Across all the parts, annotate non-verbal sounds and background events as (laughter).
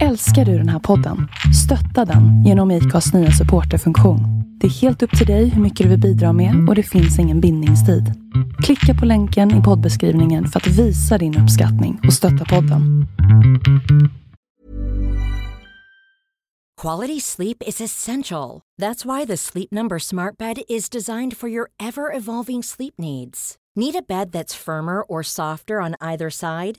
Älskar du den här podden? Stötta den genom IKAs nya supporterfunktion. Det är helt upp till dig hur mycket du vill bidra med och det finns ingen bindningstid. Klicka på länken i poddbeskrivningen för att visa din uppskattning och stötta podden. Quality sleep is essential. That's why the Sleep Number Smart Bed is designed for your ever evolving sleep needs. Need a bed that's firmer or softer on either side?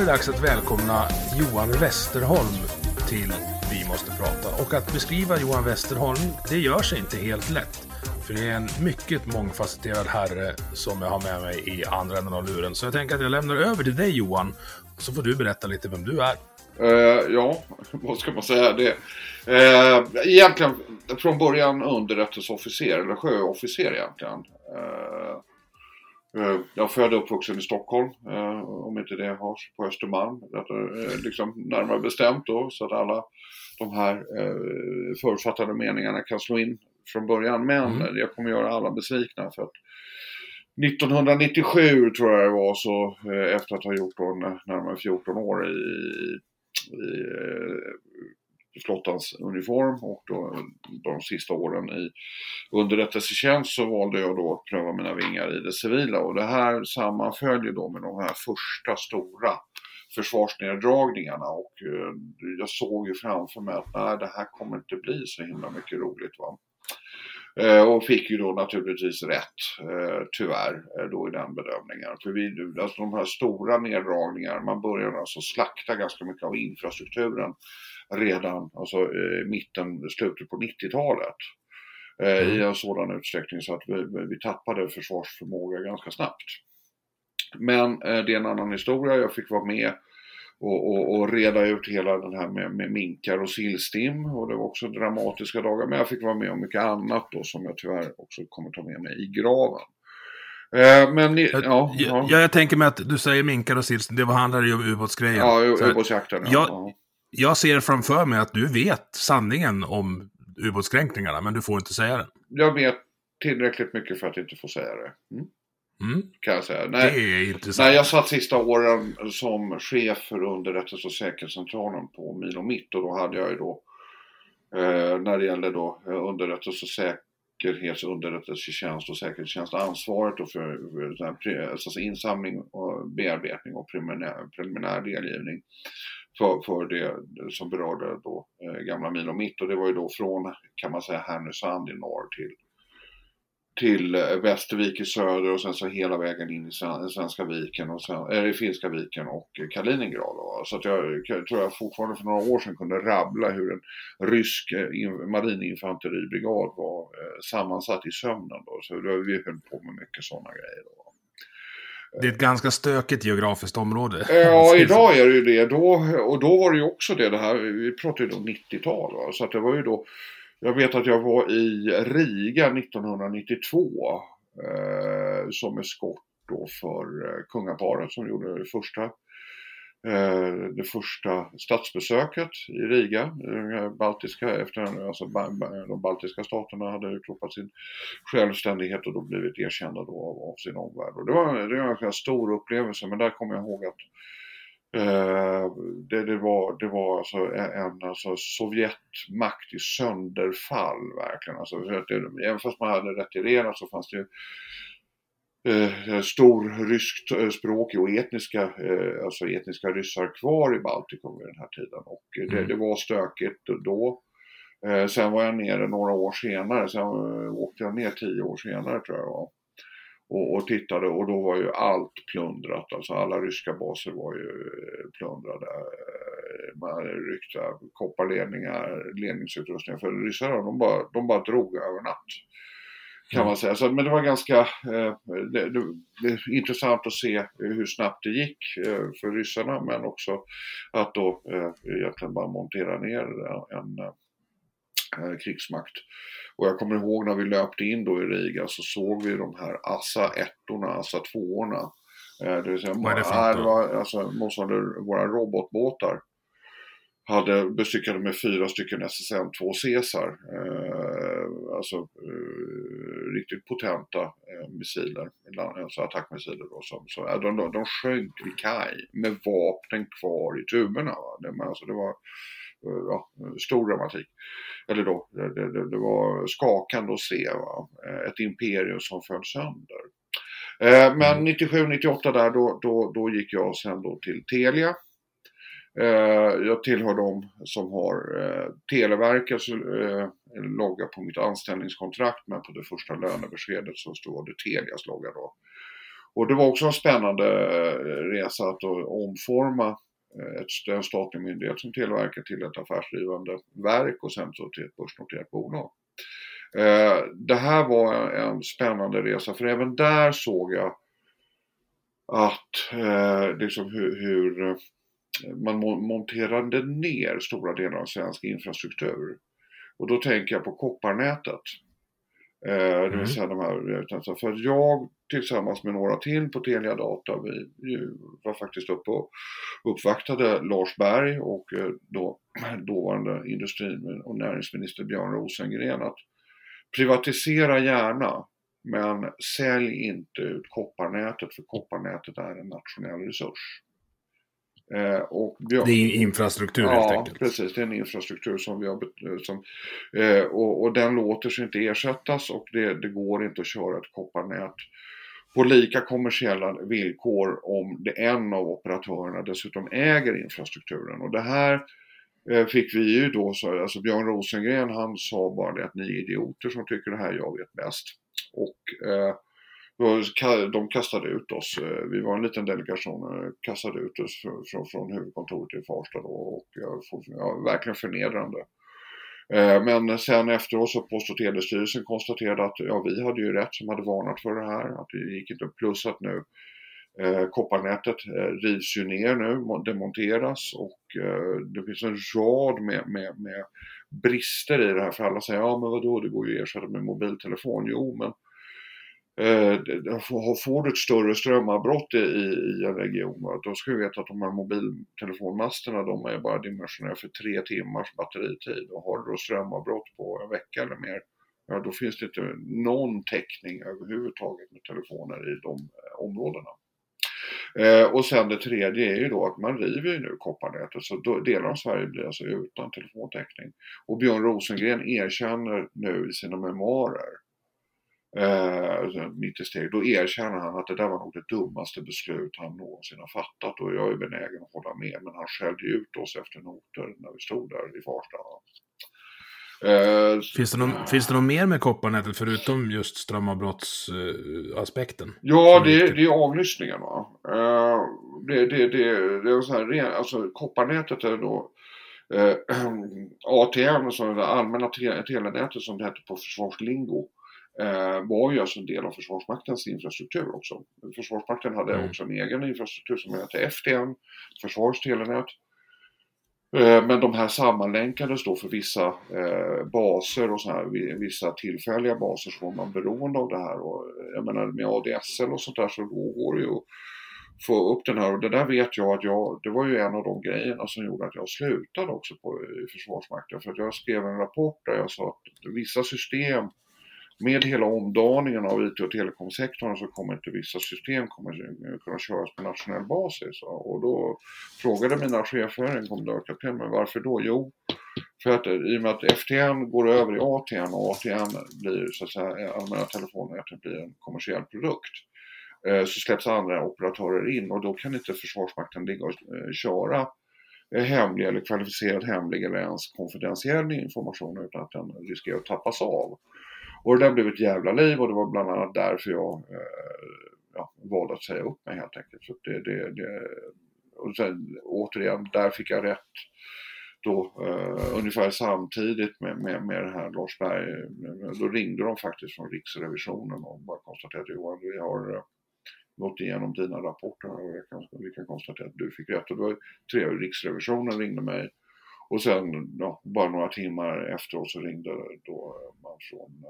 det dags att välkomna Johan Westerholm till Vi måste prata. Och att beskriva Johan Westerholm, det gör sig inte helt lätt. För det är en mycket mångfacetterad herre som jag har med mig i andra änden av luren. Så jag tänker att jag lämnar över till dig Johan, så får du berätta lite vem du är. Uh, ja, (laughs) vad ska man säga? Det, uh, egentligen från början underrättelseofficer, eller sjöofficer egentligen. Uh, jag är född och uppvuxen i Stockholm, om inte det har på Östermalm. liksom närmare bestämt då, så att alla de här förutfattade meningarna kan slå in från början. Men mm. jag kommer göra alla besvikna för att 1997 tror jag det var så, efter att ha gjort då närmare 14 år i i eh, flottans uniform och då, de sista åren i underrättelsetjänst så valde jag då att pröva mina vingar i det civila och det här sammanföljer då med de här första stora försvarsneddragningarna och eh, jag såg ju framför mig att nej, det här kommer inte bli så himla mycket roligt. Va? Eh, och fick ju då naturligtvis rätt, eh, tyvärr, då i den bedömningen. För vi, alltså de här stora neddragningarna, man började alltså slakta ganska mycket av infrastrukturen redan, alltså mitten, slutet på 90-talet. Mm. I en sådan utsträckning så att vi, vi tappade försvarsförmåga ganska snabbt. Men det är en annan historia, jag fick vara med och, och, och, reda ut hela den här med, med minkar och sillstim och det var också dramatiska dagar. Men jag fick vara med om mycket annat då som jag tyvärr också kommer ta med mig i graven. Eh, men ja, ja. ja, jag tänker mig att du säger minkar och sillstim, det handlar ju om ubåtsgrejen. Ja, ubåtsjakten. Ja. Jag, jag ser framför mig att du vet sanningen om ubåtskränkningarna, men du får inte säga den. Jag vet tillräckligt mycket för att inte få säga det. Mm. Mm. Kan jag säga. När, det är intressant. När jag satt sista åren som chef för underrättelse och säkerhetscentralen på Milo Mitt och då hade jag ju då eh, när det gällde då eh, underrättelse och säkerhets underrättelsetjänst och säkerhetstjänst ansvaret då för, för alltså insamling och bearbetning och preliminär, preliminär delgivning för, för det som berörde då eh, gamla Milo Mitt och det var ju då från kan man säga Härnösand i norr till till eh, Västervik i söder och sen så hela vägen in i Svenska viken och sen, eh, eller Finska viken och eh, Kaliningrad. Då. Så att jag, jag tror jag fortfarande för några år sedan kunde rabbla hur en rysk marininfanteribrigad var eh, sammansatt i sömnen. Då. Så då, vi höll på med mycket sådana grejer. Då. Det är ett ganska stökigt geografiskt område. Ja, (laughs) idag är det ju det. Då, och då var det ju också det, det här, vi pratar ju då 90-tal. Så att det var ju då jag vet att jag var i Riga 1992 eh, som eskort då för eh, kungaparet som gjorde det första, Eh, det första statsbesöket i Riga. Eh, baltiska, efter, alltså, de baltiska staterna hade utropat sin självständighet och då blivit erkända då av, av sin omvärld. Och det, var, det var en stor upplevelse men där kommer jag ihåg att Eh, det, det, var, det var alltså en alltså Sovjetmakt i sönderfall verkligen. Alltså, det, även fast man hade retirerat så fanns det eh, stor ryskspråkig och etniska, eh, alltså etniska ryssar kvar i Baltikum vid den här tiden. Och det, mm. det var stökigt då. Eh, sen var jag nere några år senare, sen åkte jag ner tio år senare tror jag och, och, tittade och då var ju allt plundrat. Alltså alla ryska baser var ju eh, plundrade. Eh, man ryckte kopparledningar, ledningsutrustningar. För ryssarna de bara, de bara drog över natt. Kan man säga. Så, men det var ganska eh, det, det, det är intressant att se hur snabbt det gick eh, för ryssarna men också att då eh, egentligen bara montera ner en, en krigsmakt. Och jag kommer ihåg när vi löpte in då i Riga så såg vi de här Assa 1orna, Assa 2orna. Det vill säga, Vad är det för var alltså motsvarande våra robotbåtar hade bestyckade med fyra stycken SSN-2 Caesar. Eh, alltså eh, riktigt potenta eh, missiler, alltså attackmissiler då. Som, så, de, de, de sjönk vid kaj med vapnen kvar i tuberna. Va? Det, alltså, det var eh, ja, stor dramatik. Eller då, det, det, det var skakande att se va? Eh, ett imperium som föll sönder. Eh, men 97-98 där då, då, då gick jag sen då till Telia Eh, jag tillhör de som har eh, Televerkets eh, logga på mitt anställningskontrakt men på det första lönebeskedet så stod det Telias logga då. Och det var också en spännande eh, resa att omforma ett, en statlig myndighet som Televerket till ett affärsdrivande verk och sen så till ett börsnoterat bolag. Det här var en spännande resa för även där såg jag att liksom hur, hur man monterade ner stora delar av svensk infrastruktur. Och då tänker jag på kopparnätet. Eh, det vill mm. säga de här, för att jag tillsammans med några till på Telia Data, vi, vi var faktiskt uppe och uppvaktade Lars Berg och eh, då, (clears throat) dåvarande industri och näringsminister Björn Rosengren att privatisera gärna men sälj inte ut kopparnätet för kopparnätet är en nationell resurs. Eh, och har, det är infrastruktur ja, helt enkelt. Ja, precis. Det är en infrastruktur som vi har... Som, eh, och, och, den låter sig inte ersättas och det, det, går inte att köra ett kopparnät på lika kommersiella villkor om det en av operatörerna dessutom äger infrastrukturen. Och det här eh, fick vi ju då, så, alltså Björn Rosengren han sa bara det att ni är idioter som tycker det här jag vet bäst. Och eh, de kastade ut oss. Eh, vi var en liten delegation, som kastade ut oss från, från huvudkontoret i Farsta då och eh, ja, verkligen förnedrande. Men sen efteråt så Post och telestyrelsen konstaterade att ja, vi hade ju rätt som hade varnat för det här, att det gick inte. Plus att nu eh, kopparnätet rivs ju ner nu, demonteras och det finns en rad med, med, med brister i det här. För alla säger ja men vadå det går ju att ersätta med mobiltelefon. Jo men Eh, får du ett större strömavbrott i, i en region, då ska du veta att de här mobiltelefonmasterna de är bara dimensionerade för tre timmars batteritid. Och har du då strömavbrott på en vecka eller mer, ja då finns det inte någon täckning överhuvudtaget med telefoner i de eh, områdena. Eh, och sen det tredje är ju då att man river ju nu kopparnätet så delar av Sverige blir alltså utan telefontäckning. Och Björn Rosengren erkänner nu i sina memoarer eh, mitt i steg, då erkänner han att det där var nog det dummaste beslut han någonsin har fattat och jag är benägen att hålla med men han skällde ut oss efter noter när vi stod där i Farsta. Eh, finns, det någon, finns det något mer med kopparnätet förutom just strömavbrottsaspekten? Eh, ja, det, det, är avlyssningen. Va? Eh, det, det, det, det är så här, alltså kopparnätet är då eh, (clears throat) ATM, så det allmänna telenätet som det heter på försvarslingo var ju alltså en del av Försvarsmaktens infrastruktur också. Försvarsmakten hade mm. också en egen infrastruktur som hette FTN, Försvarets telenät. Eh, men de här sammanlänkades då för vissa eh, baser och så här, vissa tillfälliga baser så var man beroende av det här. Och, jag menar med ADSL och sånt där så går det ju att få upp den här och det där vet jag att jag, det var ju en av de grejerna som gjorde att jag slutade också på, i Försvarsmakten. För att jag skrev en rapport där jag sa att vissa system med hela omdaningen av IT och telekomsektorn så kommer inte vissa system kommer kunna köras på nationell basis. Och då frågade mina chefer, en kommendörkapten, men varför då? Jo, för att eh, i och med att FTN går över i ATN och ATN blir så att säga, eh, allmänna telefonnätet blir en kommersiell produkt eh, så släpps andra operatörer in och då kan inte Försvarsmakten ligga och köra hemlig eller kvalificerad hemlig eller ens konfidentiell information utan att den riskerar att tappas av. Och det där blev ett jävla liv och det var bland annat därför jag eh, ja, valde att säga upp mig helt enkelt. Så det, det, det, och sen återigen, där fick jag rätt då eh, ungefär samtidigt med, med, med det här Lars Berg, eh, då ringde de faktiskt från Riksrevisionen och bara konstaterade Johan, vi har eh, gått igenom dina rapporter och jag kan, vi kan konstatera att du fick rätt. Och då var tre Riksrevisionen ringde mig och sen ja, bara några timmar efteråt så ringde då man från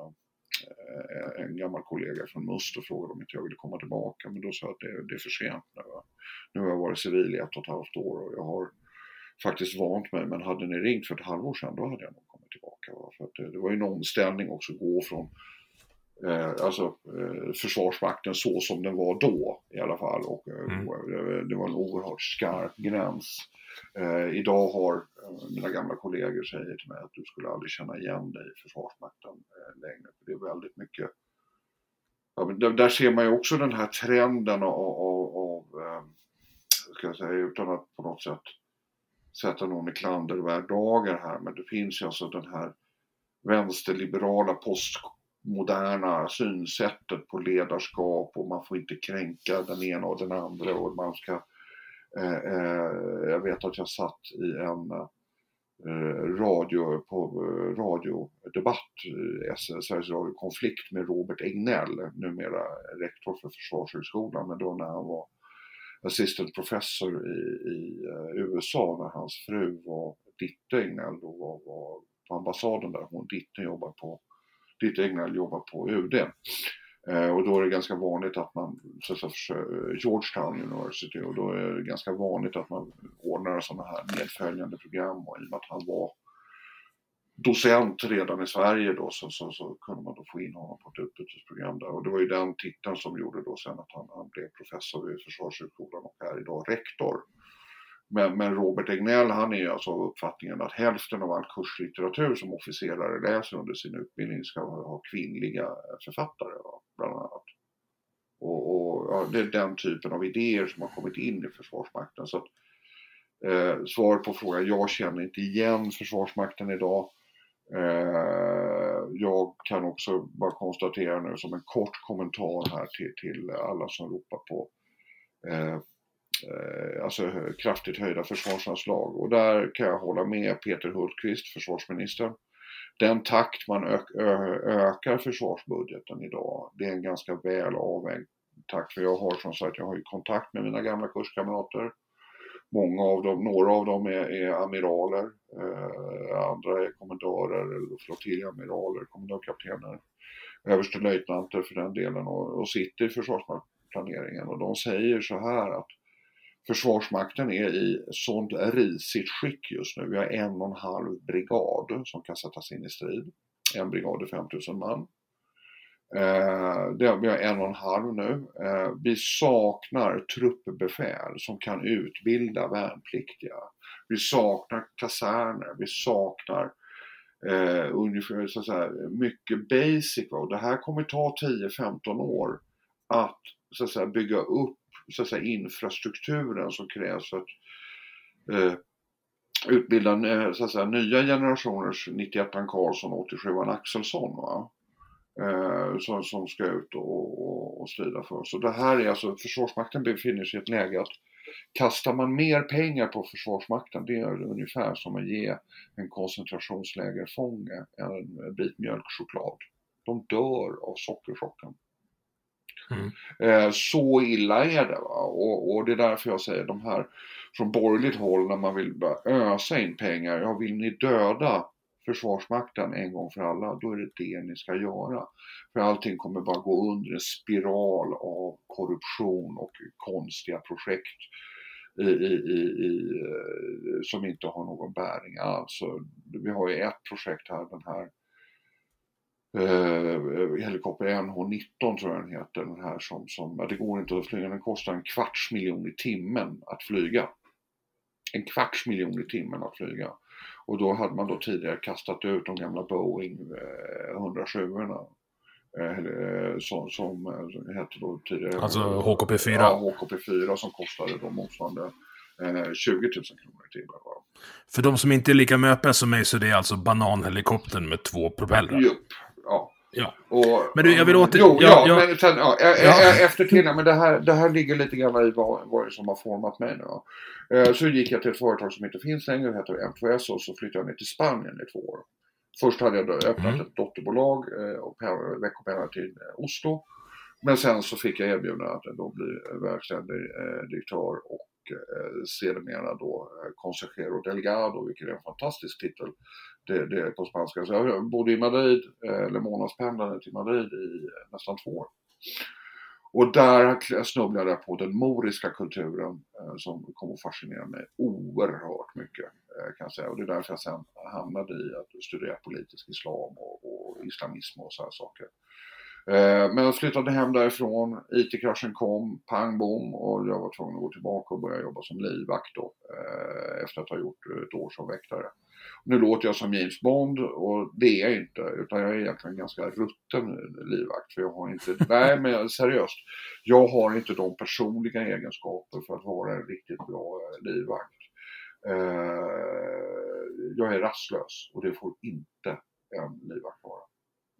eh, en gammal kollega från Must och frågade om inte jag ville komma tillbaka men då sa jag att det, det är för sent nu. Nu har jag varit civil i ett och ett halvt år och jag har faktiskt vant mig, men hade ni ringt för ett halvår sedan då hade jag nog kommit tillbaka. Va? För att det, det var ju en omställning också att gå från alltså, eh, Försvarsmakten så som den var då i alla fall. Och, eh, mm. Det var en oerhört skarp gräns. Eh, idag har eh, mina gamla kollegor säger till mig att du skulle aldrig känna igen dig i Försvarsmakten eh, längre. För det är väldigt mycket Ja, men där, där ser man ju också den här trenden av, av, av ska jag säga, utan att på något sätt sätta någon i klandervärd dagar här, men det finns ju alltså den här vänsterliberala moderna synsättet på ledarskap och man får inte kränka den ena och den andra och man ska eh, eh, jag vet att jag satt i en eh, radio, på eh, radiodebatt, eh, Sveriges Radio Konflikt med Robert Egnell, numera rektor för Försvarshögskolan, men då när han var assistant professor i, i eh, USA när hans fru var Ditte Egnell då var, var på ambassaden där. Hon Ditte jobbar på, ditt egna jobbar på UD. Eh, och då är det ganska vanligt att man, så att säga, Georgetown University, och då är det ganska vanligt att man ordnar sådana här medföljande program och i och med att han var docent redan i Sverige då så, så, så, kunde man då få in honom på ett utbytesprogram där och det var ju den titeln som gjorde då sen att han, han blev professor vid Försvarshögskolan och är idag rektor. Men, men Robert Egnell han är ju alltså av uppfattningen att hälften av all kurslitteratur som officerare läser under sin utbildning ska ha kvinnliga eh, författare bland annat. Och, och ja, det är den typen av idéer som har kommit in i Försvarsmakten. Så att, eh, svaret på frågan, jag känner inte igen Försvarsmakten idag. Eh, jag kan också bara konstatera nu som en kort kommentar här till, till alla som ropar på eh, Eh, alltså kraftigt höjda försvarsanslag. Och där kan jag hålla med Peter Hultqvist, försvarsministern. Den takt man ökar försvarsbudgeten idag, det är en ganska väl avvägd takt. För jag har som sagt, jag har ju kontakt med mina gamla kurskamrater Många av dem, några av dem är, är amiraler, eh, andra är kommendörer, eller flottiljamiraler, kommendörkaptener, överstelöjtnanter för den delen och, och sitter i försvarsplaneringen. och de säger så här att Försvarsmakten är i sånt risigt skick just nu. Vi har en och en halv brigad som kan sättas in i strid. En brigad är 5000 man. Eh, det, vi har en och en halv nu. Eh, vi saknar truppbefäl som kan utbilda värnpliktiga. Vi saknar kaserner, vi saknar eh, ungefär så att säga, mycket basic. Och det här kommer ta 10-15 år att, så att säga, bygga upp så att säga, infrastrukturen som krävs för att eh, utbilda eh, så att säga, nya generationers 91 Karlsson och 87 Axelsson. Va? eh, som, som ska ut och, och, och strida för oss. Och det här är alltså, Försvarsmakten befinner sig i ett läge att kastar man mer pengar på Försvarsmakten, det är ungefär som att ge en koncentrationslägerfånge en bit mjölkchoklad. De dör av sockerchocken. Mm. Eh, så illa är det. Va? Och, och, det är därför jag säger de här från borgerligt håll när man vill ösa in pengar. Ja, vill ni döda Försvarsmakten en gång för alla, då är det det ni ska göra. För allting kommer bara gå under en spiral av korruption och konstiga projekt i, i, i, eh, som inte har någon bäring alls. Vi har ju ett projekt här, den här eh, helikopter NH19 tror jag den heter, den här som, som, det går inte att flyga, den kostar en kvarts miljon i timmen att flyga. En kvarts miljon i timmen att flyga. Och då hade man då tidigare kastat ut de gamla Boeing 107 eh, erna eh, eh, som, som hette då tidigare. Alltså HKP4? Ja, HKP4 som kostade då motsvarande 20 000 kronor i timmen. För de som inte är lika möpiga som mig så det är alltså bananhelikoptern med två propellrar? Jupp, ja. Ja. Och, Men du, jag vill åter- Jo, ja, ja, men sen, ja, Ja. efter tiden, men det här, det här ligger lite grann i vad, vad som har format mig nu. Eh, Så gick jag till ett företag som inte finns längre, heter M2S och så flyttade jag ner till Spanien i två år. Först hade jag då öppnat Mm. ett dotterbolag eh, och pen- veckopendlade till eh, Oslo. Men sen så fick jag erbjudande att då bli verkställig eh, direktör och eh, sedermera då eh, consejero delegado, vilket är en fantastisk titel det, det på spanska. Så jag bodde i Madrid, eh, eller månadspendlade till Madrid i eh, nästan två år. Och där snubblade jag på den moriska kulturen eh, som kom att fascinera mig oerhört mycket. Kan jag säga. Och det är därför jag sen hamnade i att studera politisk islam och, och islamism och sådana saker. Men jag flyttade hem därifrån, IT-kraschen kom, pang bom och jag var tvungen att gå tillbaka och börja jobba som livvakt då. Efter att ha gjort ett år som väktare. Nu låter jag som James Bond och det är jag inte, utan jag är egentligen ganska rutten livvakt. För jag har inte, (laughs) nej men seriöst, jag har inte de personliga egenskaper för att vara en riktigt bra eh, livvakt. Eh, jag är rastlös och det får inte en livvakt vara.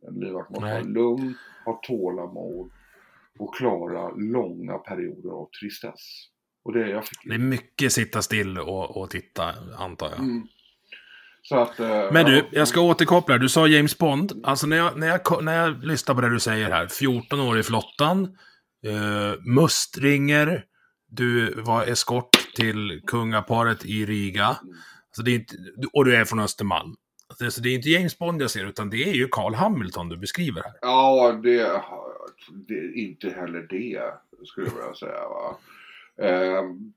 En livvakt måste vara lugn, ha tålamod och klara långa perioder av tristess. Och det jag fick Det är mycket sitta still och, och titta, antar jag. Mm. Att, eh, Men du, ja. jag ska återkoppla. Du sa James Bond. Alltså när jag, när jag, när jag lyssnar på det du säger här. 14 år i flottan. Eh, Must ringer. Du var eskort till kungaparet i Riga. Alltså det är inte, och du är från Östermalm. Alltså det är inte James Bond jag ser, utan det är ju Carl Hamilton du beskriver här. Ja, det, är inte heller det skulle jag vilja säga. Va? Ehm,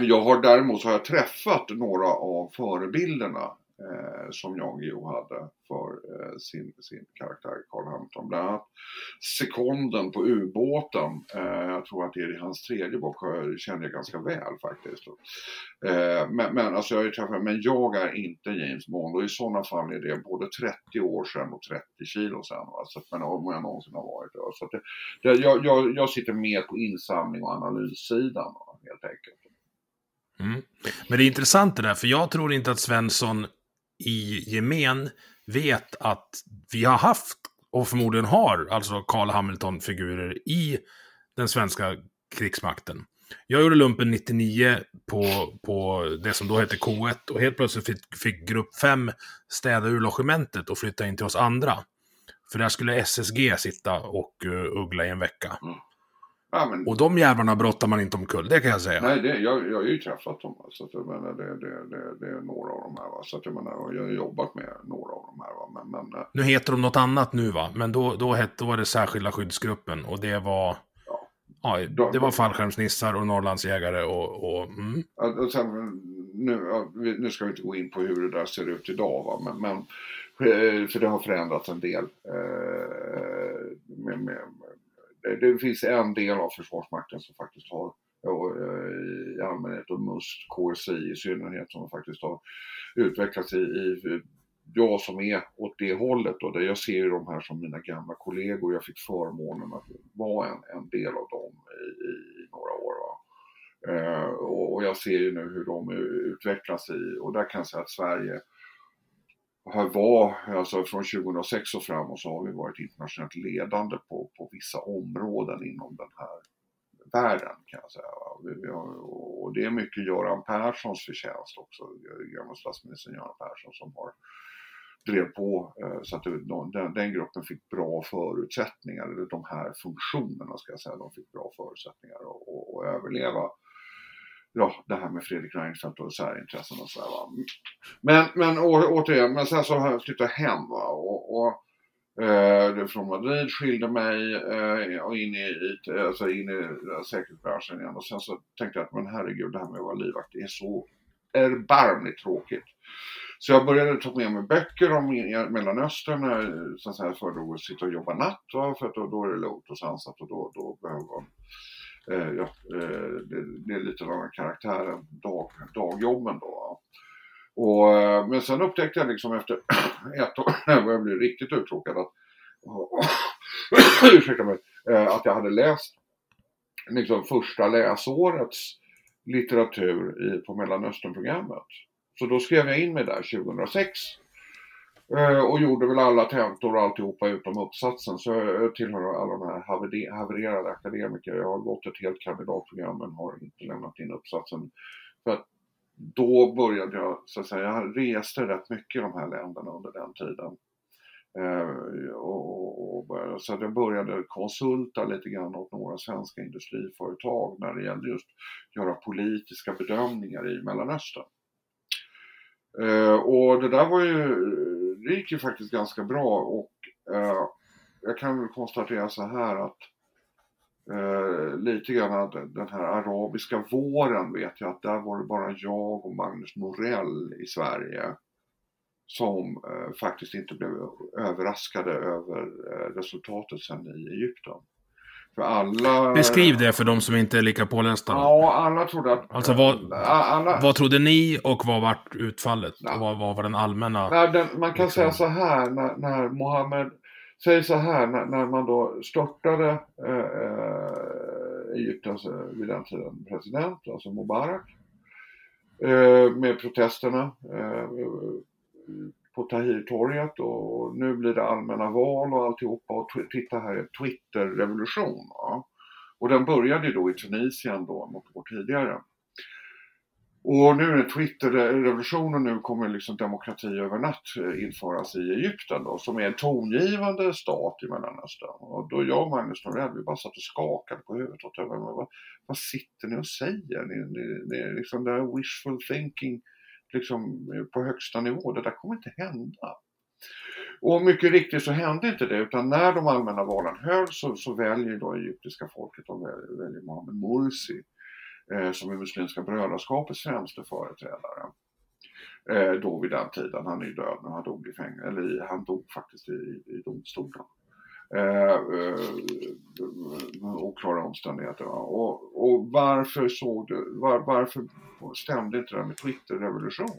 jag har däremot så har jag träffat några av förebilderna eh, som Jan Guillou hade för eh, sin, sin karaktär Carl Hamilton. Bland annat sekonden på ubåten. Eh, jag tror att det är i hans tredje bok. Eh, känner jag ganska väl faktiskt. Eh, men, men, alltså jag är men jag är inte James Bond och i sådana fall är det både 30 år sedan och 30 kilo sedan. Va? Så att, men om jag någonsin har varit det. Så att det, det, jag, jag, jag sitter mer på insamling och analyssidan va, helt enkelt. Mm. Men det är intressant det där, för jag tror inte att Svensson i gemen vet att vi har haft, och förmodligen har, alltså Carl Hamilton-figurer i den svenska krigsmakten. Jag gjorde lumpen 99 på, på det som då hette K1 och helt plötsligt fick, fick grupp 5 städa ur logementet och flytta in till oss andra. För där skulle SSG sitta och uh, uggla i en vecka. Mm. Ja, men, Och de jävlarna brottar man inte omkull, det kan jag säga. nej, det, jag, jag har ju träffat dem. va, Så att, jag menar, det, det, det, det är några av de här. Va? Så att, jag, menar, jag har jobbat med några av de här. Va? Men, men, eh, Nu heter de något annat nu va? Men då, då, hette, då var det särskilda skyddsgruppen och det var... Ja, det var fallskärmsnissar och Norrlandsjägare och... och mm. Ja, och sen, nu, ja, nu ska vi inte gå in på hur det där ser ut idag, va? Men, men, eh, för det har förändrats en del. Eh, med, med, Eh, det, finns en del av Försvarsmakten som faktiskt har, eh, eh, i allmänhet och MUST, KSI i synnerhet, som faktiskt har utvecklats i, i jag som är åt det hållet och där jag ser ju de här som mina gamla kollegor. Jag fick förmånen att vara en, en del av dem i, i några år. Va? Eh, och, och jag ser ju nu hur de utvecklas i, och där kan jag säga att Sverige här var, alltså från 2006 och framåt så har vi varit internationellt ledande på, på vissa områden inom den här världen kan jag säga. Vi, vi har, och det är mycket Göran Perssons förtjänst också, gamla statsministern Göran Persson som har drev på eh, så att den, den gruppen fick bra förutsättningar, eller de här funktionerna ska jag säga, de fick bra förutsättningar att, att, att överleva ja, det här med Fredrik Reinfeldt och särintressen och sådär va. Men, men å, återigen, men sen så har jag flyttat hem va och, och eh, från Madrid skilde mig eh, och in i, i, alltså in i säkerhetsbranschen igen och sen så tänkte jag att men herregud det här med att vara livvakt är så erbarmligt tråkigt. Så jag började ta med mig böcker om Mellanöstern eh, så att säga, för att sitta och jobba natt va? för att då, då är det lugnt och sansat och då, då behöver man Eh, ja, eh, det, det är lite av annan karaktär än dag, dagjobben då. Och, eh, men sen upptäckte jag liksom efter (clears throat) ett år, när (clears throat) jag blev riktigt uttråkad, att, (clears throat) ursäkta mig, eh, att jag hade läst liksom första läsårets litteratur i, på Mellanösternprogrammet. Så då skrev jag in mig där 2006. Eh, och gjorde väl alla tentor och alltihopa utom uppsatsen. Så jag tillhör alla de här havererade akademiker. Jag har gått ett helt kandidatprogram men har inte lämnat in uppsatsen. För att då började jag, så att säga, jag reste rätt mycket i de här länderna under den tiden. Eh, och, och, så att jag började konsulta lite grann åt några svenska industriföretag när det gällde just göra politiska bedömningar i Mellanöstern. Eh, och det där var ju, det gick ju faktiskt ganska bra och eh, jag kan väl konstatera så här att eh, lite grann att den här arabiska våren vet jag att där var det bara jag och Magnus Norell i Sverige som eh, faktiskt inte blev överraskade över eh, resultatet sen i Egypten. För alla... Beskriv det för de som inte är lika pålästa. Ja, alla trodde att... Alltså vad, alla... vad trodde ni och vad var utfallet? Ja. Vad, vad var den allmänna... Nej, den, man kan liksom... säga så här när, när Mohammed säger så här när, när man då störtade eh, eh Egyptens eh, vid den tiden president, alltså Mubarak, eh, med protesterna eh, på Tahrirtorget och nu blir det allmänna val och alltihopa och titta här är Twitter-revolution. Och den började ju då i Tunisien då något år tidigare. Och nu är det Twitterrevolution och nu kommer liksom demokrati över natt eh, införas i Egypten då, som är en tongivande stat i Mellanöstern. Och då jag och Magnus Norell, vi bara satt och skakade på huvudet åt vad, vad sitter ni och säger? Ni, ni, ni, liksom det här wishful thinking liksom eh, på högsta nivå, det där kommer inte hända. Och mycket riktigt så hände inte det utan när de allmänna valen hölls så, så väljer då egyptiska folket och väljer, väljer Mohammed Morsi eh, som är Muslimska brödraskapets främste företrädare. Eh, då vid den tiden, han är ju död nu, han dog i fängelse, eller han dog faktiskt i, i domstolen. Eh, eh, oklara omständigheter. Och, och varför såg du, var, varför stämde inte det här med Twitter-revolution?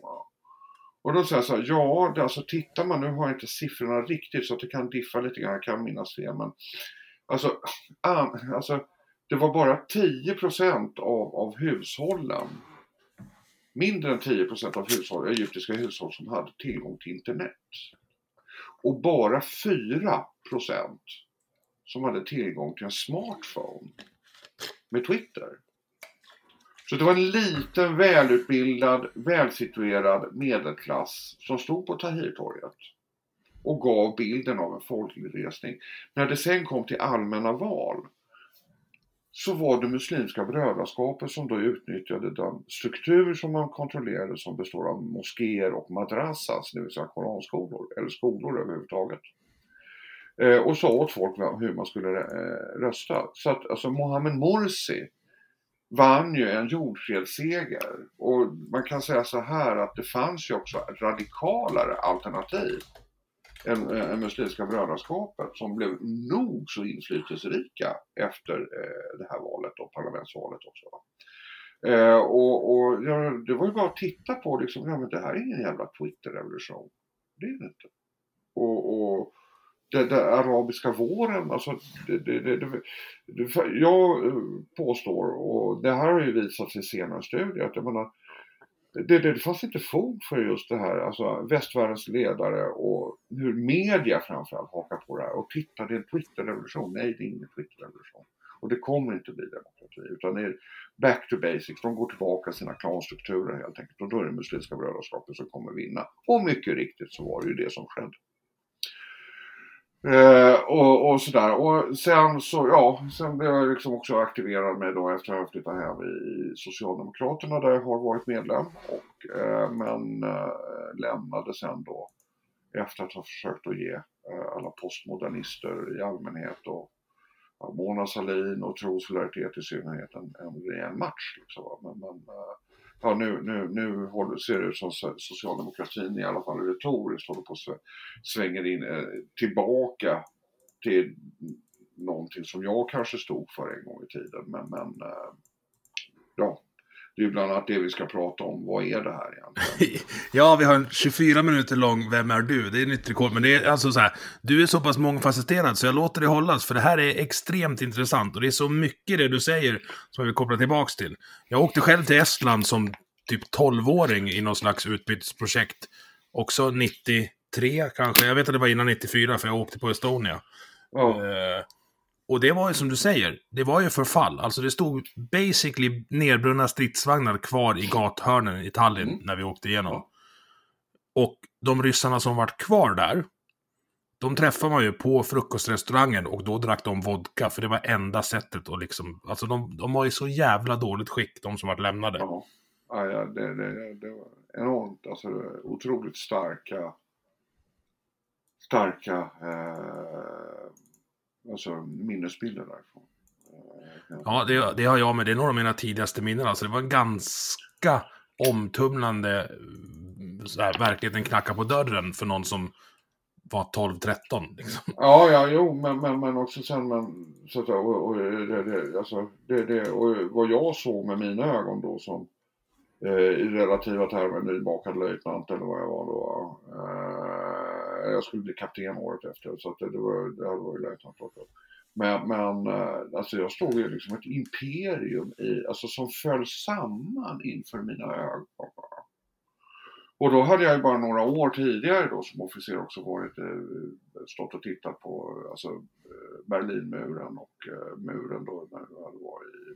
Och då säger jag så här, ja, det, alltså tittar man, nu har jag inte siffrorna riktigt så att det kan diffa lite grann, jag kan minnas fel, men alltså, an, alltså det var bara 10% av, av hushållen, mindre än 10% av hushåll, egyptiska hushåll som hade tillgång till internet. Och bara 4% som hade tillgång till en smartphone med Twitter. Så det var en liten välutbildad, välsituerad medelklass som stod på Tahrirtorget och gav bilden av en folklig resning. När det sen kom till allmänna val så var det Muslimska brödraskapet som då utnyttjade den struktur som man kontrollerade som består av moskéer och madrassas, det vill säga koranskolor, eller skolor överhuvudtaget. Eh, och sa åt folk hur man skulle eh, rösta. Så att alltså Mohammed Morsi vann ju en jordskredsseger. Och man kan säga så här att det fanns ju också radikalare alternativ än, eh, Muslimska brödraskapet som blev nog så inflytelserika efter eh, det här valet och parlamentsvalet också. Eh, och, och ja, det var ju bara att titta på liksom, ja men det här är ingen jävla Twitter-revolution. Det är det inte. Och, och den arabiska våren, alltså det, det, det, jag eh, påstår, och det här har ju visat sig i senare studier, att jag menar, det, det, fanns inte fog för just det här, alltså västvärldens ledare och hur media framförallt hakar på det här och titta, det är en Twitter-revolution. Nej, det är ingen Twitter-revolution. Och det kommer inte bli demokrati, utan det är back to basics. De går tillbaka sina klanstrukturer helt enkelt och då är det Muslimska brödraskapet som kommer vinna. Och mycket riktigt så var det ju det som skedde. Eh, och, och, sådär. Och sen så, ja, sen blev jag liksom också aktiverad med då efter att jag flyttat hem i Socialdemokraterna där jag har varit medlem. Och, eh, men eh, lämnade sen då efter att ha försökt att ge eh, alla postmodernister i allmänhet och ja, Mona Sahlin och Tro Solidaritet i synnerhet en, en rejäl match. Liksom. Men, men eh, ja, nu, nu, nu ser det ut som socialdemokratin i alla fall retoriskt håller på att svänger in eh, tillbaka till någonting som jag kanske stod för en gång i tiden. Men, men eh, ja, det är bland annat det vi ska prata om. Vad är det här egentligen? (laughs) ja, vi har en 24 minuter lång Vem är du? Det är nytt rekord. Men det är alltså så här. Du är så pass mångfacetterad så jag låter det hållas. För det här är extremt intressant. Och det är så mycket det du säger som jag vill koppla tillbaks till. Jag åkte själv till Estland som typ 12-åring i någon slags utbytesprojekt. Också 93 93 kanske. Jag vet att det var innan 94 för jag åkte på Estonia. Ja. Eh, och det var ju som du säger, det var ju förfall. Alltså det stod basically nerbrunna stridsvagnar kvar i gathörnen i Tallinn Mm. när vi åkte igenom. Ja. Och de ryssarna som vart kvar där, de träffade man ju på frukostrestaurangen och då drack de vodka, för det var enda sättet att liksom, alltså de, de var i så jävla dåligt skick, de som vart lämnade. Ja, ja, ja det, det, det var enormt, alltså otroligt starka, starka eh, alltså, minnesbilder därifrån. Eh, Ja, det, det har jag med. Det är några av mina tidigaste minnen. Alltså, det var ganska omtumlande. här, verkligheten knackar på dörren för någon som var 12-13. Liksom. Ja, ja, jo, men, men, men också sen men, så att, och, och, det, det, alltså, det, det, och vad jag såg med mina ögon då som eh, i relativa termer nybakad löjtnant eller vad jag var då. Eh, Eh, jag skulle bli kapten året efter så att det, det var, det var ju löjtnant också. Men, men eh, alltså jag stod ju liksom ett imperium i, alltså som föll samman inför mina ögon. Och då hade jag ju bara några år tidigare då som officer också varit, eh, stått och tittat på alltså, Berlinmuren och muren då när jag hade varit i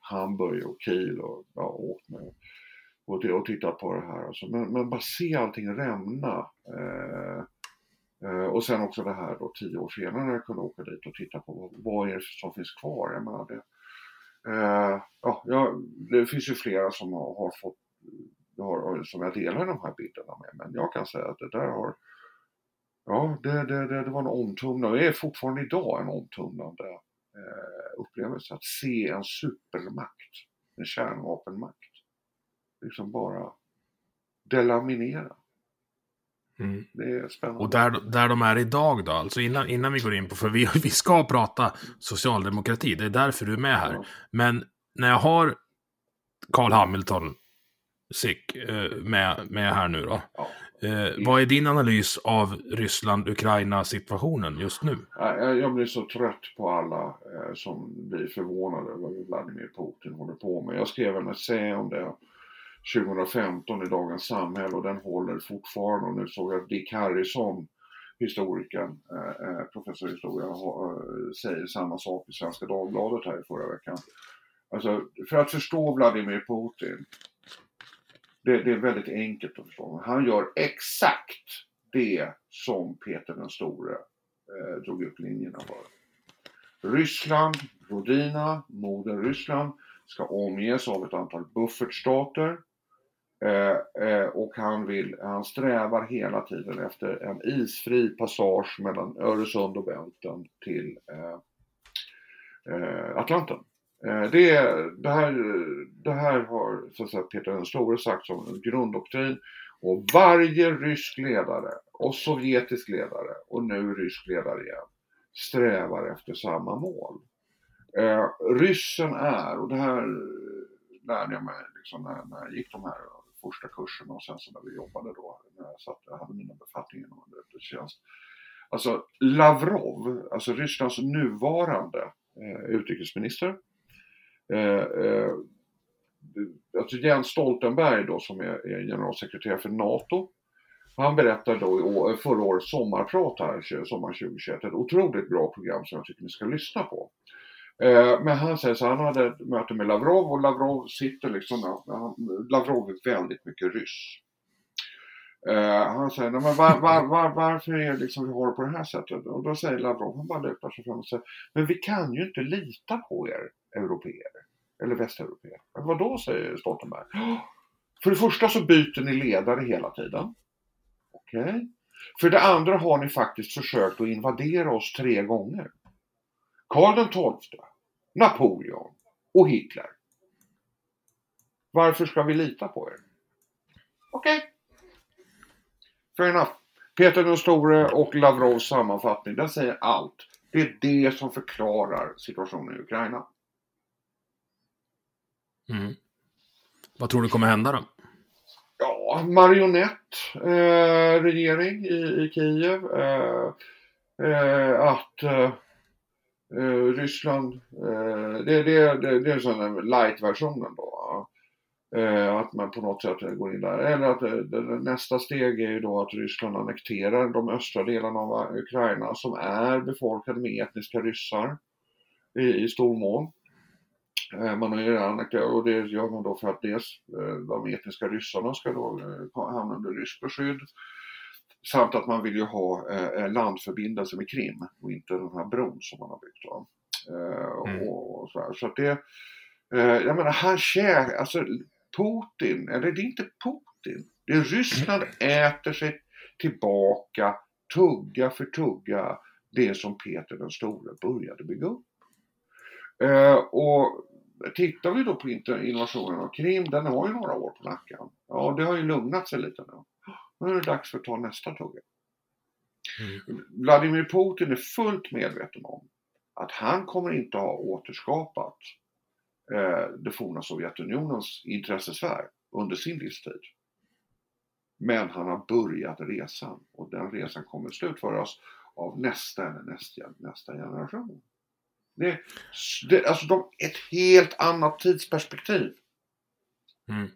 Hamburg och Kiel och ja, åkt med och, och tittat på det här. Alltså, men, men bara se allting rämna. Eh, eh, och sen också det här då tio år senare när jag kunde åka dit och titta på vad, vad är det som finns kvar. Jag menar det, eh, ja, ja, det finns ju flera som har, har fått har, som jag delar de här bilderna med. Men jag kan säga att det där har Ja, det, det, det, det var en omtumlande, det är fortfarande idag en omtumlande eh, upplevelse att se en supermakt, en kärnvapenmakt, liksom bara delaminera. Mm. Det är spännande. Och där, där de är idag då, alltså innan, innan vi går in på, för vi, (laughs) vi ska prata socialdemokrati, det är därför du är med här. Ja. Men när jag har Carl Hamilton, Sick, eh, med, med här nu då. Ja. Eh, vad är din analys av Ryssland-Ukraina-situationen just nu? Ja, Jag, jag blir så trött på alla eh, som blir förvånade över vad Vladimir Putin håller på med. Jag skrev en essä om det 2015 i Dagens Samhälle och den håller fortfarande. Och nu såg jag Dick Harrison, historikern, eh, eh, professor i historia, eh, säger samma sak i Svenska Dagbladet här i förra veckan. Alltså, för att förstå Vladimir Putin, det, det är väldigt enkelt att förstå. Han gör exakt det som Peter den store eh, drog upp linjerna för. Ryssland, Rodina, moder Ryssland, ska omges av ett antal buffertstater. Eh, eh, och han, vill, han strävar hela tiden efter en isfri passage mellan Öresund och Bälten till eh, eh Atlanten. Eh, det, det, här, det här har så att säga, Peter den store sagt som en grunddoktrin och varje rysk ledare och sovjetisk ledare och nu rysk ledare igen strävar efter samma mål. Eh, ryssen är, och det här lärde jag mig liksom när, när jag gick de här första kurserna och sen så när vi jobbade då, när jag, satt, jag hade mina befattningar inom underrättelsetjänst. Alltså Lavrov, alltså Rysslands nuvarande eh, utrikesminister, eh, eh, alltså Jens Stoltenberg då som är, är generalsekreterare för NATO. Han berättade då i förra årets sommarprat här, sommaren 2021, ett otroligt bra program som jag tycker ni ska lyssna på. Eh, men han säger så han hade ett möte med Lavrov och Lavrov sitter liksom, Lavrov är väldigt mycket ryss. Eh, han säger, "Nej, men var, var, var, varför är det liksom vi har det på det här sättet? Och då säger Lavrov, han bara lutar sig fram och säger, men vi kan ju inte lita på er europeer. Eller västeuropeer. Vad då säger Stoltenberg. För det första så byter ni ledare hela tiden. Okej. För det andra har ni faktiskt försökt att invadera oss tre gånger. Karl XII, Napoleon och Hitler. Varför ska vi lita på er? Okej. Fair enough. Peter den store och Lavrovs sammanfattning, den säger allt. Det är det som förklarar situationen i Ukraina. Mm. Vad tror du kommer hända då? Ja, marionett eh, regering i, i Kiev. Eh, eh, att eh, Ryssland, eh, det, det, det, det är sån light-versionen då. Eh, att man på något sätt eh, går in där. Eller att eh, nästa steg är ju då att Ryssland annekterar de östra delarna av Ukraina som är befolkade med etniska ryssar i, i stor mån. Eh, man har ju redan annekterat och det gör man då för att dels de etniska ryssarna ska då hamna under ryskt beskydd samt att man vill ju ha landförbindelse med Krim och inte den här bron som man har byggt. Mm. Och, och så, här. så att det, jag menar han kär, alltså Putin, eller det är inte Putin, det är Ryssland (clears throat) äter sig tillbaka tugga för tugga det som Peter den store började bygga upp. Eh, och tittar vi då på invasionen av Krim, den har ju några år på nacken. Ja, det har ju lugnat sig lite nu. Nu är det dags för att ta nästa tugga. Mm. Vladimir Putin är fullt medveten om att han kommer inte ha återskapat eh, det forna Sovjetunionens intressesfär under sin livstid. Men han har börjat resan och den resan kommer slutföras av nästa eller nästa, nästa generation. Det, det, alltså de, ett helt annat tidsperspektiv. Mm.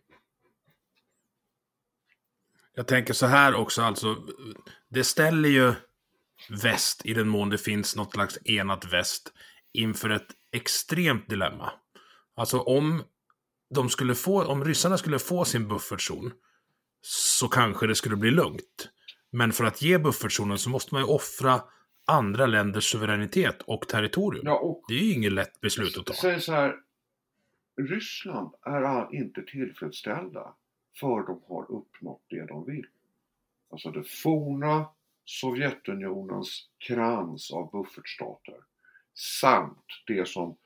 Jag tänker så här också, alltså. Det ställer ju väst, i den mån det finns något slags enat väst, inför ett extremt dilemma. Alltså om de skulle få, om ryssarna skulle få sin buffertzon, så kanske det skulle bli lugnt. Men för att ge buffertzonen så måste man ju offra andra länders suveränitet och territorium. Ja, och det är ju inget lätt beslut att ta. Säg så här, Ryssland är inte tillfredsställda för de har uppnått det de vill. Alltså det forna Sovjetunionens krans av buffertstater samt det som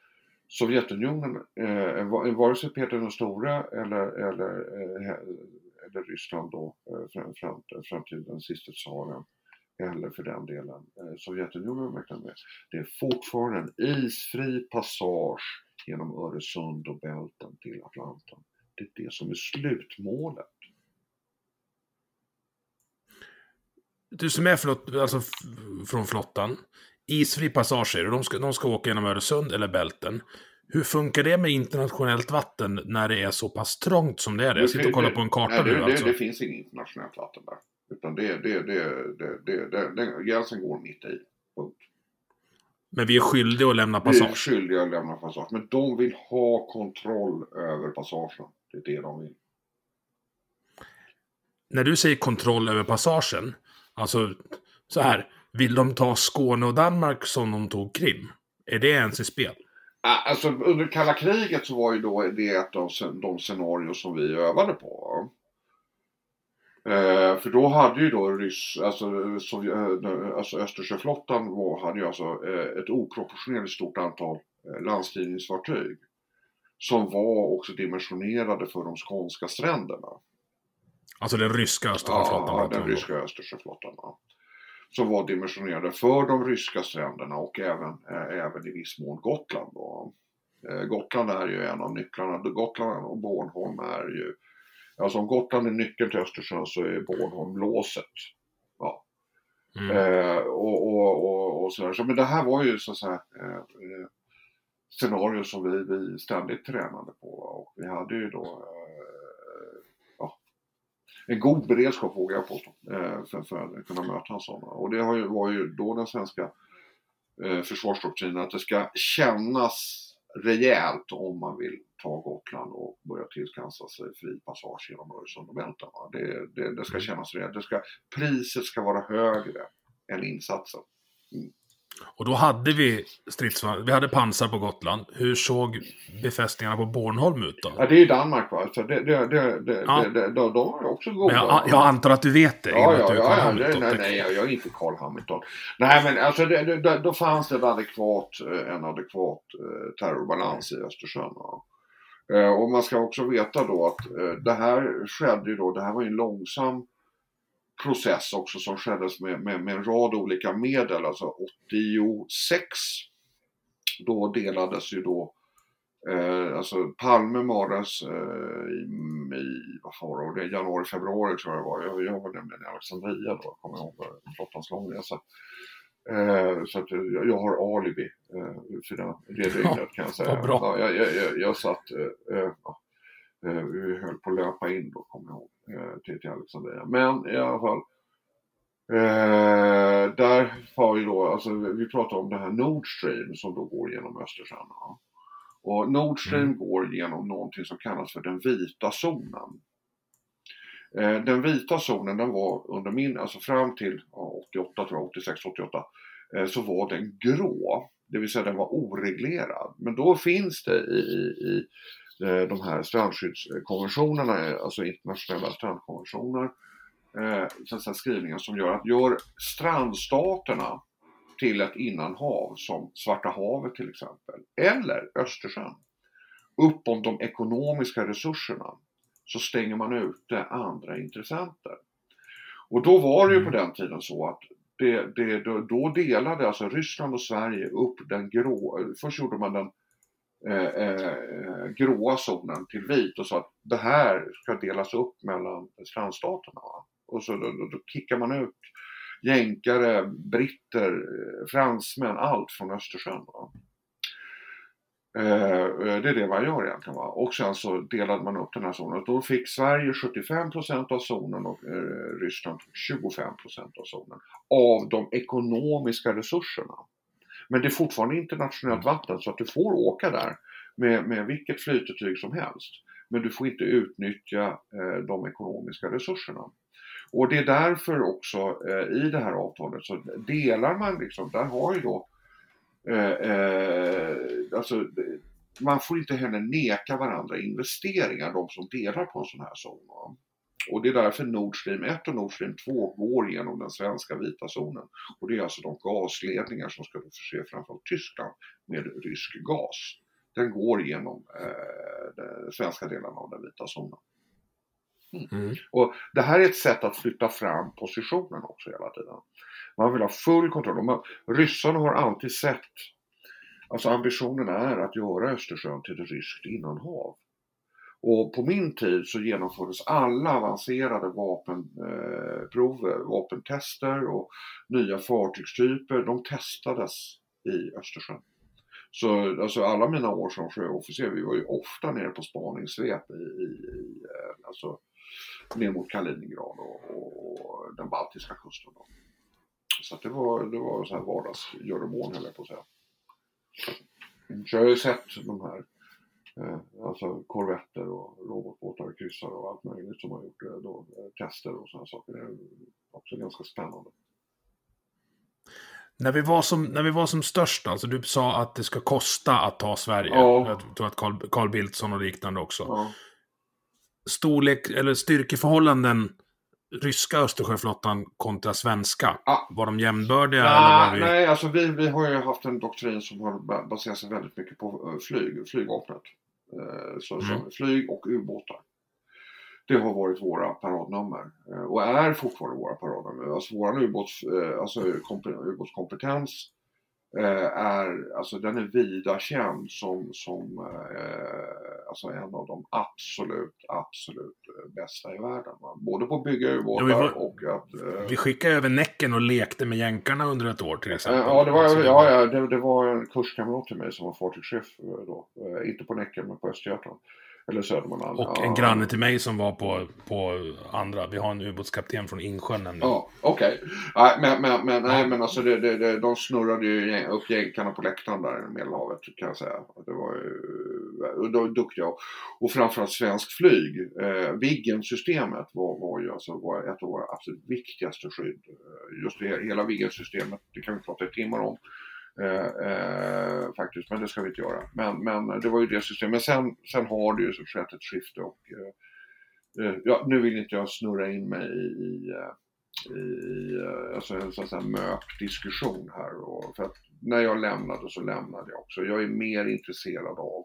Sovjetunionen, eh, vare sig Peter den store eller, eller, eh, eller Ryssland då, eh, fram, fram, fram till den sista tsaren, eller för den delen eh, Sovjetunionen med. Det är fortfarande en isfri passage genom Öresund och Bälten till Atlanten. Det är det som är slutmålet. Du som är flott, alltså, från flottan, isfri passage de ska, de ska åka genom Öresund eller Bälten. Hur funkar det med internationellt vatten när det är så pass trångt som det är? Jag sitter och kollar på en karta nu alltså. Det, finns inget internationellt vatten där. Utan det, det, det, det, gränsen går mitt i. Punkt. Men vi är skyldiga att lämna passage? Vi är skyldiga att lämna passage. Men de vill ha kontroll över passagen. Det är det de vill. När du säger kontroll över passagen, alltså så här, vill de ta Skåne och Danmark som de tog Krim? Är det ens i spel? Alltså under kalla kriget så var ju då det ett av de scenarier som vi övade på. Eh, för då hade ju då ryss, alltså, Sovjet, eh, alltså Östersjöflottan var, hade ju alltså eh, ett oproportionerligt stort antal eh, landstigningsfartyg. Som var också dimensionerade för de skånska stränderna. Alltså den ryska Östersjöflottan? Ja, den ryska Östersjöflottan. Ja. Som var dimensionerade för de ryska stränderna och även, eh, även i viss mån Gotland. Då. Eh, Gotland är ju en av nycklarna. Gotland och Bornholm är ju Alltså om Gotland är nyckeln till Östersjön så är Bornholm låset. Ja. Mm. Eh, och, och, och, och sådär. Så, men det här var ju så att säga eh, scenarier som vi, vi ständigt tränade på. Och vi hade ju då eh, ja, en god beredskap vågar jag påstå eh, för, för att kunna möta en sån. Och det har ju, var ju då den svenska eh, försvarsdoktrinen att det ska kännas rejält om man vill ta Gotland och börja tillskansa sig fri passage genom Öresund och Bälten. Det, det, det, ska mm. kännas rejält. Det ska, priset ska vara högre än insatsen. Mm. Och då hade vi stridsvagnar, vi hade pansar på Gotland. Hur såg befästningarna på Bornholm ut då? Ja, det är Danmark va? Så det, det, det, det, ja. det, de, de är också goda. Jag, jag, antar att du vet det? Ja, ja, ja, ja nej, nej, nej, jag är inte Carl Hamilton. Nej, men alltså det, det, då fanns det en adekvat, eh, en adekvat eh, terrorbalans i Östersjön. Va? Eh, och man ska också veta då att det här skedde ju då, det här var ju en långsam process också som skedde med, med, med en rad olika medel. Alltså 86 då delades ju då Eh, alltså Palme mördades eh, i, i vad var det, januari, februari tror jag det var. Jag, jag var nämligen i Alexandria då, kommer jag ihåg, flottans långresa. Eh, så att jag, jag har alibi eh, för det, det dygnet kan jag säga. Ja, jag, jag, jag, jag satt, eh, eh Eh, vi höll på att löpa in då, kommer jag ihåg, eh, till, till Alexandria. Men i alla fall, eh, där har vi då, alltså vi pratar om det här Nord Stream som då går genom Östersjön. Ja. Och Nord Stream mm. går genom någonting som kallas för den vita zonen. Eh, den vita zonen den var under min, alltså fram till ja, 88 tror jag, 86, 88, eh, så var den grå. Det vill säga den var oreglerad. Men då finns det i, i, i Eh, de här strandskyddskonventionerna, eh, alltså internationella strandkonventioner, eh, skrivningar som gör att gör strandstaterna till ett innanhav som Svarta havet till exempel, eller Östersjön, upp om de ekonomiska resurserna så stänger man ute andra intressenter. Och då var det ju på mm. den tiden så att det, det, då delade alltså Ryssland och Sverige upp den grå, först gjorde man den Eh, eh, gråa zonen till vit och sa att det här ska delas upp mellan strandstaterna. Och så då, då, kickar man ut jänkare, britter, eh, fransmän, allt från Östersjön. Va? Eh, det är det man gör egentligen. Va? Och sen så delade man upp den här zonen. Då fick Sverige 75% av zonen och Ryssland 25% av zonen. Av de ekonomiska resurserna. Men det är fortfarande internationellt mm. vatten så att du får åka där med, med vilket flytetyg som helst. Men du får inte utnyttja eh, de ekonomiska resurserna. Och det är därför också eh, i det här avtalet så delar man liksom, där har ju då eh, eh alltså man får inte heller neka varandra investeringar, de som delar på en sån här zon. Och det är därför Nord Stream 1 och Nord Stream 2 går genom den svenska vita zonen. Och det är alltså de gasledningar som ska förse framförallt Tyskland med rysk gas. Den går genom eh, de svenska delarna av den vita zonen. Mm. Mm. Och det här är ett sätt att flytta fram positionen också hela tiden. Man vill ha full kontroll. Man, ryssarna har alltid sett, alltså ambitionen är att göra Östersjön till ett ryskt innanhav. Och på min tid så genomfördes alla avancerade vapenprover, eh, vapentester och nya fartygstyper, de testades i Östersjön. Så alltså alla mina år som sjöofficer, vi var ju ofta nere på spaningssvep i, i, i eh, alltså ner mot Kaliningrad och, och den baltiska kusten. Då. Så det var, det var så här vardagsgöromål höll jag på att säga. Så jag har ju sett de här alltså korvetter och robotbåtar och kryssare och allt möjligt som har gjort eh, då, eh, tester och sådana saker. Det är också ganska spännande. När vi, var som, när vi var som störst, alltså du sa att det ska kosta att ta Sverige. Ja. Jag tror att Carl, Carl Bildtsson och liknande också. Ja. Storlek, eller styrkeförhållanden ryska Östersjöflottan kontra svenska? Ja. Var de jämnbördiga? Eller var vi... nej alltså vi, vi har ju haft en doktrin som har baserat sig väldigt mycket på flyg, flygvapnet. Eh, så, mm. flyg och ubåtar. Det har varit våra paradnummer eh, och är fortfarande våra paradnummer. Alltså vår ubåts, eh, alltså, ubåtskompetens är, alltså den är vida känd som, som alltså en av de absolut, absolut bästa i världen. Både på att bygga ubåtar ja, och att... Vi skickade över Näcken och lekte med jänkarna under ett år till exempel. Ja, det var, alltså, ja, ja det, det, var en kurskamrat till mig som var fartygschef då. Inte på Näcken men på Östergötland. Eller Södermanland. Och en granne till mig som var på, på andra. Vi har en ubåtskapten från Insjön nämligen. Ja, okej. Okay. men, men, men, nej, men alltså det, det, det, de snurrade ju upp jänkarna på läktaren där i Medelhavet kan jag säga. Det var ju de duktiga. Och framförallt svensk flyg. Eh, Viggen-systemet var, var ju alltså var ett av våra absolut viktigaste skydd. Just det, hela Viggen-systemet, det kan vi prata i timmar om. Eh, eh, faktiskt, men det ska vi inte göra. Men, men det var ju det systemet. Men sen, sen har det ju skett ett skifte och eh, eh, ja, nu vill inte jag snurra in mig i, i, eh, i alltså en sån här mök diskussion här. Och, för att när jag lämnade så lämnade jag också. Jag är mer intresserad av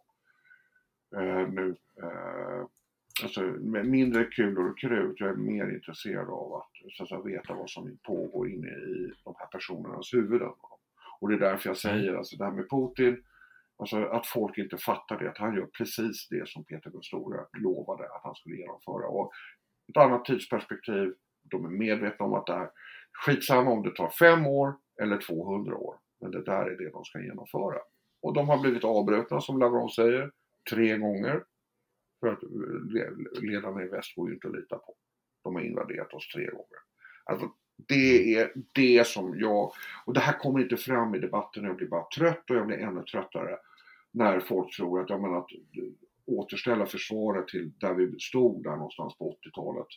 eh, nu eh, Alltså med mindre kulor och krut, jag är mer intresserad av att, så att säga, veta vad som pågår inne i de här personernas huvuden. Och det är därför jag säger, mm. alltså det här med Putin, alltså att folk inte fattar det, att han gör precis det som Peter den store lovade att han skulle genomföra. Och ett annat tidsperspektiv, de är medvetna om att det är skitsamma om det tar fem år eller 200 år, men det där är det de ska genomföra. Och de har blivit avbrutna, som Lavrov säger, tre gånger. För att ledarna i väst går ju inte att lita på. De har invaderat oss tre gånger. Alltså, det är det som jag, och det här kommer inte fram i debatten, jag blir bara trött och jag blir ännu tröttare när folk tror att, jag menar, att återställa försvaret till där vi stod där någonstans på 80-talet.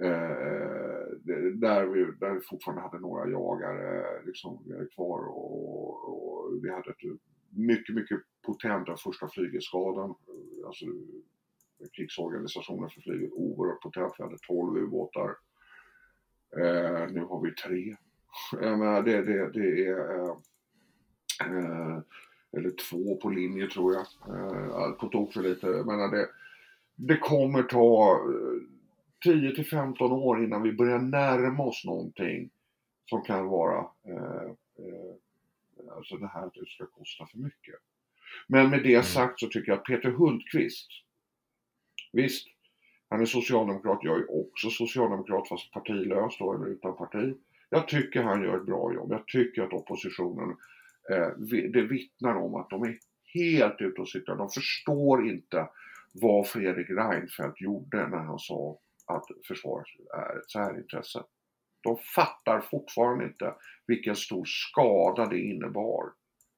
Eh, där, vi, där vi fortfarande hade några jagare liksom, kvar och, och vi hade ett mycket, mycket potent av första flygeskadan, Alltså krigsorganisationen för flyget oerhört potent. Vi hade 12 ubåtar. Eh, nu har vi tre. Menar, det, det, det är eh, eh, eller två på linje tror jag. Eh, på tok för lite. Jag menar, det, det kommer ta 10 eh, till 15 år innan vi börjar närma oss någonting som kan vara eh, eh, alltså det här att det ska kosta för mycket. Men med det mm. sagt så tycker jag att Peter Hultqvist, visst, han är socialdemokrat, jag är också socialdemokrat fast partilös då, eller utan parti. Jag tycker han gör ett bra jobb. Jag tycker att oppositionen, eh, det vittnar om att de är helt ute och cyklar. De förstår inte vad Fredrik Reinfeldt gjorde när han sa att försvaret är ett särintresse. De fattar fortfarande inte vilken stor skada det innebar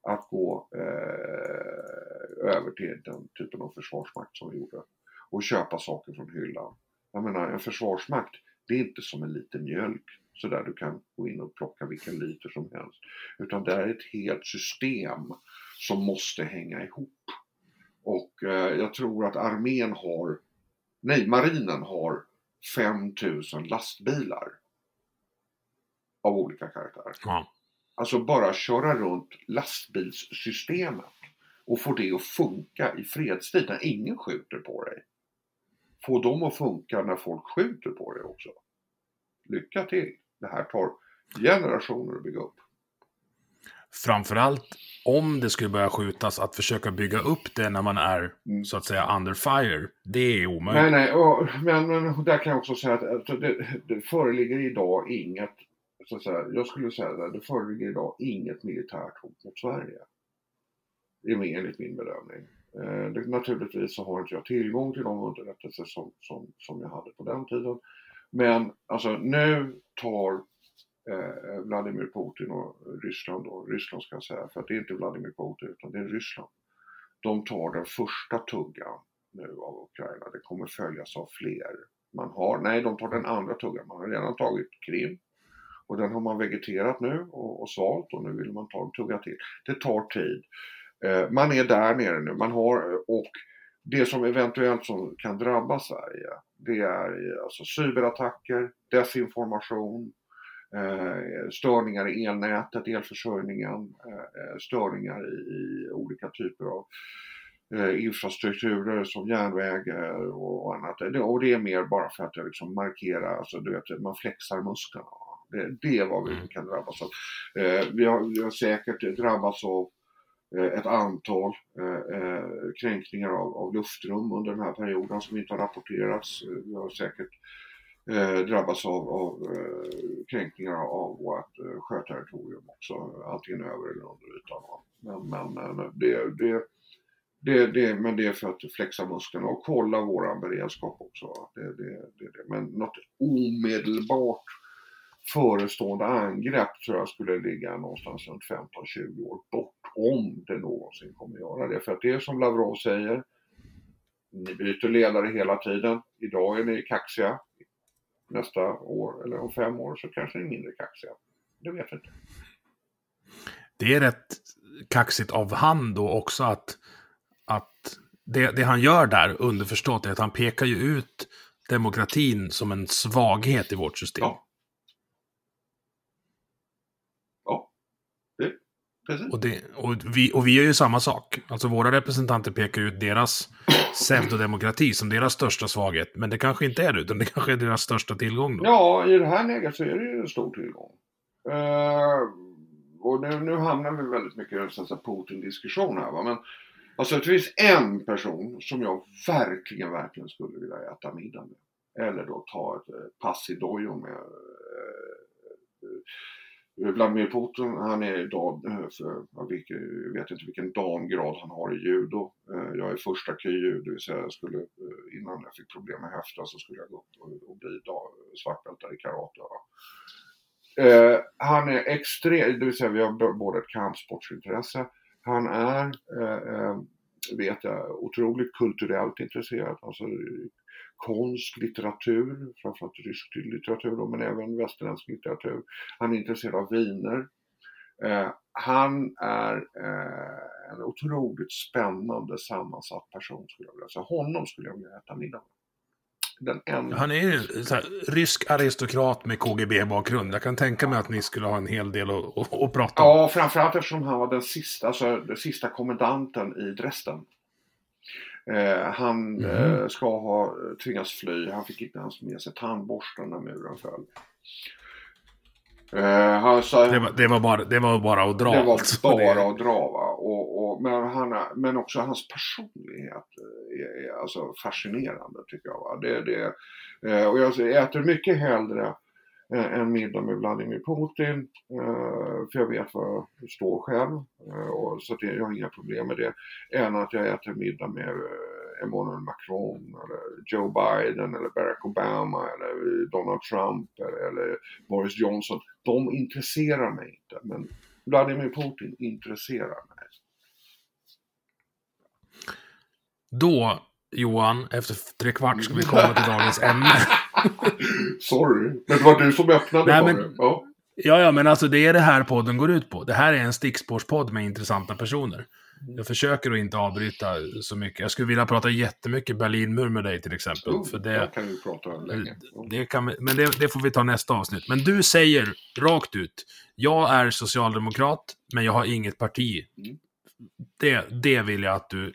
att gå eh, över till den typen av försvarsmakt som vi gjorde och köpa saker från hyllan. Jag menar en försvarsmakt, det är inte som en liten mjölk så där du kan gå in och plocka vilken liter som helst. Utan det är ett helt system som måste hänga ihop. Och eh, jag tror att armén har, nej marinen har 5000 lastbilar av olika karaktär. Ja. Alltså bara köra runt lastbilssystemet och få det att funka i fredstid när ingen skjuter på dig. Få dem att funka när folk skjuter på dig också. Lycka till! Det här tar generationer att bygga upp. Framförallt om det skulle börja skjutas, att försöka bygga upp det när man är mm. så att säga under fire. Det är omöjligt. Nej, nej, och, men, men där kan jag också säga att, att det, det föreligger idag inget så att säga, jag skulle säga att det föreligger idag inget militärt hot mot Sverige. Det är enligt min bedömning. Eh, naturligtvis så har inte jag tillgång till de underrättelser som, som, som jag hade på den tiden. Men alltså nu tar eh, Vladimir Putin och Ryssland och Ryssland ska jag säga, för det är inte Vladimir Putin utan det är Ryssland. De tar den första tuggan nu av Ukraina, det kommer följas av fler. Man har, nej de tar den andra tuggan, man har redan tagit Krim, och den har man vegeterat nu och, och svalt och nu vill man ta en tugga till. Det tar tid. Eh, man är där nere nu. Man har, och det som eventuellt som kan drabba Sverige det är alltså cyberattacker, desinformation, eh, störningar i elnätet, elförsörjningen, eh, störningar i, olika typer av eh, infrastrukturer som järnvägar och, annat. Och det är mer bara för att liksom markera, alltså du vet, man flexar musklerna. Det, det är vad vi mm. kan drabbas av. Eh, vi, har, vi har säkert drabbats av eh, Eh, ett antal eh, eh, kränkningar av, av, luftrum under den här perioden som inte har rapporterats. Vi har säkert drabbats av, av kränkningar av vårt sjöterritorium också, antingen över eller under ytan. Men, men det, det, det, det, men det är för att flexa musklerna och kolla våran beredskap också. Det, det, det, det. Men något omedelbart förestående angrepp tror jag skulle ligga någonstans runt 15-20 år bort om det någonsin kommer göra det. För att det är som Lavrov säger, ni byter ledare hela tiden. Idag är ni kaxiga. Nästa år eller om fem år så kanske ni är mindre kaxiga. Det vet jag inte. Det är rätt kaxigt av han då också att, att det, det han gör där underförstått är att han pekar ju ut demokratin som en svaghet i vårt system. Ja. Precis. Och, det, och, vi, och vi gör ju samma sak. Alltså våra representanter pekar ut deras pseudodemokrati som deras största svaghet. Men det kanske inte är det, utan det kanske är deras största tillgång då. Ja, i det här läget så är det ju en stor tillgång. Uh, och nu, nu hamnar vi väldigt mycket i en Putin-diskussion här va. Men alltså det finns en person som jag verkligen, verkligen skulle vilja äta middag med. Eller då ta ett eh, pass i dojo med. Eh, Vladimir Putin, han är idag, eh, jag vet inte vilken damgrad han har i judo. Eh, jag är första KY, det vill säga jag skulle, innan jag fick problem med höften så skulle jag gå upp och, och bli svartbältare i karate. Eh, han är extremt, det vill säga vi har både ett kampsportsintresse. Han är, eh, vet jag, otroligt kulturellt intresserad. Alltså konst, litteratur, framförallt rysk litteratur då, men även västerländsk litteratur. Han är intresserad av viner. Eh, han är eh, en otroligt spännande sammansatt person skulle jag vilja säga. Honom skulle jag vilja äta middag med. Han är ju rysk aristokrat med KGB-bakgrund. Jag kan tänka mig att ni skulle ha en hel del att, att, att prata om. Ja, framförallt eftersom han var den sista, alltså, den sista kommendanten i Dresden. Eh, han mm. eh, ska ha tvingats fly. Han fick inte ens med sig tandborsten när muren föll. Eh, han, så, det, var, det, var bara, det var bara att dra. Det var alltså. (laughs) bara att dra. Va? Och, och, men, han, men också hans personlighet är, är alltså fascinerande tycker jag. Va? Det, det, eh, och jag äter mycket hellre Eh, en middag med Vladimir Putin. Eh, för jag vet var jag står själv. Eh, och så jag har inga problem med det. Än att jag äter middag med Emmanuel Macron eller Joe Biden eller Barack Obama eller Donald Trump eller Boris Johnson. De intresserar mig inte. Men Vladimir Putin intresserar mig. Då, Johan, efter tre kvart ska vi komma till dagens ämne. (laughs) Sorry, men det var du som öppnade Nej, men, ja. ja, ja, men alltså det är det här podden går ut på. Det här är en stickspårspodd med intressanta personer. Jag försöker att inte avbryta så mycket. Jag skulle vilja prata jättemycket Berlinmur med dig till exempel. Oh, för det, kan vi prata länge. Det kan men det, det, får vi ta nästa avsnitt. Men du säger rakt ut, jag är socialdemokrat, men jag har inget parti. Mm. Det, det vill jag att du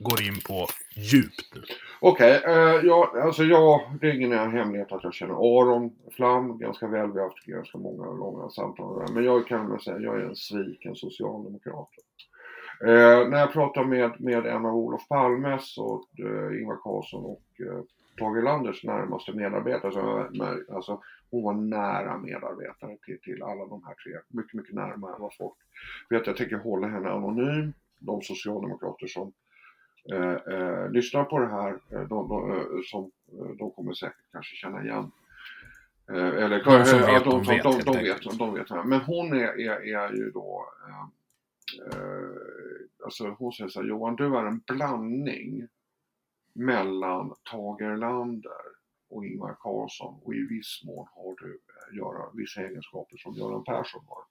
går in på djupt nu. Okej, okay, eh, alltså jag, det är ingen hemlighet att jag känner Aron Flam ganska väl. Vi har haft ganska många långa samtal där. Men jag kan väl säga att jag är en sviken socialdemokrat. Eh, när jag pratar med, med en av Olof Palmes och eh, Ingvar Carlsson och eh, Tage Erlanders närmaste medarbetare, så, alltså, hon var nära medarbetare till, till alla de här tre. Mycket, mycket närmare än vad folk vet. Jag tänker hålla henne anonym. De socialdemokrater som eh, eh, lyssnar på det här, eh, de, de, eh, som, de kommer säkert kanske känna igen eller de som vet, de, de, vet, de, vet, de vet. Men hon är, är, är ju då alltså hon säger så här, Johan du är en blandning mellan Tage Erlander och Ingvar Carlsson och i viss mån har du göra vissa egenskaper som Göran Persson har.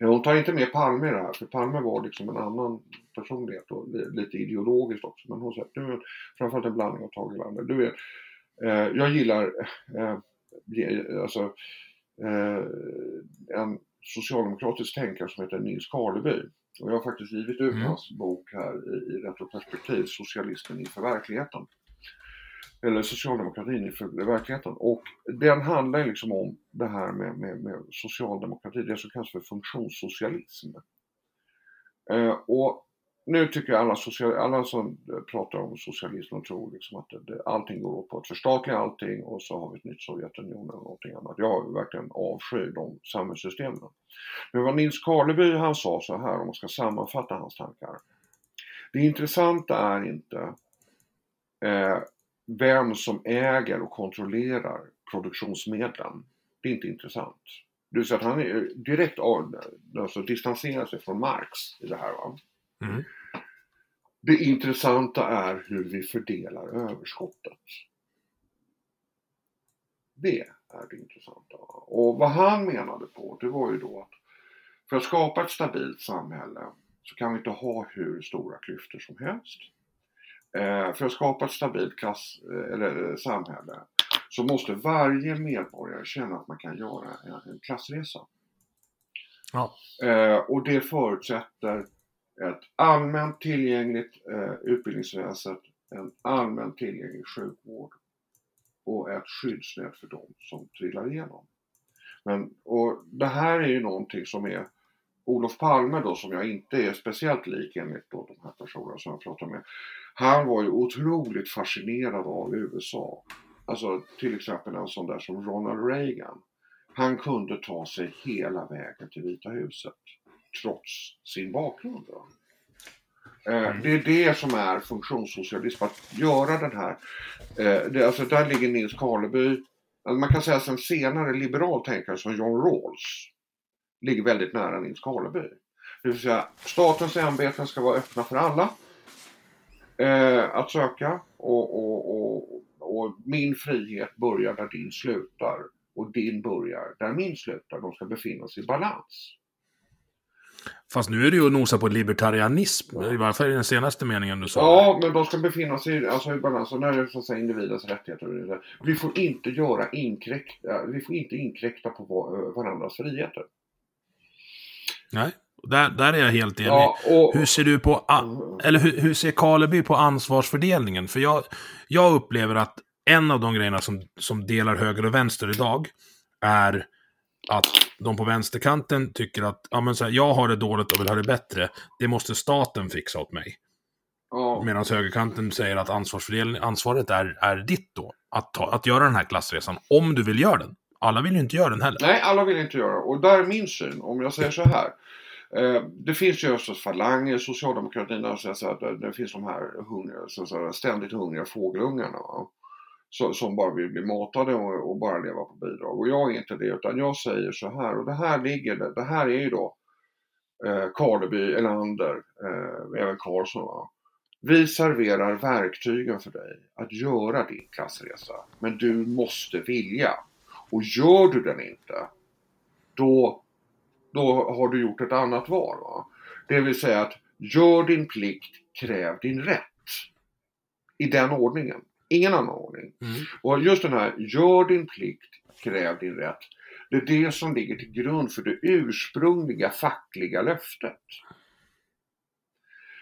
Hon tar inte med Palme i det här, för Palme var liksom en annan personlighet och lite ideologiskt också. Men hon säger, du är framförallt en blandning av Tage Erlander. Du vet, eh, jag gillar eh, alltså, eh, en socialdemokratisk tänkare som heter Nils Karleby. Och jag har faktiskt givit ut mm. hans bok här i, i Retroperspektiv, Socialismen inför verkligheten eller socialdemokratin i verkligheten. Och den handlar liksom om det här med, med, med socialdemokrati, det som kallas för funktionssocialism. Eh, och nu tycker jag alla, social, alla som pratar om socialism och tror liksom att det, allting går åt på att förstatliga allting och så har vi ett nytt Sovjetunionen eller någonting annat. Jag verkligen avskyr de samhällssystemen. Men vad Nils Karleby han sa så här om man ska sammanfatta hans tankar. Det intressanta är inte eh, vem som äger och kontrollerar produktionsmedlen. Det är inte intressant. Det vill säga att han är direkt alltså distanserar sig från Marx i det här. Va? Mm. Det intressanta är hur vi fördelar överskottet. Det är det intressanta. Och vad han menade på det var ju då att för att skapa ett stabilt samhälle så kan vi inte ha hur stora klyftor som helst. Eh, för att skapa ett stabilt klass, eh, eller, eh, samhälle så måste varje medborgare känna att man kan göra en, en klassresa. Ja. och det förutsätter ett allmänt tillgängligt utbildningsväsen, en allmänt tillgänglig sjukvård och ett skyddsnät för dem som trillar igenom. Men, och det här är ju någonting som är Olof Palme då, som jag inte är speciellt lik enligt då de här personerna som jag pratar med. Han var ju otroligt fascinerad av USA. Alltså till exempel en sån där som Ronald Reagan. Han kunde ta sig hela vägen till Vita huset trots sin bakgrund. Eh, det är det som är funktionssocialism, att göra den här, eh, det, alltså där ligger Nils Karleby, alltså man kan säga att en senare liberal tänkare som John Rawls ligger väldigt nära Nils Karleby. Det vill säga statens ämbeten ska vara öppna för alla eh, att söka och, och, och, och, min frihet börjar där din slutar och din börjar där min slutar. De ska befinna sig i balans. Fast nu är det ju att nosa på libertarianism, i varje fall i den senaste meningen du sa. Ja, men de ska befinna sig alltså, i balans, och när det är så att säga individens rättigheter. Vi får inte göra inkräkta, vi får inte inkräkta på varandras friheter. Nej, där, där är jag helt enig. Ja, och... Hur ser du på, eller hur, hur ser Karleby på ansvarsfördelningen? För jag, jag upplever att en av de grejerna som, som delar höger och vänster idag är att de på vänsterkanten tycker att ja, men så här, jag har det dåligt och vill ha det bättre. Det måste staten fixa åt mig. Oh. Medan högerkanten säger att ansvaret är, är ditt då. Att, ta, att göra den här klassresan, om du vill göra den. Alla vill ju inte göra den heller. Nej, alla vill inte göra Och där är min syn, om jag säger så här. Eh, det finns ju östers falanger i socialdemokratin, alltså, så att det finns de här hungriga, så, så, ständigt hungriga fågelungarna. Va? Som bara vill bli matade och, och, bara leva på bidrag. Och jag är inte det, utan jag säger så här, och det här ligger, det, här är ju då eh, Karleby, Elander, eh, även Karlsson. Va? Vi serverar verktygen för dig att göra din klassresa, men du måste vilja. Och gör du den inte, då, då har du gjort ett annat val. Va? Det vill säga att gör din plikt, kräv din rätt. I den ordningen. Ingen annan ordning. Mm. Och just den här, gör din plikt, kräv din rätt. Det är det som ligger till grund för det ursprungliga fackliga löftet.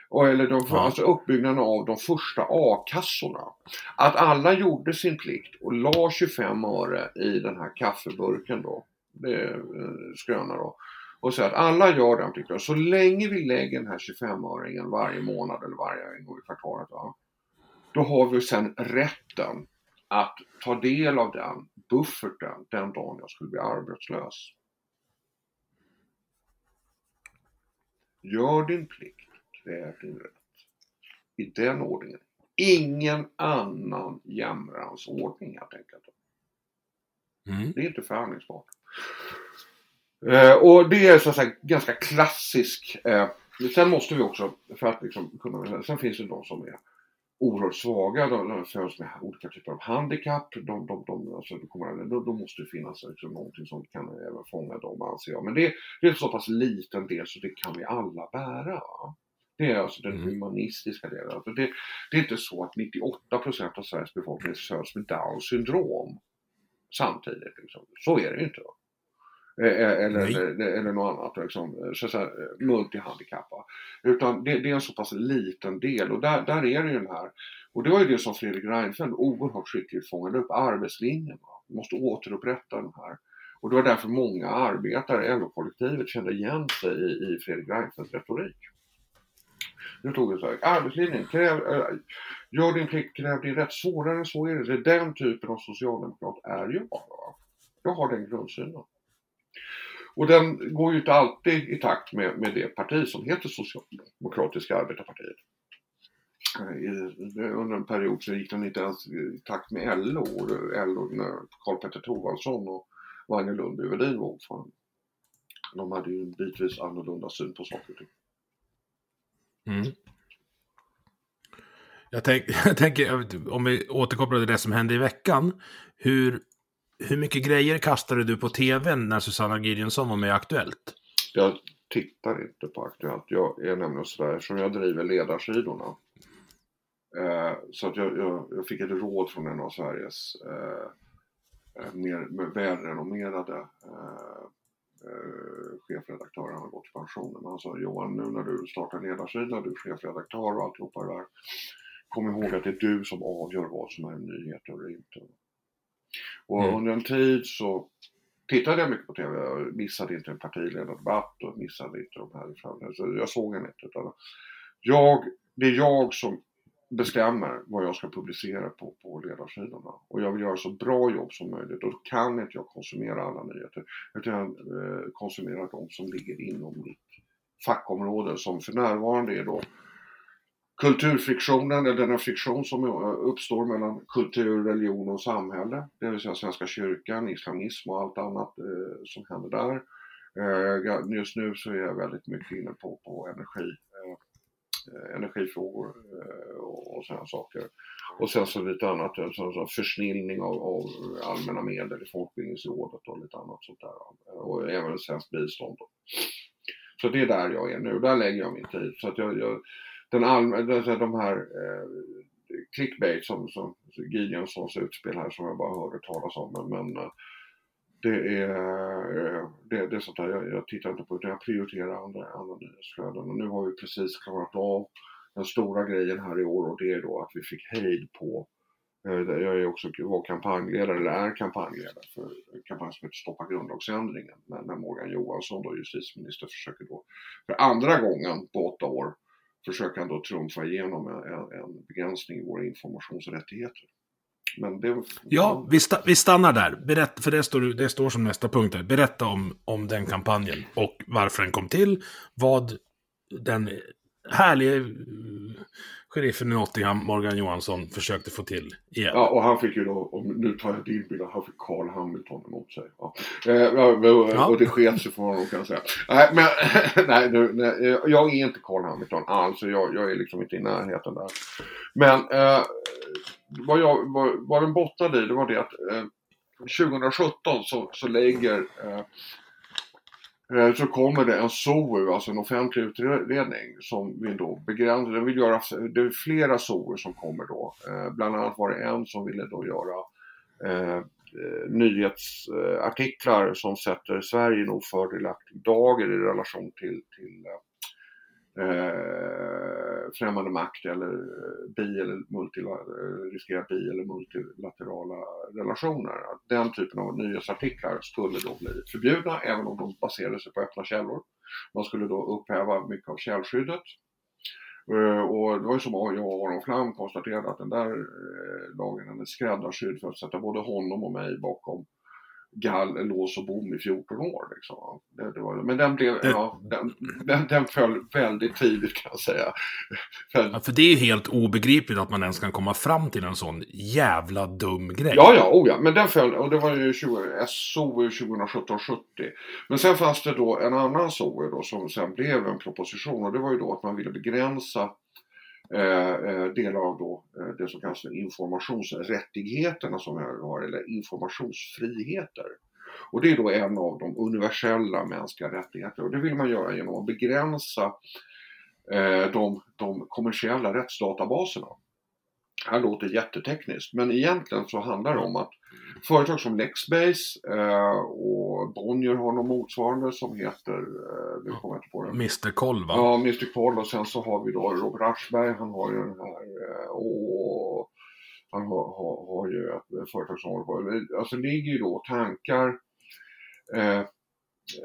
Och, eller de, ja. alltså uppbyggnaden av de första a-kassorna. Att alla gjorde sin plikt och la 25 öre i den här kaffeburken då. Det eh, skröna då. Och så att alla gör den plikten. Så länge vi lägger den här 25-öringen varje månad eller varje gång i kvartalet. Va? Då har vi sen rätten att ta del av den bufferten den dagen jag skulle bli arbetslös. Gör din plikt, kräv din rätt. I den ordningen. Ingen annan jämrans ordning helt enkelt. Mm. Det är inte förhandlingsbart. Eh, och det är så att säga ganska klassisk. Eh, sen måste vi också, för att liksom kunna, sen finns det de som är oerhört svaga, de, de föds med olika typer av handikapp. De, de, de, alltså, det kommer, då, då måste finnas liksom, någonting som kan även fånga dem anser jag. Men det, det är en så pass liten del så det kan vi alla bära. Det är alltså den mm. humanistiska delen. Alltså det, det, är inte så att 98% av Sveriges befolkning föds med Downs syndrom samtidigt. Liksom. Så är det inte. Eh, eh, eller, eller, eller något annat, liksom, så att säga, multihandikappad. Utan det, det, är en så pass liten del och där, där är det ju den här, och det var ju det som Fredrik Reinfeldt oerhört skickligt fångade upp, arbetslinjen. Va? Vi måste återupprätta den här. Och det var därför många arbetare, LO-kollektivet, kände igen sig i, i Fredrik Reinfeldts retorik. Nu tog vi så här, arbetslinjen, kräv, äh, gör din plikt, kräv din rätt. Svårare än så är det. Det den typen av socialdemokrat är jag. Va? Jag har den grundsynen. Och den går ju inte alltid i takt med, med det parti som heter Socialdemokratiska arbetarpartiet. Eh, under en period så gick den inte ens i takt med LO, LO när Karl Petter Thorwaldsson och Wagner Lundby Wedin var ordförande. De hade ju en bitvis annorlunda syn på saker och ting. Mm. Jag, tänk, (laughs) jag tänker, om vi återkopplar till det som hände i veckan. Hur hur mycket grejer kastade du på tvn när Susanna Gideonsson var med i Aktuellt? Jag tittar inte på Aktuellt. Jag är nämligen sådär som jag driver ledarsidorna. Eh, så att jag, jag, jag, fick ett råd från en av Sveriges eh, eh mer välrenommerade eh, eh, chefredaktörer. Han har gått i pension. Men han sa Johan, nu när du startar ledarsidan, du är chefredaktör och alltihopa det där. Kom ihåg att det är du som avgör vad som är en nyhet eller inte. Och mm. under en tid så tittade jag mycket på TV. Jag missade inte en partiledardebatt och missade inte de här. Så jag såg en inte. Utan jag, det är jag som bestämmer vad jag ska publicera på, på ledarsidorna. Och jag vill göra så bra jobb som möjligt. Och då kan inte jag konsumera alla nyheter. Utan jag eh, konsumerar de som ligger inom mitt fackområde som för närvarande är då kulturfriktionen, eller den friktion som uppstår mellan kultur, religion och samhälle. Det vill säga Svenska kyrkan, islamism och allt annat eh, som händer där. Eh, just nu så är jag väldigt mycket inne på, på energi, eh, energifrågor eh, och, och sådana saker. Och sen så lite annat, eh, så, så försnillning av, av, allmänna medel i Folkbildningsrådet och lite annat sånt där. Eh, och även svenskt bistånd. Så det är där jag är nu, där lägger jag min tid. Så att jag, jag den allmänna, de här eh, clickbait som, som Gideonssons utspel här som jag bara hörde talas om. Men, men eh, det är, eh, det, det är sånt där jag, jag tittar inte på utan jag prioriterar andra, andra nyhetsflöden. Och nu har vi precis klarat av den stora grejen här i år och det är då att vi fick hejd på eh, jag är också var kampanjledare, eller är kampanjledare för en kampanj som heter Stoppa grundlagsändringen. När Morgan Johansson, då justitieminister, försöker då för andra gången på åtta år försöker han då trumfa igenom en, en begränsning i våra informationsrättigheter. Men det, ja, vi, sta, vi stannar där. Berätta, för det står, det står som nästa punkt här. Berätta om, om den kampanjen och varför den kom till. Vad den härliga sheriffen i Nottingham, Morgan Johansson, försökte få till igen. Ja, och han fick ju då, och nu tar jag din bild, han fick Carl Hamilton emot sig. Ja. Eh, och det sket sig för honom kan jag säga. Nej, men (laughs) nej, nu, nej, jag är inte Carl Hamilton alls, jag, jag är liksom inte i närheten där. Men eh, vad, jag, vad, vad den bottnade i, det var det att eh, 2017 så, så lägger Eh, Eh, så kommer det en SOU, alltså en offentlig utredning som vill då begränsa, den vill göra, det är flera SOU som kommer då. Eh, bland annat var det en som ville då göra eh, eh nyhetsartiklar som sätter Sverige i en ofördelaktig dager i relation till, till eh, främmande makt eller eh, bi eller multilaterala, eh, bi eller multilaterala relationer. Den typen av nyhetsartiklar skulle då bli förbjudna även om de baserade sig på öppna källor. Man skulle då upphäva mycket av källskyddet. Eh, och det var ju som jag och Aron Flam konstaterade att den där uh, lagen är skräddarsydd för att sätta både honom och mig bakom gall, lås och bom i 14 år. Liksom. Det, det var, men den, blev, det... ja, den, den, den föll väldigt tidigt kan jag säga. ja, för det är helt obegripligt att man ens kan komma fram till en sån jävla dum grej. Ja, ja, oh ja. men den föll, och det var ju 20, SOU 2017-70. Men sen fanns det då en annan SOU då som sen blev en proposition och det var ju då att man ville begränsa Eh, eh, del delar av då, eh, det som kallas för informationsrättigheterna som vi har, eller informationsfriheter. Och det är då en av de universella mänskliga rättigheterna och det vill man göra genom att begränsa de, de kommersiella rättsdatabaserna. Det här låter jättetekniskt men egentligen så handlar det om att företag som Lexbase eh, och Bonnier har något motsvarande som heter, eh, nu kommer jag inte på det. Mr Koll va? Ja, Mr Koll och sen så har vi då Robert Aschberg, han har ju den här eh, och han har, har, har ju ett företag som håller på, alltså det ligger ju då tankar, eh,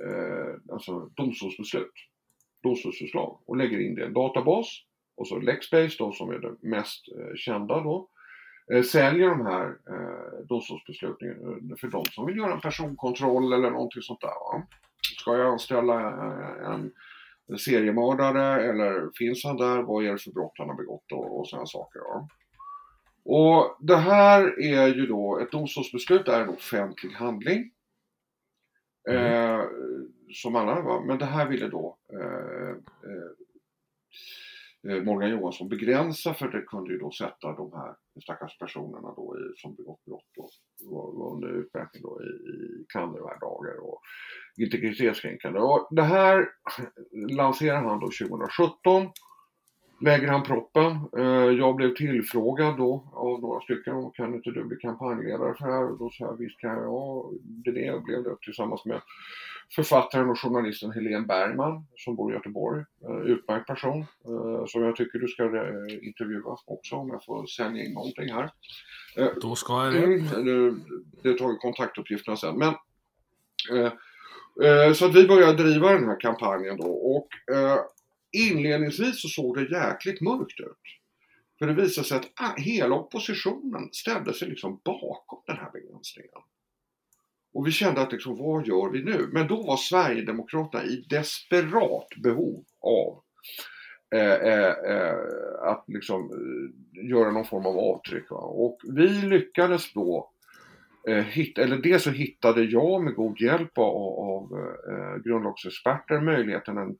eh, alltså domstolsbeslut, domstolsförslag och lägger in det i en databas och så Lexbase då som är det mest eh, kända då säljer de här eh, domstolsbesluten eh, för de som vill göra en personkontroll eller någonting sånt där. Va? Ska jag anställa eh, en seriemördare eller finns han där? Vad är det för brott han har begått och, och sådana saker. Va? Och det här är ju då, ett domstolsbeslut är en offentlig handling. Mm. Eh, som alla, va? men det här ville då eh, eh, Eh, Eh, Morgan Johansson begränsa för det kunde ju då sätta de här stackars personerna då i, som begått brott och var, under utmätning då i, i klandervärda dagar och integritetskränkande. Och det här lanserar han då 2017 lägger han proppen. Eh, jag blev tillfrågad då av några stycken. Kan inte du bli kampanjledare för det här? Och då sa jag visst kan jag. Det blev det tillsammans med författaren och journalisten Helene Bergman som bor i Göteborg. Eh, utmärkt person eh, som jag tycker du ska intervjua också om jag får sälja in någonting här. Då ska jag det. Mm, det tar kontaktuppgifterna sen. Men, så att vi började driva den här kampanjen då och inledningsvis så såg det jäkligt mörkt ut. För det visade sig att hela oppositionen ställde sig liksom bakom den här begränsningen. Och vi kände att liksom, vad gör vi nu? Men då var Sverigedemokraterna i desperat behov av eh, eh, eh att liksom, eh, göra någon form av avtryck. Va? Och vi lyckades då eh, hitta, eller dels så hittade jag med god hjälp av, av eh, grundlagsexperter möjligheten att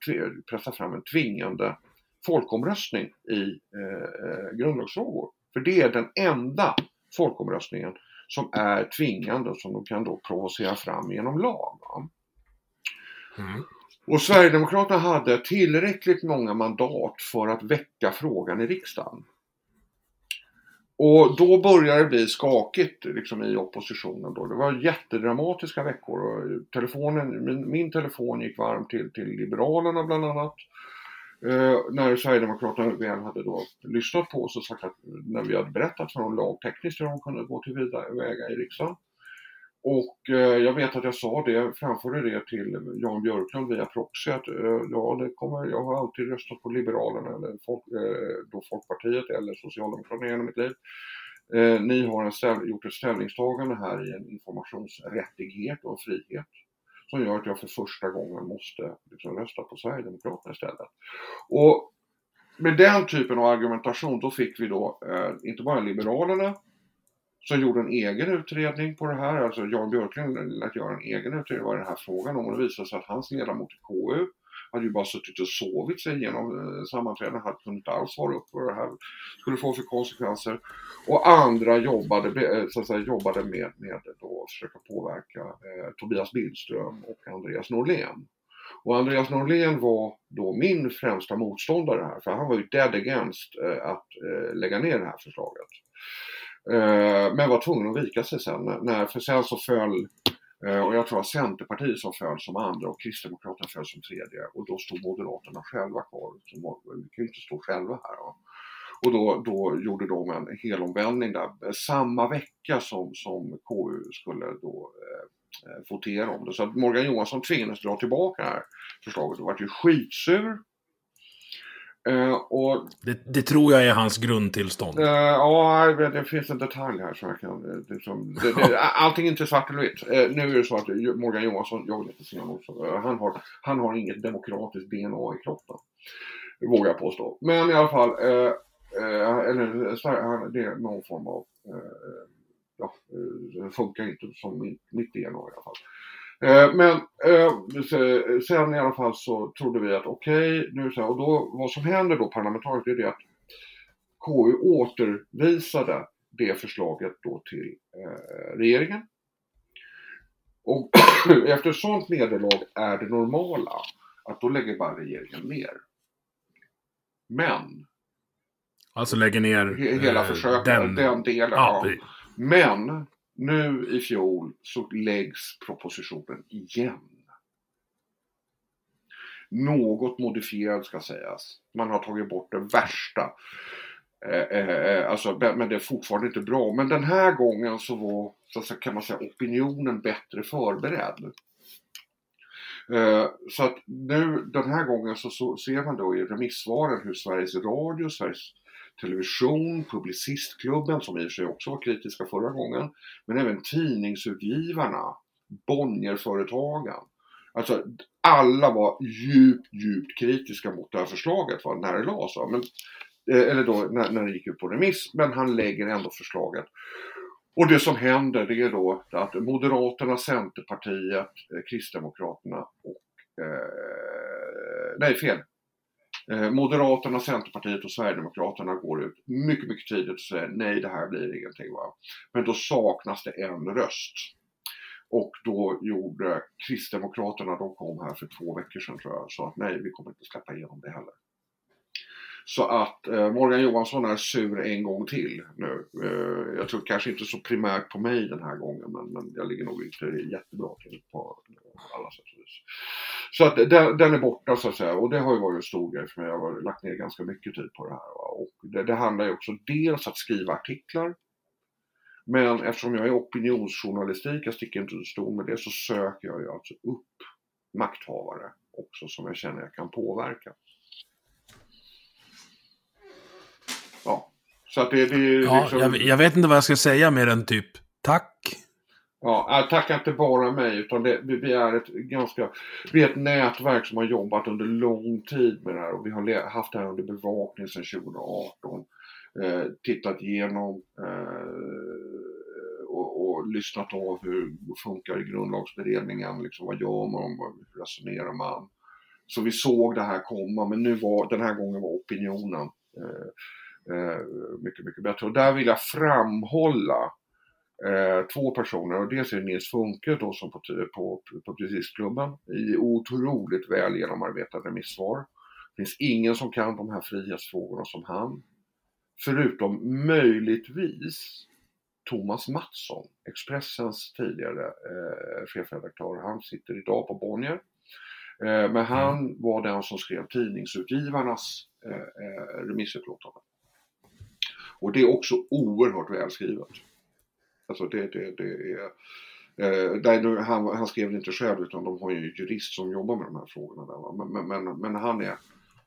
pressa fram en tvingande folkomröstning i eh, eh, grundlagsfrågor. För det är den enda folkomröstningen som är tvingande och som de kan då provocera fram genom lag. Mm. Och Sverigedemokraterna hade tillräckligt många mandat för att väcka frågan i riksdagen. Och då började det bli skakigt liksom, i oppositionen. Då. Det var jättedramatiska veckor. Och telefonen, min, min telefon gick varm till, till Liberalerna bland annat. Eh, när Sverigedemokraterna väl hade då lyssnat på oss och sagt att när vi hade berättat för dem lagtekniskt hur de kunde gå till vidare väga i riksdagen. Och eh, jag vet att jag sa det, framförde det till Jan Björklund via proxy att eh, ja, det kommer, jag har alltid röstat på Liberalerna eller folk, eh, då Folkpartiet eller Socialdemokraterna genom mitt liv. Eh, ni har en ställ, gjort ett ställningstagande här i en informationsrättighet och en frihet som gör att jag för första gången måste liksom rösta på Sverigedemokraterna istället. Och med den typen av argumentation då fick vi då eh, inte bara Liberalerna som gjorde en egen utredning på det här, alltså Jan Björklund lät göra en egen utredning vad den här frågan om och det visade sig att hans ledamot i KU hade ju bara suttit och sovit sig igenom eh, sammanträden, sammanträdena, hade inte alls svara upp vad det här skulle få för konsekvenser. Och andra jobbade, eh, så att säga, jobbade med, med att försöka påverka eh, Tobias Billström och Andreas Norlén. Och Andreas Norlén var då min främsta motståndare här, för han var ju dead against eh, att eh, lägga ner det här förslaget. Eh, men var tvungen att vika sig sen, när, för sen så föll Eh, och jag tror att Centerpartiet som föll som andra och Kristdemokraterna föll som tredje. Och då stod Moderaterna själva kvar. Vi kan ju inte stå själva här. Och då, då gjorde de en helomvändning där eh, samma vecka som, som KU skulle då eh, eh votera om det. Så att Morgan Johansson tvingades dra tillbaka det här förslaget och vart ju skitsur. Uh, och, det, det, tror jag är hans grundtillstånd. Uh, ja, det finns en detalj här som jag kan... Eh, det, det, (laughs) allting är inte svart eller vitt. Uh, nu är det så att Morgan Johansson, jag vill inte något, så, han, har, han har inget demokratiskt DNA i kroppen. Vågar jag påstå. Men i alla fall, eller det är någon form av... ja, det funkar inte som mitt DNA i alla fall. Eh, men eh, sen i alla fall så trodde vi att okej, okay, nu så här, och då vad som händer då parlamentariskt är det att KU återvisade det förslaget då till eh, regeringen. Och (clears throat) efter sådant nederlag är det normala att då lägger bara regeringen ner. Men Alltså lägger ner hela försöket, den, den delen. Ja, ja. Men nu i fjol så läggs propositionen igen. Något modifierad ska sägas. Man har tagit bort det värsta. Eh, eh, eh alltså, men det är fortfarande inte bra. Men den här gången så var, så kan man säga, opinionen bättre förberedd. Eh, så att nu den här gången så, så, ser man då i remissvaren hur Sveriges Radio, Sveriges television, Publicistklubben som i och för sig också var kritiska förra gången, men även tidningsutgivarna, Bonnierföretagen. Alltså alla var djupt, djupt kritiska mot det här förslaget va, när det lades. Men, eh, eller då när, när det gick ut på remiss, men han lägger ändå förslaget. Och det som händer det är då att Moderaterna, Centerpartiet, eh, Kristdemokraterna och eh, nej fel, Eh, Moderaterna, Centerpartiet och Sverigedemokraterna går ut mycket, mycket tidigt och säger nej, det här blir ingenting. Va? Men då saknas det en röst. Och då gjorde Kristdemokraterna, de kom här för två veckor sedan tror jag, sa att nej, vi kommer inte släppa igenom det heller. Så att eh, Morgan Johansson är sur en gång till nu. Eh, jag tror kanske inte så primärt på mig den här gången men, men jag ligger nog inte jättebra till på alla sätt och vis. Så att den, den, är borta så att säga och det har ju varit en stor grej för mig. Jag har lagt ner ganska mycket tid på det här. Va? Och det, det handlar ju också dels att skriva artiklar men eftersom jag är opinionsjournalistik, jag sticker inte under stol med det, så söker jag ju alltså upp makthavare också som jag känner jag kan påverka. Ja. Så att det, det är Ja, liksom... jag, jag vet inte vad jag ska säga mer än typ tack. Ja, äh, tacka inte bara mig utan det, vi, vi är ett ganska, vi är ett nätverk som har jobbat under lång tid med det här och vi har haft det här under bevakning sedan 2018. Eh, tittat igenom eh, och, och lyssnat av hur det funkar i grundlagsberedningen, liksom vad gör man, hur resonerar man. Så vi såg det här komma men nu var, den här gången var opinionen eh, eh, mycket, mycket bättre. Och där vill jag framhålla eh, två personer och dels är det Nils Funke då som på, på Publicistklubben i otroligt väl genomarbetade remissvar. Det finns ingen som kan de här frihetsfrågorna som han. Förutom möjligtvis Thomas Mattsson, Expressens tidigare eh, chefredaktör. Han sitter idag på Bonnier. Eh, men han var den som skrev tidningsutgivarnas eh, eh, remissutlåtande. Och det är också oerhört välskrivet. Alltså det, det, det är... Eh, där, han, han skrev det inte själv utan de har ju en jurist som jobbar med de här frågorna. Där. Men, men, men, men han är...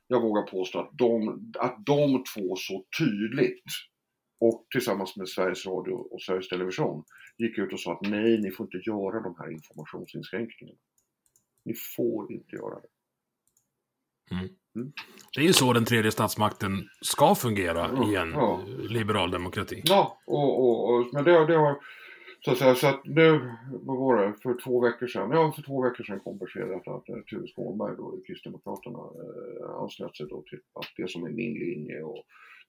Jag vågar påstå att de, att de två så tydligt och tillsammans med Sveriges Radio och Sveriges Television gick ut och sa att nej, ni får inte göra de här informationsinskränkningarna. Ni får inte göra det. Det är ju så den tredje statsmakten ska fungera Ja, i en ja. liberal demokrati. Ja, och, och, och, men det, det har så att säga, så att nu, vad var det, för två veckor sedan, ja för två veckor sedan kom beskedet att eh, Ture Skånberg då, Kristdemokraterna, eh, anslöt sig då till att det som är min linje och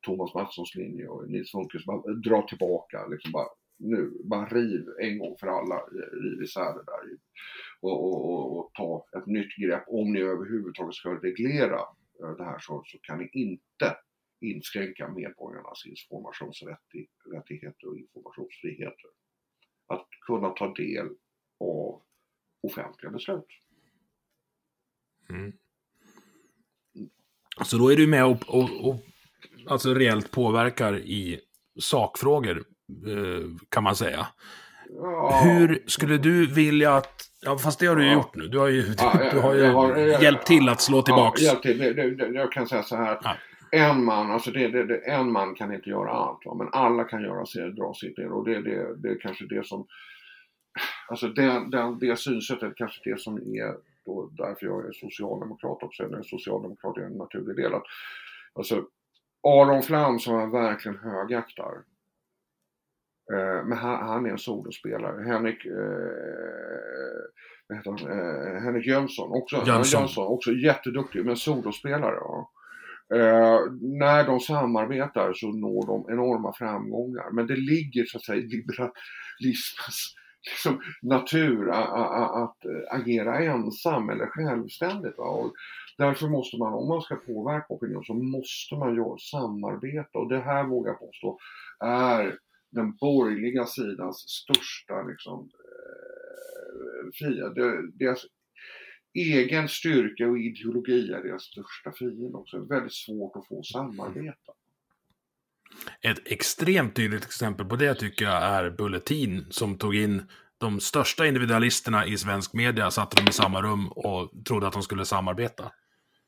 Thomas Mattssons linje och Nils Funkes bara dra tillbaka, liksom bara nu, bara riv en gång för alla, eh, riv isär det där och, och, och, och ta ett nytt grepp. Om ni överhuvudtaget ska reglera eh, det här så, så kan ni inte inskränka medborgarnas informationsrättigheter och informationsfriheter. Att kunna ta del av offentliga beslut. Mm. Så då är du med och, och, och alltså reellt påverkar i sakfrågor, eh, kan man säga. Ja, Hur skulle du vilja att... Ja, fast det har du ju Ja. gjort nu. Du har ju, Ja, du har ju jag har- jag- hjälpt till att slå tillbaks. Ja, till. Det, det, det, jag kan säga så här en man, alltså det, det, det, en man kan inte göra allt, va? men alla kan göra sig, dra sitt del och det, det, det är kanske det som, alltså det, det, det synsättet kanske det som är då därför jag är socialdemokrat också, eller socialdemokrat är en naturlig del. Att, alltså Aron Flam som jag verkligen högaktar, men han, han är en solospelare. Henrik, eh, han? Eh, Henrik Jönsson, också, Jönsson. Jönsson. Också jätteduktig, men solospelare. Ja. Eh, när de samarbetar så når de enorma framgångar. Men det ligger så att säga i liberalismens liksom, natur a, a, a, att eh, agera ensam eller självständigt. Va? Därför måste man, om man ska påverka opinion, så måste man göra samarbeta. Och det här vågar jag påstå är den borgerliga sidans största liksom, eh, fiende. Deras egen styrka och ideologi är deras största fiende också. Det är väldigt svårt att få samarbeta. Ett extremt tydligt exempel på det tycker jag är Bulletin som tog in de största individualisterna i svensk media, satte dem i samma rum och trodde att de skulle samarbeta.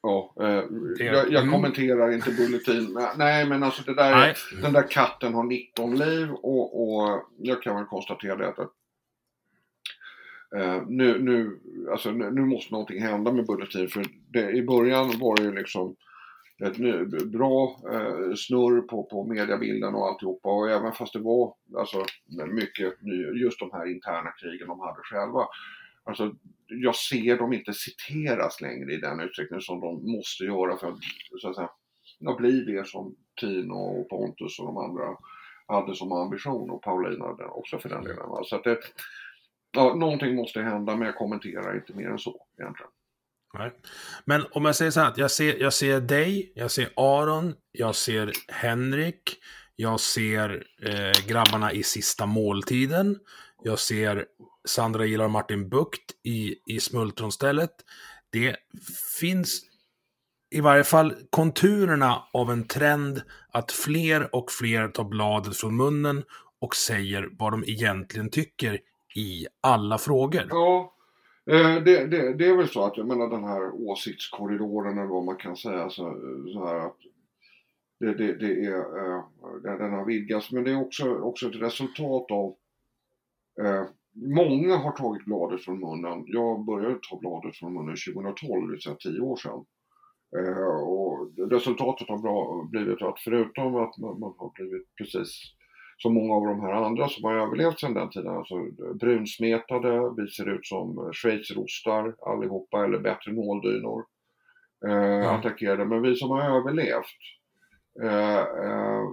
Ja, eh, jag, jag mm. kommenterar inte Bulletin. Nej, men alltså det där, Nej. den där katten har 19 liv och, och jag kan väl konstatera det att eh, nu, nu, alltså, nu, nu måste någonting hända med Bulletin. För det, i början var det ju liksom ett ny, bra eh, snurr på, på mediebilden och alltihopa. Och även fast det var alltså, mycket ny, just de här interna krigen de hade själva. Alltså, jag ser dem inte citeras längre i den utsträckning som de måste göra för att, så att säga, jag bli det som Tino och Pontus och de andra hade som ambition och Paulina också för den delen. Va? Så att det, ja, någonting måste hända men jag kommenterar inte mer än så egentligen. Nej. Men om jag säger så här, jag ser, jag ser dig, jag ser Aron, jag ser Henrik, jag ser eh, grabbarna i Sista måltiden, jag ser Sandra gillar och Martin Bukt i, i Smultronstället. Det finns i varje fall konturerna av en trend att fler och fler tar bladet från munnen och säger vad de egentligen tycker i alla frågor. Ja, eh, det, det, det är väl så att jag menar den här åsiktskorridoren eller vad man kan säga så, så här att det, det, det är, eh, den har vidgats men det är också, också ett resultat av Många har tagit bladet från munnen. Jag började ta bladet från munnen 2012, det vill säga tio år sedan. Eh, och resultatet har bra, blivit att förutom att man, man, har blivit precis som många av de här andra som har överlevt sedan den tiden, alltså brunsmetade, vi ser ut som schweizerostar allihopa eller bättre nåldynor eh, mm. attackerade. Men vi som har överlevt eh, eh,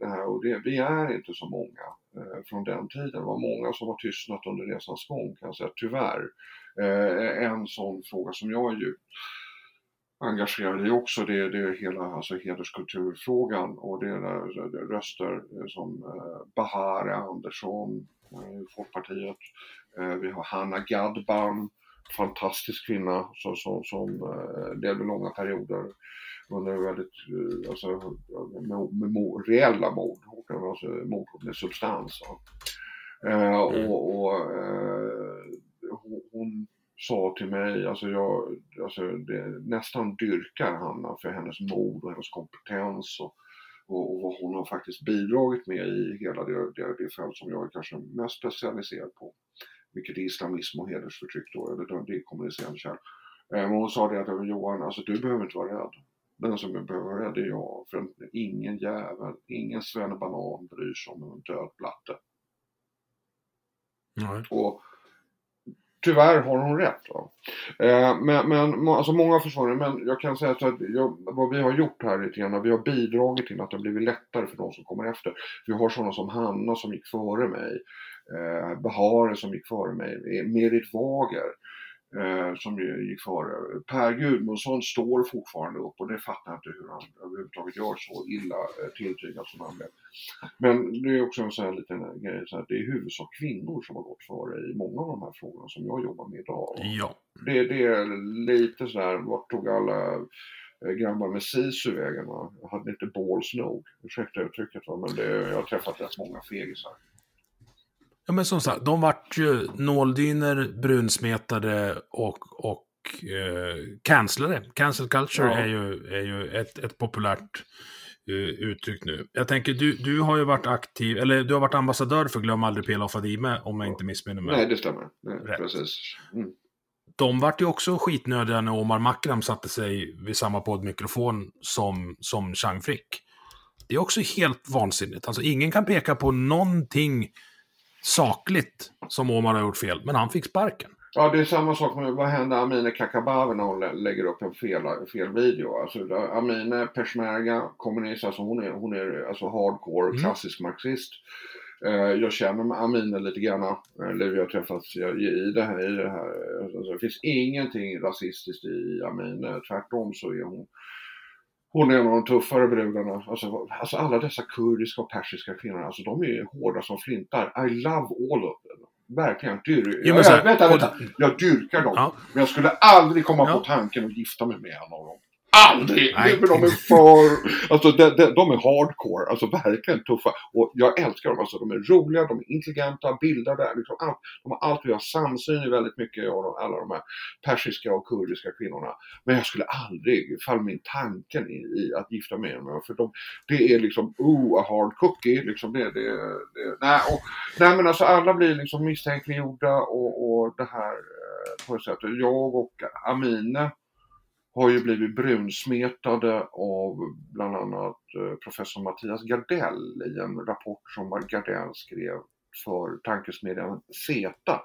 det här, och det, vi är inte så många eh, Eh, från den tiden. Det var många som har tystnat under resans gång kan jag säga, tyvärr. Eh, en sån fråga som jag är djupt engagerad i också, det, det är hela alltså, hederskulturfrågan och det är eh, röster som eh, Bahare Andersson, Folkpartiet. Vi har Hanna Gadban, fantastisk kvinna som, som, som levde långa perioder under väldigt, eh, alltså med, med, med reella mord, alltså mord med substans. Eh, mm. och, och eh, hon sa till mig, alltså jag alltså det, nästan dyrkar Hanna för hennes mod och hennes kompetens och, och, och, vad hon har faktiskt bidragit med i hela det, det, det fält som jag är kanske mest specialiserad på. Vilket är islamism och hedersförtryck då, eller det kommunicerande kärl. Eh, men hon sa det att Johan, alltså du behöver inte vara rädd. Den som behöver vara rädd är jag, för ingen jävel, ingen svennebanan bryr sig om en död blatte. Nej. Och tyvärr har hon rätt. Eh, men, men alltså många försvarare, men jag kan säga så att jag, vad vi har gjort här lite grann, vi har bidragit till att det har blivit lättare för de som kommer efter. Vi har sådana som Hanna som gick före mig, eh, Bahare som gick före mig, Merit Wager eh, som gick före. Per Gudmundsson står fortfarande upp och det fattar jag inte hur han överhuvudtaget gör så illa eh, tilltygad som han blev. Men det är också en sån här liten grej, så här, det är i huvudsak kvinnor som har gått före i många av de här frågorna som jag jobbar med idag. Ja. Det, det är lite så här, vart tog alla eh, grabbar med sisu vägen? Va? Jag hade inte balls nog, ursäkta uttrycket va? men det, jag har träffat rätt många fegisar. Ja, men som sagt, de vart ju nåldyner, brunsmetade och, och eh, cancellade. Cancel culture ja. är ju, är ju ett, ett populärt uh, uttryck nu. Jag tänker, du, du har ju varit aktiv, eller du har varit ambassadör för Glöm aldrig Pela och Fadime, om jag inte missminner mig. Nej, det stämmer. Nej, precis. Mm. De vart ju också skitnödiga när Omar Makram satte sig vid samma poddmikrofon som, som Chang Frick. Det är också helt vansinnigt. Alltså, ingen kan peka på någonting sakligt som Omar har gjort fel, men han fick sparken. Ja, det är samma sak med vad händer Amine Kakabaveh när hon lägger upp en fel, fel video. Alltså, Amine Peshmerga, kommunist, alltså hon är, hon är alltså hardcore, mm. klassisk marxist. Eh, jag känner Amine lite grann, eller vi har träffats i det här. I det, här. Alltså, det finns ingenting rasistiskt i Amine, tvärtom så är hon hon är en av de tuffare brudarna. Alltså, alltså alla dessa kurdiska och persiska kvinnor, alltså de är hårda som flintar. I love all of them. Verkligen. Dyr... Jo, jag, vänta, vänta. Jag dyrkar dem. Ja. Men jag skulle aldrig komma ja. på tanken att gifta mig med en av dem. Aldrig! Nej. Men de är för, alltså de, de, de, är hardcore, alltså verkligen tuffa. Och jag älskar dem, alltså de är roliga, de är intelligenta, bildade, liksom allt. De har allt, vi har samsyn i väldigt mycket av alla de här persiska och kurdiska kvinnorna. Men jag skulle aldrig falla min tanken i, i, att gifta mig med dem, för de, det är liksom, oh, a hard cookie, liksom det, det, det nej, och, nej men alltså alla blir liksom misstänkliggjorda och, och det här eh, på ett sätt. Jag och Amine har ju blivit brunsmetade av bland annat eh, professor Mattias Gardell i en rapport som Gardell skrev för tankesmedjan Zeta.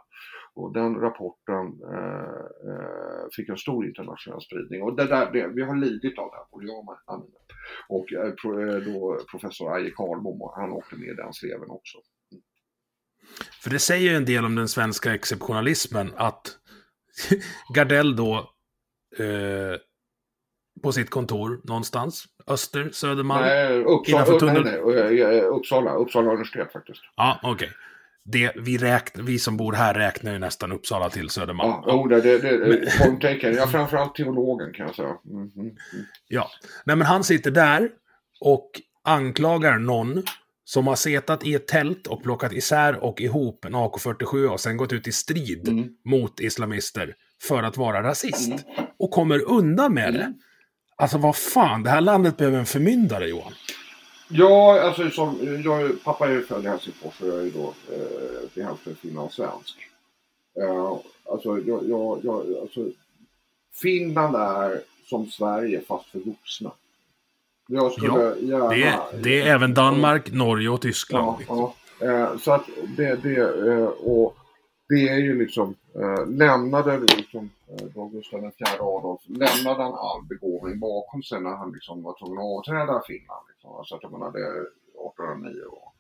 Och den rapporten eh, eh, fick en stor internationell spridning och det där, det, vi har lidit av det här, både jag och Anina. Och eh, pro, eh, då professor Aje Karlbom, han åkte med i den sleven också. För det säger ju en del om den svenska exceptionalismen att (laughs) Gardell då eh, på sitt kontor någonstans. Öster, Södermalm? Nej, Uppsala, nej, nej, Uppsala, Uppsala universitet faktiskt. Ja, okej. Okay. Det, vi, räkn, vi som bor här räknar ju nästan Uppsala till Södermalm. Ja, ja. Oh, det, det, det, men... ja, framförallt teologen kan jag säga. Mm, mm, mm. Ja, nej men han sitter där och anklagar någon som har setat i ett tält och plockat isär och ihop en AK47 och sen gått ut i strid mm. mot islamister för att vara rasist. Mm. Och kommer undan med det. Mm. Alltså vad fan, det här landet behöver en förmyndare Johan. Ja, alltså som, jag, pappa är ju född i Helsingfors och jag är då eh, till hälften finlandssvensk. Eh, alltså, jag, jag, jag, alltså, Finland är som Sverige fast för vuxna. Jag skulle ja, gärna... Det är, det är även Danmark, Norge och Tyskland. Ja, liksom. ja. Eh, så att det, det, eh, och det är ju liksom, eh, lämnade liksom, eh, då Gustav IV Adolf, lämnade han all begåvning bakom sig när han liksom var tvungen att avträda Finland. Liksom. Alltså att man hade 1809 år.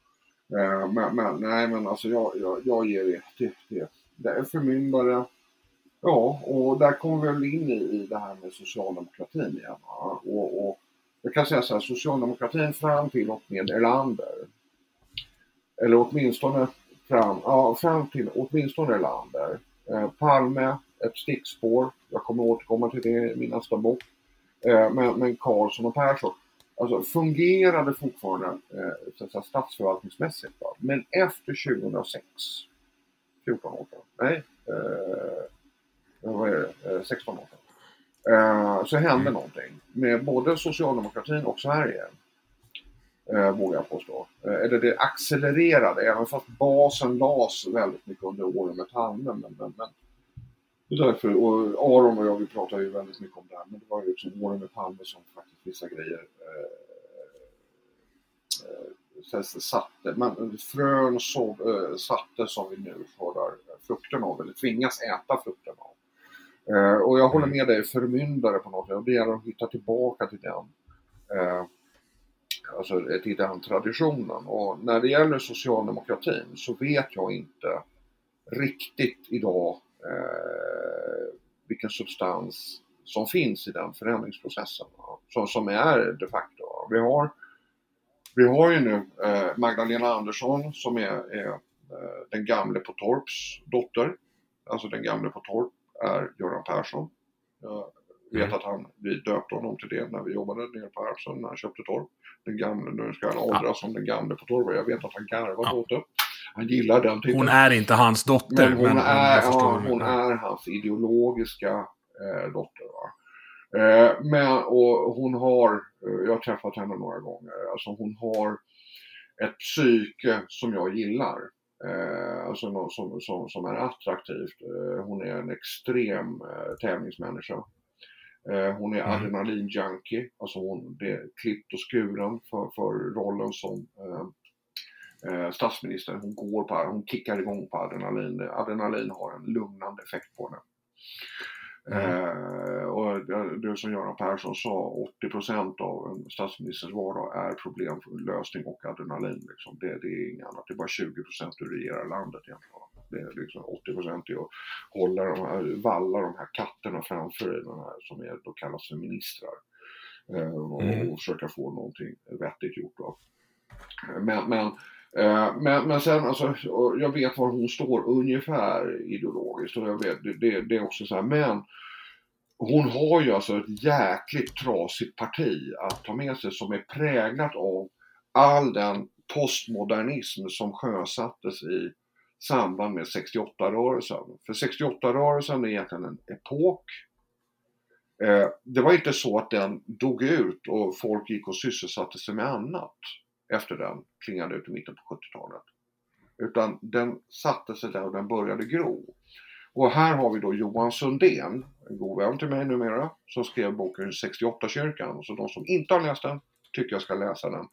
Eh, men, men, nej men alltså jag, jag, jag ger det, till, det, det är förmyndare. Ja, och där kommer vi väl in i, i det här med socialdemokratin igen. Och, och jag kan säga så här, socialdemokratin fram till och med Erlander, eller åtminstone fram, ja, fram till åtminstone Erlander. Eh, Palme, ett stickspår, jag kommer återkomma till det i min nästa bok. Eh, men, men Karlsson och Persson, alltså fungerade fortfarande eh, så att säga, statsförvaltningsmässigt. Va? Men efter 2006, 14 år sedan, nej, eh, vad är det, 16 år sedan. Eh, så hände mm. någonting med både socialdemokratin och Sverige. Eh, vågar jag påstå. Eh, eller det accelererade, även fast basen lades väldigt mycket under åren med Palme. Men, men, men därför, och Aron och jag vi pratar ju väldigt mycket om det här, men det var ju liksom åren med Palme som faktiskt vissa grejer eh, eh, satte, men frön så, eh, satte som vi nu skördar frukten av, eller tvingas äta frukten av. Eh, och jag håller med dig, förmyndare på något sätt. Det gäller att hitta tillbaka till den. Eh, Alltså till den traditionen. Och när det gäller socialdemokratin så vet jag inte riktigt idag eh, vilken substans som finns i den förändringsprocessen. Som, som är de facto. Vi har, vi har ju nu eh, Magdalena Andersson som är, är eh, den gamle på Torps dotter. Alltså den gamle på Torp är Göran Persson. Jag vet mm. att han, vi döpte honom till det när vi jobbade nere på Arpsund när han köpte torv. Den gamle, nu ska han åldras ja. som den gamle på torv. Jag vet att han garvar ja. åt det. Han gillar den titeln. Hon är inte hans dotter. Men hon, men, är, ja, hon är hans ideologiska eh, dotter. Va? Eh, men, och hon har, eh, jag har träffat henne några gånger, alltså hon har ett psyke som jag gillar. Eh, alltså något som, som, som är attraktivt. Eh, hon är en extrem eh, tävlingsmänniska. Eh, hon är mm. adrenalinjunkie, alltså hon är klippt och skuren för, för rollen som eh, eh, statsminister. Hon går på, hon kickar igång på adrenalin. Adrenalin har en lugnande effekt på henne. Mm. Eh, och det som Göran Persson sa, 80% av en statsministers vardag är problemlösning och adrenalin. Liksom. Det, det, är inget annat, det är bara 20% du regerar landet egentligen. Det är liksom 80% är att hålla de här, valla de här katterna framför dig, de här, som är, då kallas för ministrar. Eh, och, mm. och försöka få någonting vettigt gjort. Då. Men, men eh, men, men sen alltså, jag vet var hon står ungefär ideologiskt och jag vet, det, det är också så här, men hon har ju alltså ett jäkligt trasigt parti att ta med sig som är präglat av all den postmodernism som sjösattes i samband med 68-rörelsen. För 68-rörelsen är egentligen en epok. Eh, det var inte så att den dog ut och folk gick och sysselsatte sig med annat efter den klingade ut i mitten på 70-talet. Utan den satte sig där och den började gro. Och här har vi då Johan Sundén, en god vän till mig numera, som skrev boken 68-kyrkan. Så de som inte har läst den tycker jag ska läsa den.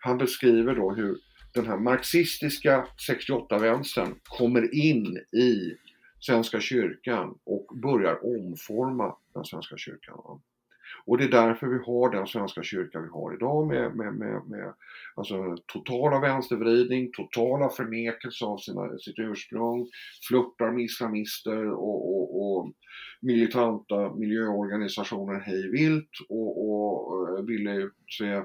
Han beskriver då hur den här marxistiska 68-vänstern kommer in i Svenska kyrkan och börjar omforma den Svenska kyrkan. Och det är därför vi har den Svenska kyrkan vi har idag med, med, med, med alltså, totala vänstervridning, totala förnekelse av sina, sitt ursprung, flörtar med islamister och, och, och militanta miljöorganisationer hej vilt och, och eh, ville utse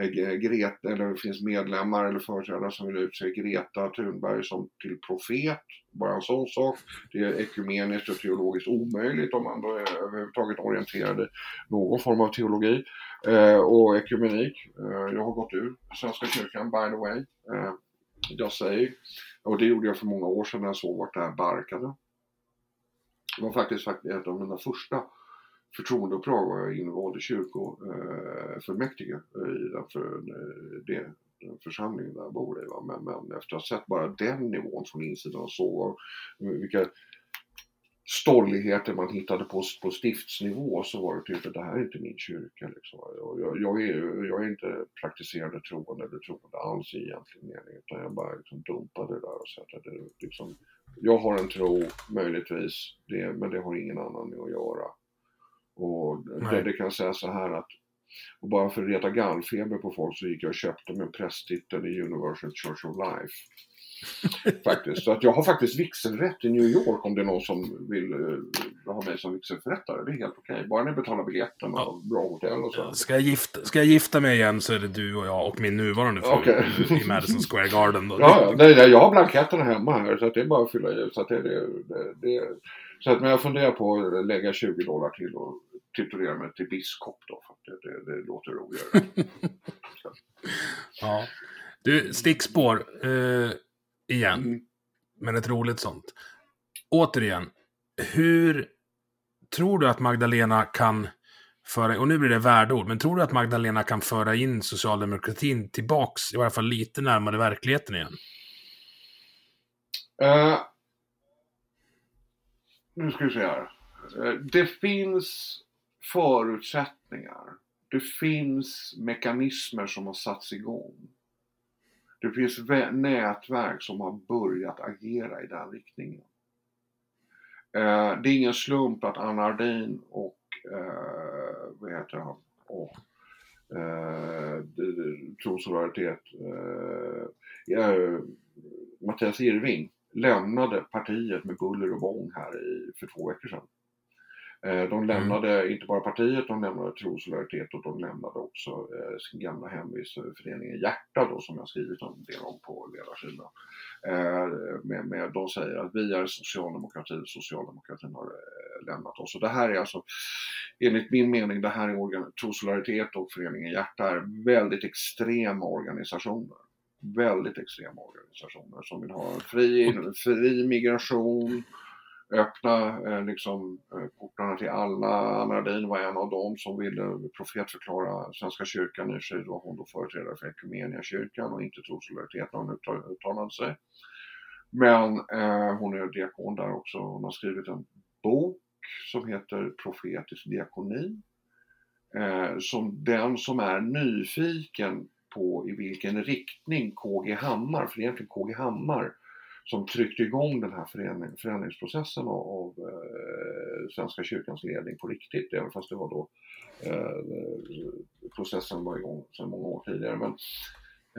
Eh, Greta, eller det finns medlemmar eller företrädare som vill utse Greta Thunberg som till profet. Bara en sån sak. Det är ekumeniskt och teologiskt omöjligt om man då är överhuvudtaget orienterad i någon form av teologi eh, och ekumenik. Eh, jag har gått ur Svenska kyrkan by the way. Eh, jag säger. Och det gjorde jag för många år sedan när jag såg vart det här barkade. Det var faktiskt ett av mina första förtroendeuppdrag var jag invald i kyrkofullmäktige eh, i den, för, eh, det, den församlingen där jag bor i. Va? Men, men efter att ha sett bara den nivån från insidan och såg vilka stolligheter man hittade på, på stiftsnivå så var det typ att det här är inte min kyrka. Liksom. Jag, jag, är, jag är inte praktiserande troende eller troende alls i egentlig mening utan jag bara liksom dumpade det där och sa att det, liksom, jag har en tro möjligtvis det, men det har ingen annan med att göra. Och det, kan säga så här att och bara för att reta gallfeber på folk så gick jag och köpte mig prästtiteln i Universal Church of Life. (laughs) faktiskt. Så att jag har faktiskt vigselrätt i New York om det är någon som vill uh, ha mig som vigselförrättare. Det är helt okej. Okay. Bara ni betalar biljetten och ja. bra hotell och så. Ska jag, gifta, ska jag gifta mig igen så är det du och jag och min nuvarande fru okay. i Madison Square Garden. Då. Ja, ja. Nej, jag har blanketterna hemma här så det är bara att fylla i. Så det, det, det så att, men jag funderar på att lägga 20 dollar till och titulera mig till biskop då. För det, det, det låter roligare. (laughs) ja. Du, stickspår. Eh, igen. Mm. Men ett roligt sånt. Återigen, hur tror du att Magdalena kan föra, och nu blir det värdeord, men tror du att Magdalena kan föra in socialdemokratin tillbaks, i varje fall lite närmare verkligheten igen? Uh, nu ska vi se här. Eh, det finns förutsättningar. Det finns mekanismer som har satts igång. Det finns nätverk som har börjat agera i den riktningen. Eh, det är ingen slump att Anna Ardin och, eh, vad heter han, och eh, Trosolidaritet, eh, Mattias Irving lämnade partiet med buller och bång här i, för två veckor sedan. Eh, de lämnade mm. inte bara partiet, de lämnade Trosolidaritet och de lämnade också eh, sin gamla hemvist, föreningen Hjärta då, som jag skrivit en del om på ledarsidan. Eh, med, med, de säger att vi är socialdemokrati, socialdemokratin har lämnat oss. Och det här är alltså, enligt min mening, det här är Trosolidaritet och föreningen Hjärta är väldigt extrema organisationer väldigt extrema organisationer som vill ha fri, fri migration, öppna eh, liksom, eh, portarna till alla. Anna Radin var en av dem som ville profetförklara Svenska kyrkan. I sig var hon då företrädare för Equmeniakyrkan och inte Trossolidaritet när hon uttalade sig. Men eh, hon är diakon där också. Hon har skrivit en bok som heter Profetisk diakoni. Eh, som den som är nyfiken på i vilken riktning KG Hammar, för egentligen KG Hammar, som tryckte igång den här förändring, förändringsprocessen av, av eh, Svenska kyrkans ledning på riktigt, även fast det var då eh, processen var igång sedan många år tidigare. Men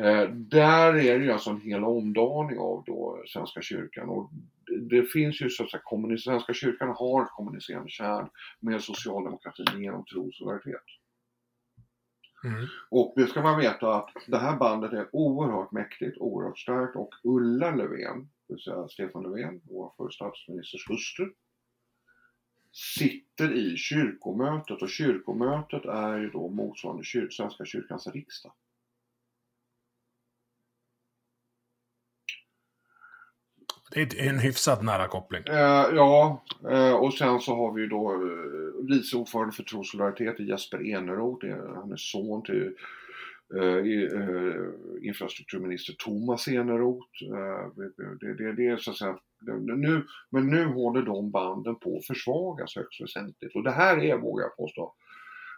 eh, där är det ju alltså en hel omdaning av då Svenska kyrkan och det finns ju så att säga, Svenska kyrkan har kommunicerande kärn med socialdemokratin genom trosolidaritet. Mm. Och det ska man veta att det här bandet är oerhört mäktigt, oerhört starkt och Ulla Löfven, det vill säga Stefan Löfven, vår förre statsministers hustru, sitter i kyrkomötet och kyrkomötet är ju då motsvarande kyr Svenska kyrkans riksdag. Det är en hyfsat nära koppling. Eh, ja, eh, och sen så har vi ju då eh, vice ordförande för Trosolidaritet Jesper Eneroth. Han är son till eh, eh, infrastrukturminister Thomas Eneroth. Eh, det, det, det, är så att säga, nu, men nu håller de banden på att försvagas högst väsentligt. Och det här är, vågar jag påstå,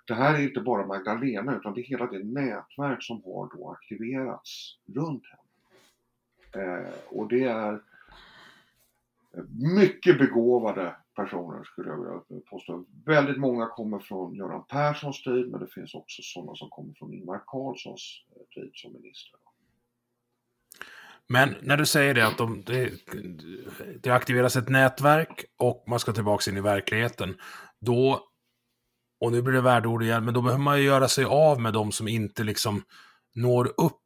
det här är inte bara Magdalena utan det är hela det nätverk som har då aktiverats runt henne. Eh, och det är mycket begåvade personer skulle jag vilja påstå. Väldigt många kommer från Göran Perssons tid men det finns också sådana som kommer från Ingvar Carlssons eh, tid som minister. Men när du säger det att de, det, det aktiveras ett nätverk och man ska tillbaka in i verkligheten. Då, och nu blir det värdeord igen, men då behöver man ju göra sig av med de som inte liksom når upp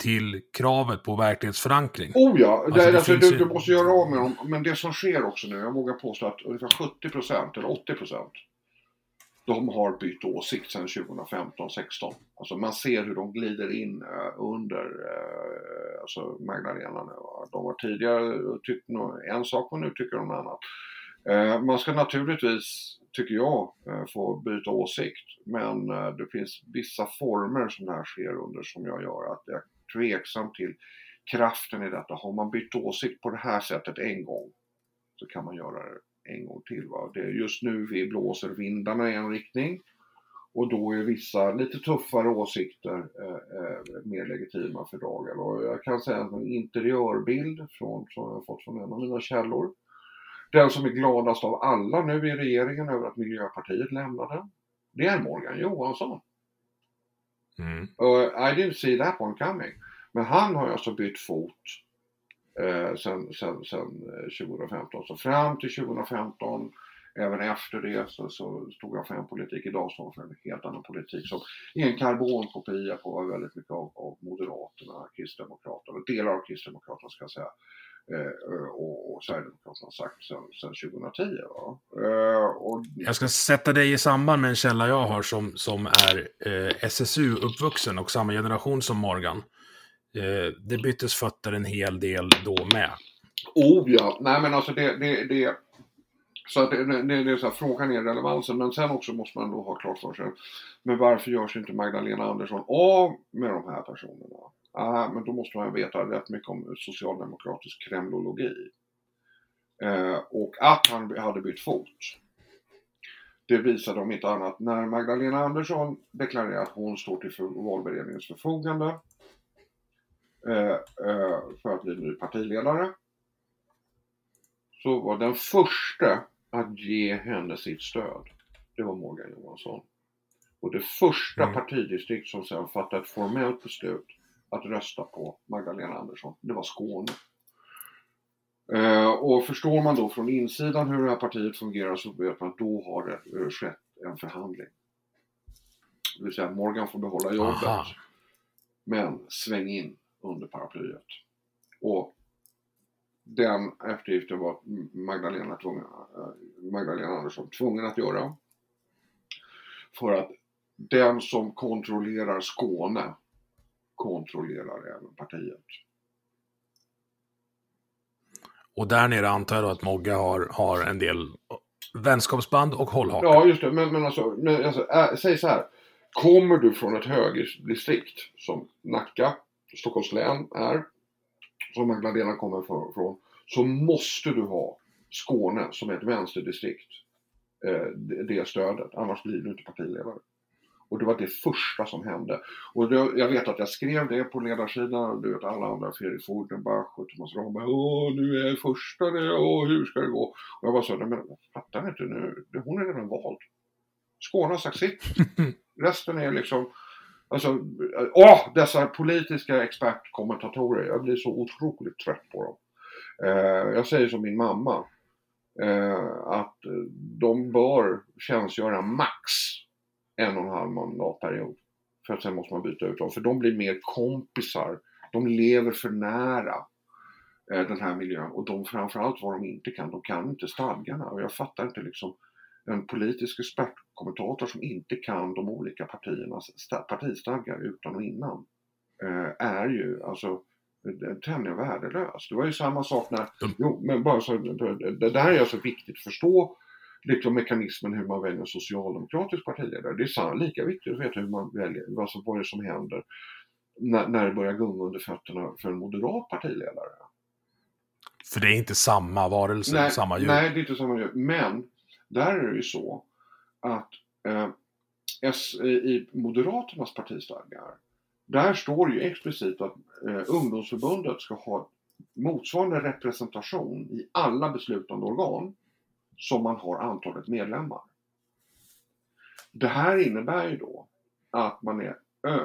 till kravet på verklighetsförankring. Oh ja, alltså, det, alltså, du, ju... du, måste göra av med dem. Men det som sker också nu, jag vågar påstå att ungefär 70% eller 80% de har bytt åsikt sedan 2015-16. Alltså man ser hur de glider in uh, under uh, alltså Magdalena nu. De har tidigare tyckt en sak och nu tycker de annat. Uh, man ska naturligtvis tycker jag, eh, få byta åsikt. Men eh, det finns vissa former som det här sker under som jag gör att jag tveksam till kraften i detta. Har man bytt åsikt på det här sättet en gång så kan man göra det en gång till. Va? Det är just nu vi blåser vindarna i en riktning och då är vissa lite tuffare åsikter eh, eh, mer legitima för dagen. Och jag kan säga att en interiörbild från, som jag har fått från en av mina källor. Den som är gladast av alla nu i regeringen över att Miljöpartiet lämnade. Det är Morgan Johansson. Mm. Och I didn't see that one coming. Men han har alltså bytt fot eh, sen, sen, sen eh, 2015. Så fram till 2015 Även efter det så, så stod jag för en politik. Idag står jag för en helt annan politik som är en karbonkopia på väldigt mycket av, av Moderaterna, Kristdemokraterna, delar av Kristdemokraterna ska jag säga. Eh, och, och Sverigedemokraterna sagt sedan 2010. Eh, och... Jag ska sätta dig i samband med en källa jag har som, som är eh, SSU-uppvuxen och samma generation som Morgan. Eh, det byttes fötter en hel del då med. Oh ja, nej men alltså det, det, det så att det, det, det är så här, frågan är relevansen men sen också måste man då ha klart för sig men varför görs inte Magdalena Andersson av med de här personerna? Ah, men då måste man veta rätt mycket om socialdemokratisk kremlologi. Eh, och att han hade bytt fot. Det visade om inte annat när Magdalena Andersson deklarerar att hon står till för valberedningens förfogande eh, eh, för att bli ny partiledare. Så var den första att ge henne sitt stöd, det var Morgan Johansson. Och det första mm. partidistrikt som sedan fattade ett formellt beslut att rösta på Magdalena Andersson, det var Skåne. Eh, och förstår man då från insidan hur det här partiet fungerar så vet man att då har det eh, skett en förhandling. Det vill säga Morgan får behålla jobbet. Aha. Men sväng in under paraplyet. Och den eftergiften var Magdalena, tvungen, eh, Magdalena Andersson tvungen att göra. För att den som kontrollerar Skåne kontrollerar även partiet. Och där nere antar jag då att Mogga har, har en del vänskapsband och hållhakar. Ja, just det. Men, men alltså, men alltså äh, säg så här. Kommer du från ett högerdistrikt som Nacka, Stockholms län är, som Magdalena kommer från, så måste du ha Skåne som är ett vänsterdistrikt, eh, det stödet. Annars blir du inte partiledare. Och det var det första som hände. Och det, jag vet att jag skrev det på ledarsidan, du vet alla andra, Fredrik Fordenbach och Thomas Ramberg, åh nu är jag första det, åh hur ska det gå? Och jag bara sa, nej men fattar inte nu, hon är redan vald. Skåne har sagt sitt. (laughs) Resten är liksom, Alltså, åh, dessa politiska expertkommentatorer. Jag blir så otroligt trött på dem. Eh, jag säger som min mamma. Eh, att de bör tjänstgöra max en och en halv mandatperiod. För att sen måste man byta ut dem. För de blir mer kompisar. De lever för nära eh, den här miljön. Och de framförallt vad de inte kan. De kan inte stadgarna. Och jag fattar inte liksom en politisk expertkommentator som inte kan de olika partiernas partistadgar utan och innan eh, är ju alltså tämligen värdelös. Det var ju samma sak när, jo men bara så, det där är alltså viktigt att förstå liksom mekanismen hur man väljer en socialdemokratisk partiledare. Det är lika viktigt att veta hur man väljer, vad, som, vad är det som händer när, när det börjar gunga under fötterna för en moderat partiledare. För det är inte samma varelse, nej, samma djur. Nej, det är inte samma djur. Men där är det ju så att eh, S, i Moderaternas partistadgar, där står det ju explicit att eh, ungdomsförbundet ska ha motsvarande representation i alla beslutande organ som man har antalet medlemmar. Det här innebär ju då att man är,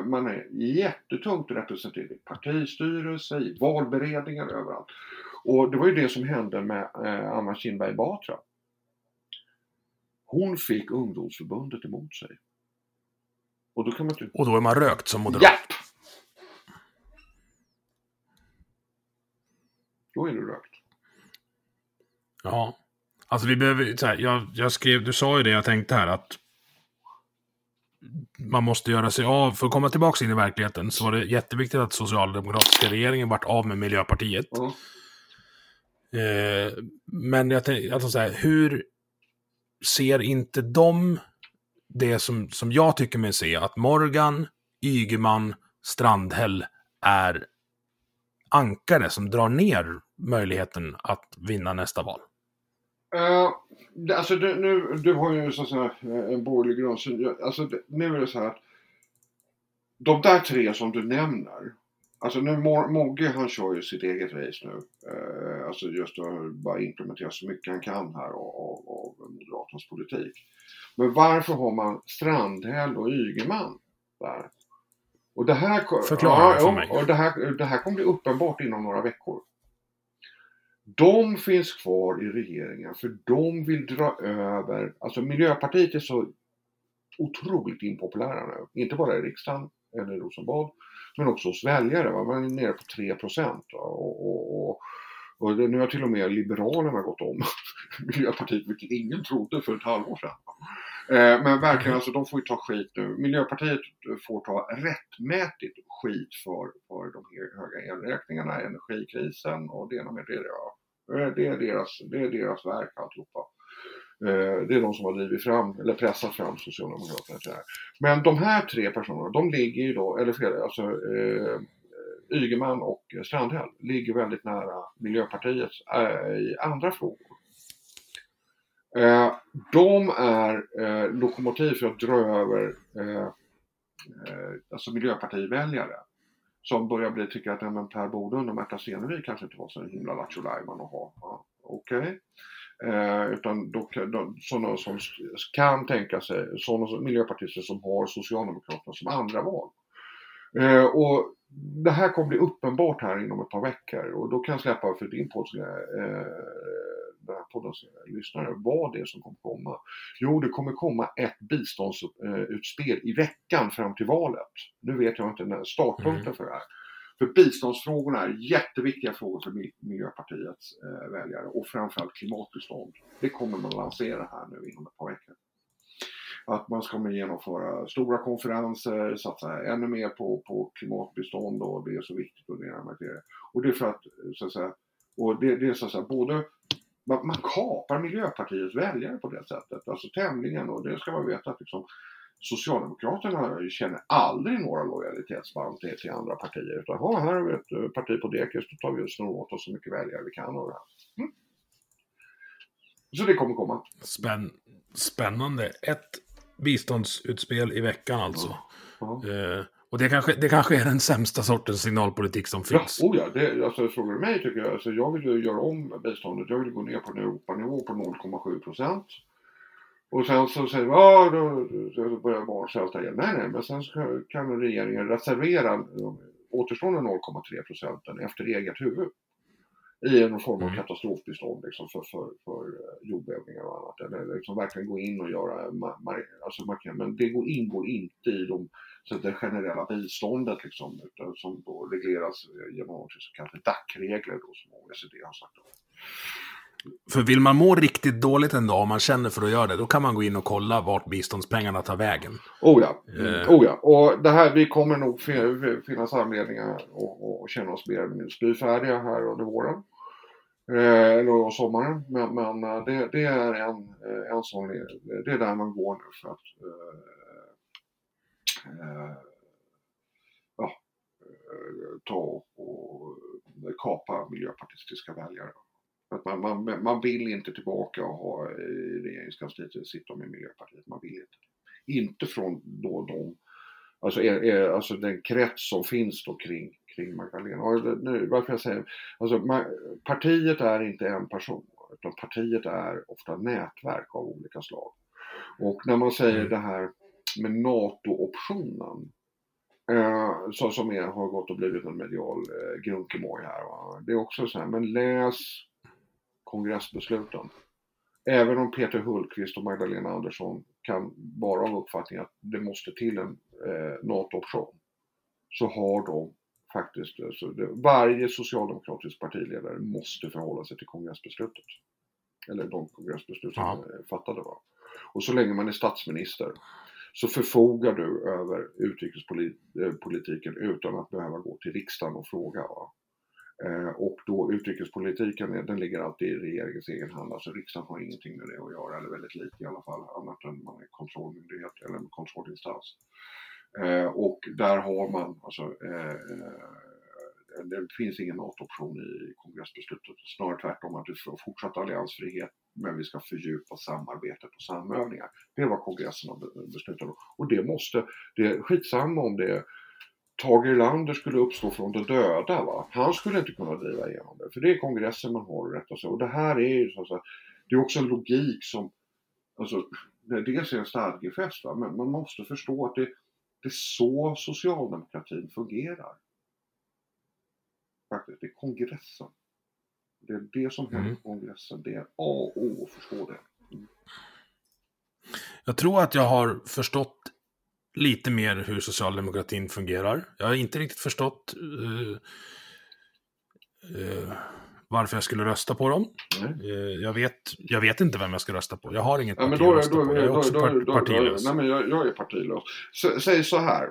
man är jättetungt representerad i partistyrelse, i valberedningar, överallt. Och det var ju det som hände med eh, Anna Kinberg Batra. Hon fick ungdomsförbundet emot sig. Och då, kan man och då är man rökt som moderat? Japp! Då är du rökt. Ja. Alltså vi behöver, så här, jag, jag skrev, du sa ju det jag tänkte här att man måste göra sig av, för att komma tillbaka in i verkligheten, så var det jätteviktigt att socialdemokratiska regeringen vart av med Miljöpartiet. Mm. Eh, men jag tänkte, alltså så här, hur ser inte de det som, som jag tycker mig se, att Morgan, Ygeman, Strandhäll är ankare som drar ner möjligheten att vinna nästa val? Uh, alltså du, nu, du har ju så att säga en borgerlig grundsyn. Alltså nu är det så här att de där tre som du nämner. Alltså nu Mogge han kör ju sitt eget race nu. Uh, alltså just att bara implementera så mycket han kan här av, av, av Moderaternas politik. Men varför har man Strandhäll och Ygeman där? Och det här, Förklara ja, för mig. Och det, här, det här kommer bli uppenbart inom några veckor. De finns kvar i regeringen för de vill dra över, alltså Miljöpartiet är så otroligt impopulära nu. Inte bara i riksdagen eller i Rosenbad, men också hos väljare. Va? Man är nere på 3 procent. Och, och, och, och nu har till och med Liberalerna gått om (laughs) Miljöpartiet, vilket ingen trodde för ett halvår sedan. Eh, men verkligen, alltså de får ju ta skit nu. Miljöpartiet får ta rättmätigt skit för, för de höga elräkningarna, energikrisen och det ena med det. Ja. Eh, det, är deras, det är deras verk alltihopa. Eh, det är de som har drivit fram, eller pressat fram Socialdemokraterna till det här. Men de här tre personerna, de ligger ju då, eller fel, alltså eh, Ygeman och Strandhäll ligger väldigt nära Miljöpartiet i andra frågor. Eh, de är eh, lokomotiv för att dra över eh, eh alltså Miljöpartiväljare som börjar bli, tycka att men Per Bolund och Märta Stenevi kanske inte var så himla lattjo att ha. Ja, Okej. Okay. Eh, utan då, då, sådana som kan tänka sig, sådana miljöpartister som har Socialdemokraterna som andra val. Eh, och det här kommer bli uppenbart här inom ett par veckor och då kan jag släppa för din podd eh, den här poddens lyssnare vad det är som kommer komma. Jo, det kommer komma ett biståndsutspel i veckan fram till valet. Nu vet jag inte när startpunkten mm. för det här. För biståndsfrågorna är jätteviktiga frågor för Miljöpartiets eh, väljare och framförallt klimatbistånd. Det kommer man lansera här nu inom ett par veckor. Att man ska genomföra stora konferenser, satsa ännu mer på, på klimatbistånd och det är så viktigt och det, och det är för att, så att säga, och det, det är så att säga både man, man kapar Miljöpartiets väljare på det sättet, alltså tämligen och det ska man veta att liksom, Socialdemokraterna känner aldrig några lojalitetsband till, till andra partier utan ha, här har vi ett eh, parti på dekis, då tar vi och snor åt oss så mycket väljare vi kan och det här. Mm. Så det kommer komma. Spänn, spännande. Ett biståndsutspel i veckan alltså. Ja. Ja. Eh, och det kanske, det kanske är den sämsta sortens signalpolitik som finns. Ja, oh ja det, alltså, frågar du mig tycker jag, alltså, jag vill ju göra om biståndet. Jag vill gå ner på en Europanivå på 0,7 procent. Och sen så säger vi, ja då, då börjar barn svälta igen. Nej, nej, men sen ska, kan regeringen reservera de återstående 0,3 procenten efter eget huvud. I någon form av mm. katastrofbistånd liksom, för, för, för eh, jordbävningar och annat. Eller liksom verkligen gå in och göra, alltså, men det ingår inte i de så det generella biståndet liksom, utan, som då regleras genom något som kallas DAC-regler då, som OECD har sagt. För vill man må riktigt dåligt en dag, om man känner för att göra det, då kan man gå in och kolla vart biståndspengarna tar vägen. Oh ja, mm. oh ja. och det här, vi kommer nog finnas anledningar att känna oss mer spyfärdiga här under våren. Eh, eller sommaren, men, men eh, det, det, är en, eh, en sån, det är där man går nu för att eh, eh, ja, eh, ta och kapa miljöpartistiska väljare. Att man, man, man vill inte tillbaka och ha i regeringskansliet sitta med Miljöpartiet, man vill inte. Inte från då de, alltså, är, är, alltså den krets som finns då kring, kring Magdalena. Och nu, varför jag säger, alltså partiet är inte en person, utan partiet är ofta nätverk av olika slag. Och när man säger mm. det här med NATO-optionen. Eh, så som är, har gått och blivit en medial eh, grunkemoj här. Va? Det är också så här, men läs kongressbesluten. Även om Peter Hultqvist och Magdalena Andersson kan vara av uppfattningen att det måste till en eh, NATO-option. Så har de faktiskt, alltså, det, varje socialdemokratisk partiledare måste förhålla sig till kongressbeslutet. Eller de kongressbeslut som ja. fattade. Va? Och så länge man är statsminister så förfogar du över utrikespolitiken eh, utan att behöva gå till riksdagen och fråga. Va? Eh, och då utrikespolitiken, eh, den ligger alltid i regeringens egen hand. Alltså riksdagen har ingenting med det att göra, eller väldigt lite i alla fall, annat än man är kontrollmyndighet eller en kontrollinstans. Och där har man, alltså, det finns ingen NATO-option i kongressbeslutet. Snarare tvärtom att du får fortsatt alliansfrihet men vi ska fördjupa samarbetet och samövningar. Det är vad kongressen har beslutat om. Och det måste, det är skitsamma om det Tage Erlander skulle uppstå från de döda. Va? Han skulle inte kunna driva igenom det, för det är kongressen man har att rätta sig Och det här är ju så att säga, det är också en logik som, alltså, dels är en stadgefäst, va? men man måste förstå att det, det är så socialdemokratin fungerar. Faktiskt, det är kongressen. Det är det som händer mm. på kongressen, det är A och O att förstå det. Mm. Jag tror att jag har förstått lite mer hur socialdemokratin fungerar. Jag har inte riktigt förstått uh, uh, varför jag skulle rösta på dem. Uh, jag, vet, jag vet inte vem jag ska rösta på. Jag har inget ja, parti då, att rösta då, på. Jag är också par partilös. nej, men jag, jag är partilös. S säg så här.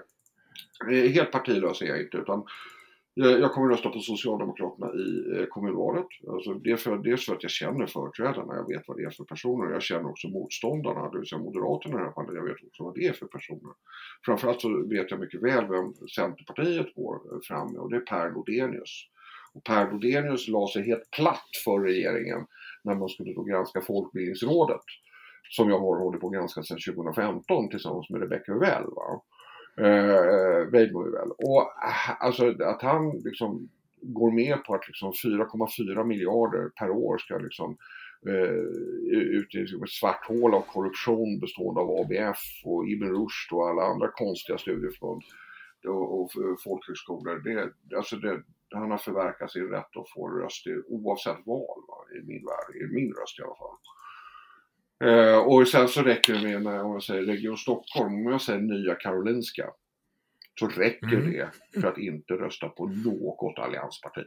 Helt partilös är jag inte. Utan Eh, jag kommer rösta på Socialdemokraterna i eh, kommunvalet. Alltså dels, för, dels för att jag känner företrädarna, jag vet vad det är för personer. Jag känner också motståndarna, det vill säga Moderaterna i det här fallet. Jag vet också vad det är för personer. Framförallt så vet jag mycket väl vem Centerpartiet går eh, fram med och det är Per Lodenius. Och Per Lodenius la sig helt platt för regeringen när man skulle då granska Folkbildningsrådet. Som jag har hållit på att granska sedan 2015 tillsammans med Rebecca Uvell. Va? Eh, väl. Och eh, alltså att han liksom går med på att liksom 4,4 miljarder per år ska liksom eh, ut i ett svart hål av korruption bestående av ABF och Ibn Rushd och alla andra konstiga studieförbund och, och folkhögskolor. Det, alltså det, han har förverkat sin rätt att få röst oavsett val va, i min värld, i min röst i alla fall. Eh, och sen så räcker det med, när jag säger Region Stockholm, om jag säger Nya Karolinska, så räcker mm. det för att inte rösta på något alliansparti.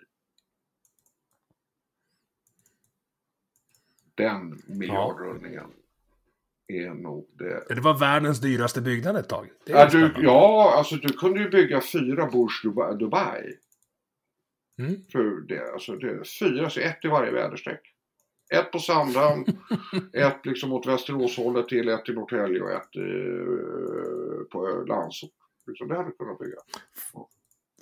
Den miljardrullningen ja. är nog det. Det var världens dyraste byggnad ett tag. Ja, du, ja, alltså du kunde ju bygga fyra Burj Dubai. Mm. För det, alltså det, fyra, så ett i varje väderstreck. Ett på Sandhamn, ett liksom åt Västeråshållet till, ett i Norrtälje och ett eh, på Landsort. Liksom, det hade du kunnat bygga.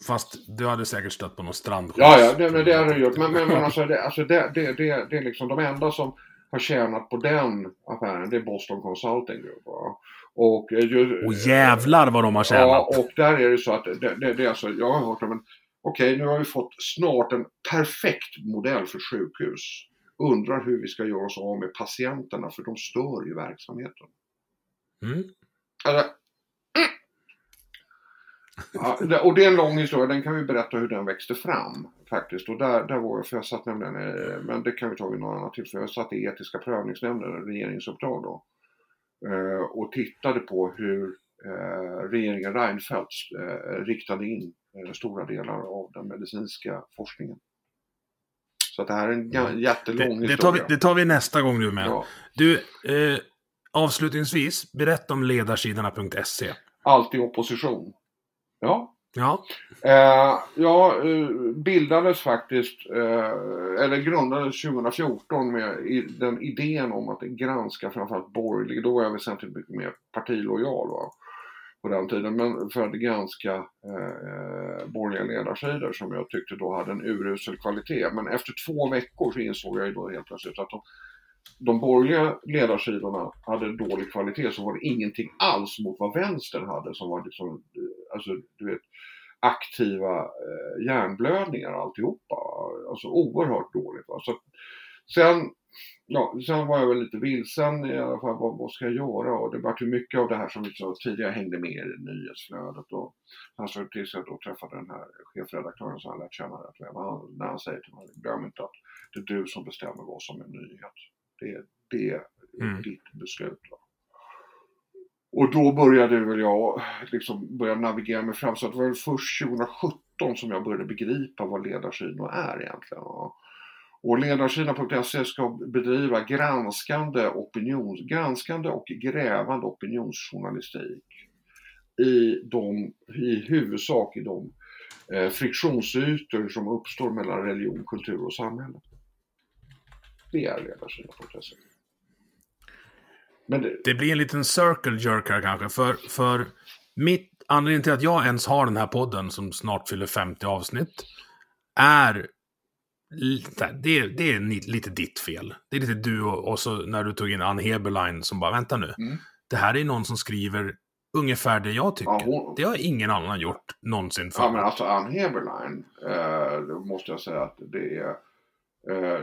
Fast du hade säkert stött på någon strandskydd. Ja, ja, det, det hade du gjort. Men, men, men alltså, det, alltså det, det, det, det är liksom de enda som har tjänat på den affären, det är Boston Consulting Group. Va? Och, eh, ju, och jävlar vad de har tjänat! Ja, och där är det så att det, det, det är alltså, jag har hört om en, okej okay, nu har vi fått snart en perfekt modell för sjukhus undrar hur vi ska göra oss av med patienterna för de stör ju verksamheten. Mm. Alltså, mm. Ja, och det är en lång historia, den kan vi berätta hur den växte fram faktiskt. Och där, där var jag, för jag satt nämligen, men det kan vi ta vid något annat tillfälle, jag satt i etiska prövningsnämnden, regeringsuppdrag då. Eh, och tittade på hur eh, regeringen Reinfeldt eh, riktade in stora delar av den medicinska forskningen. Så det här är en mm. jättelång det, det tar, vi, det tar vi nästa gång du med. Ja. Du, eh, avslutningsvis, berätta om ledarsidorna.se. Alltid opposition. Ja. Ja. Eh, ja, eh, bildades faktiskt, eh, eller grundades 2014 med i, den idén om att granska framförallt borgerlig, då var jag väsentligt mycket mer partilojal. Va? På den tiden, men för att granska eh, eh, borgerliga ledarsidor som jag tyckte då hade en urusel kvalitet. Men efter två veckor så insåg jag ju då helt plötsligt att de, de borgerliga ledarsidorna hade dålig kvalitet så var det ingenting alls mot vad vänstern hade som var liksom, eh, alltså du vet, aktiva eh, hjärnblödningar alltihopa. Alltså oerhört dåligt. Va? Så, sen ja, sen var jag väl lite vilsen i alla fall. Vad, vad ska jag göra? Och det var ju mycket av det här som vi så tidigare hängde med i nyhetsflödet. Och han så tills jag då träffade den här chefredaktören som jag lärt känna rätt väl. Han, när han säger till mig, glöm inte att det är du som bestämmer vad som är nyhet. Det, det är mm. ditt beslut. Va? Och då började väl jag liksom börja navigera mig fram. Så det var väl först 2017 som jag började begripa vad ledarsidor är egentligen. Va? Och ledarsidan.se ska bedriva granskande, opinions, granskande och grävande opinionsjournalistik i, de, i huvudsak i de eh, friktionsytor som uppstår mellan religion, kultur och samhälle. Det är ledarsidan.se. Men det... det blir en liten circle jerk här kanske, för, för mitt anledningen till att jag ens har den här podden som snart fyller 50 avsnitt är det, det är lite ditt fel. Det är lite du och, och så när du tog in Ann Heberlein som bara, vänta nu. Mm. Det här är någon som skriver ungefär det jag tycker. Ja, hon... Det har ingen annan gjort någonsin förut. Ja, men alltså Ann Heberlein, eh, då måste jag säga att det är eh,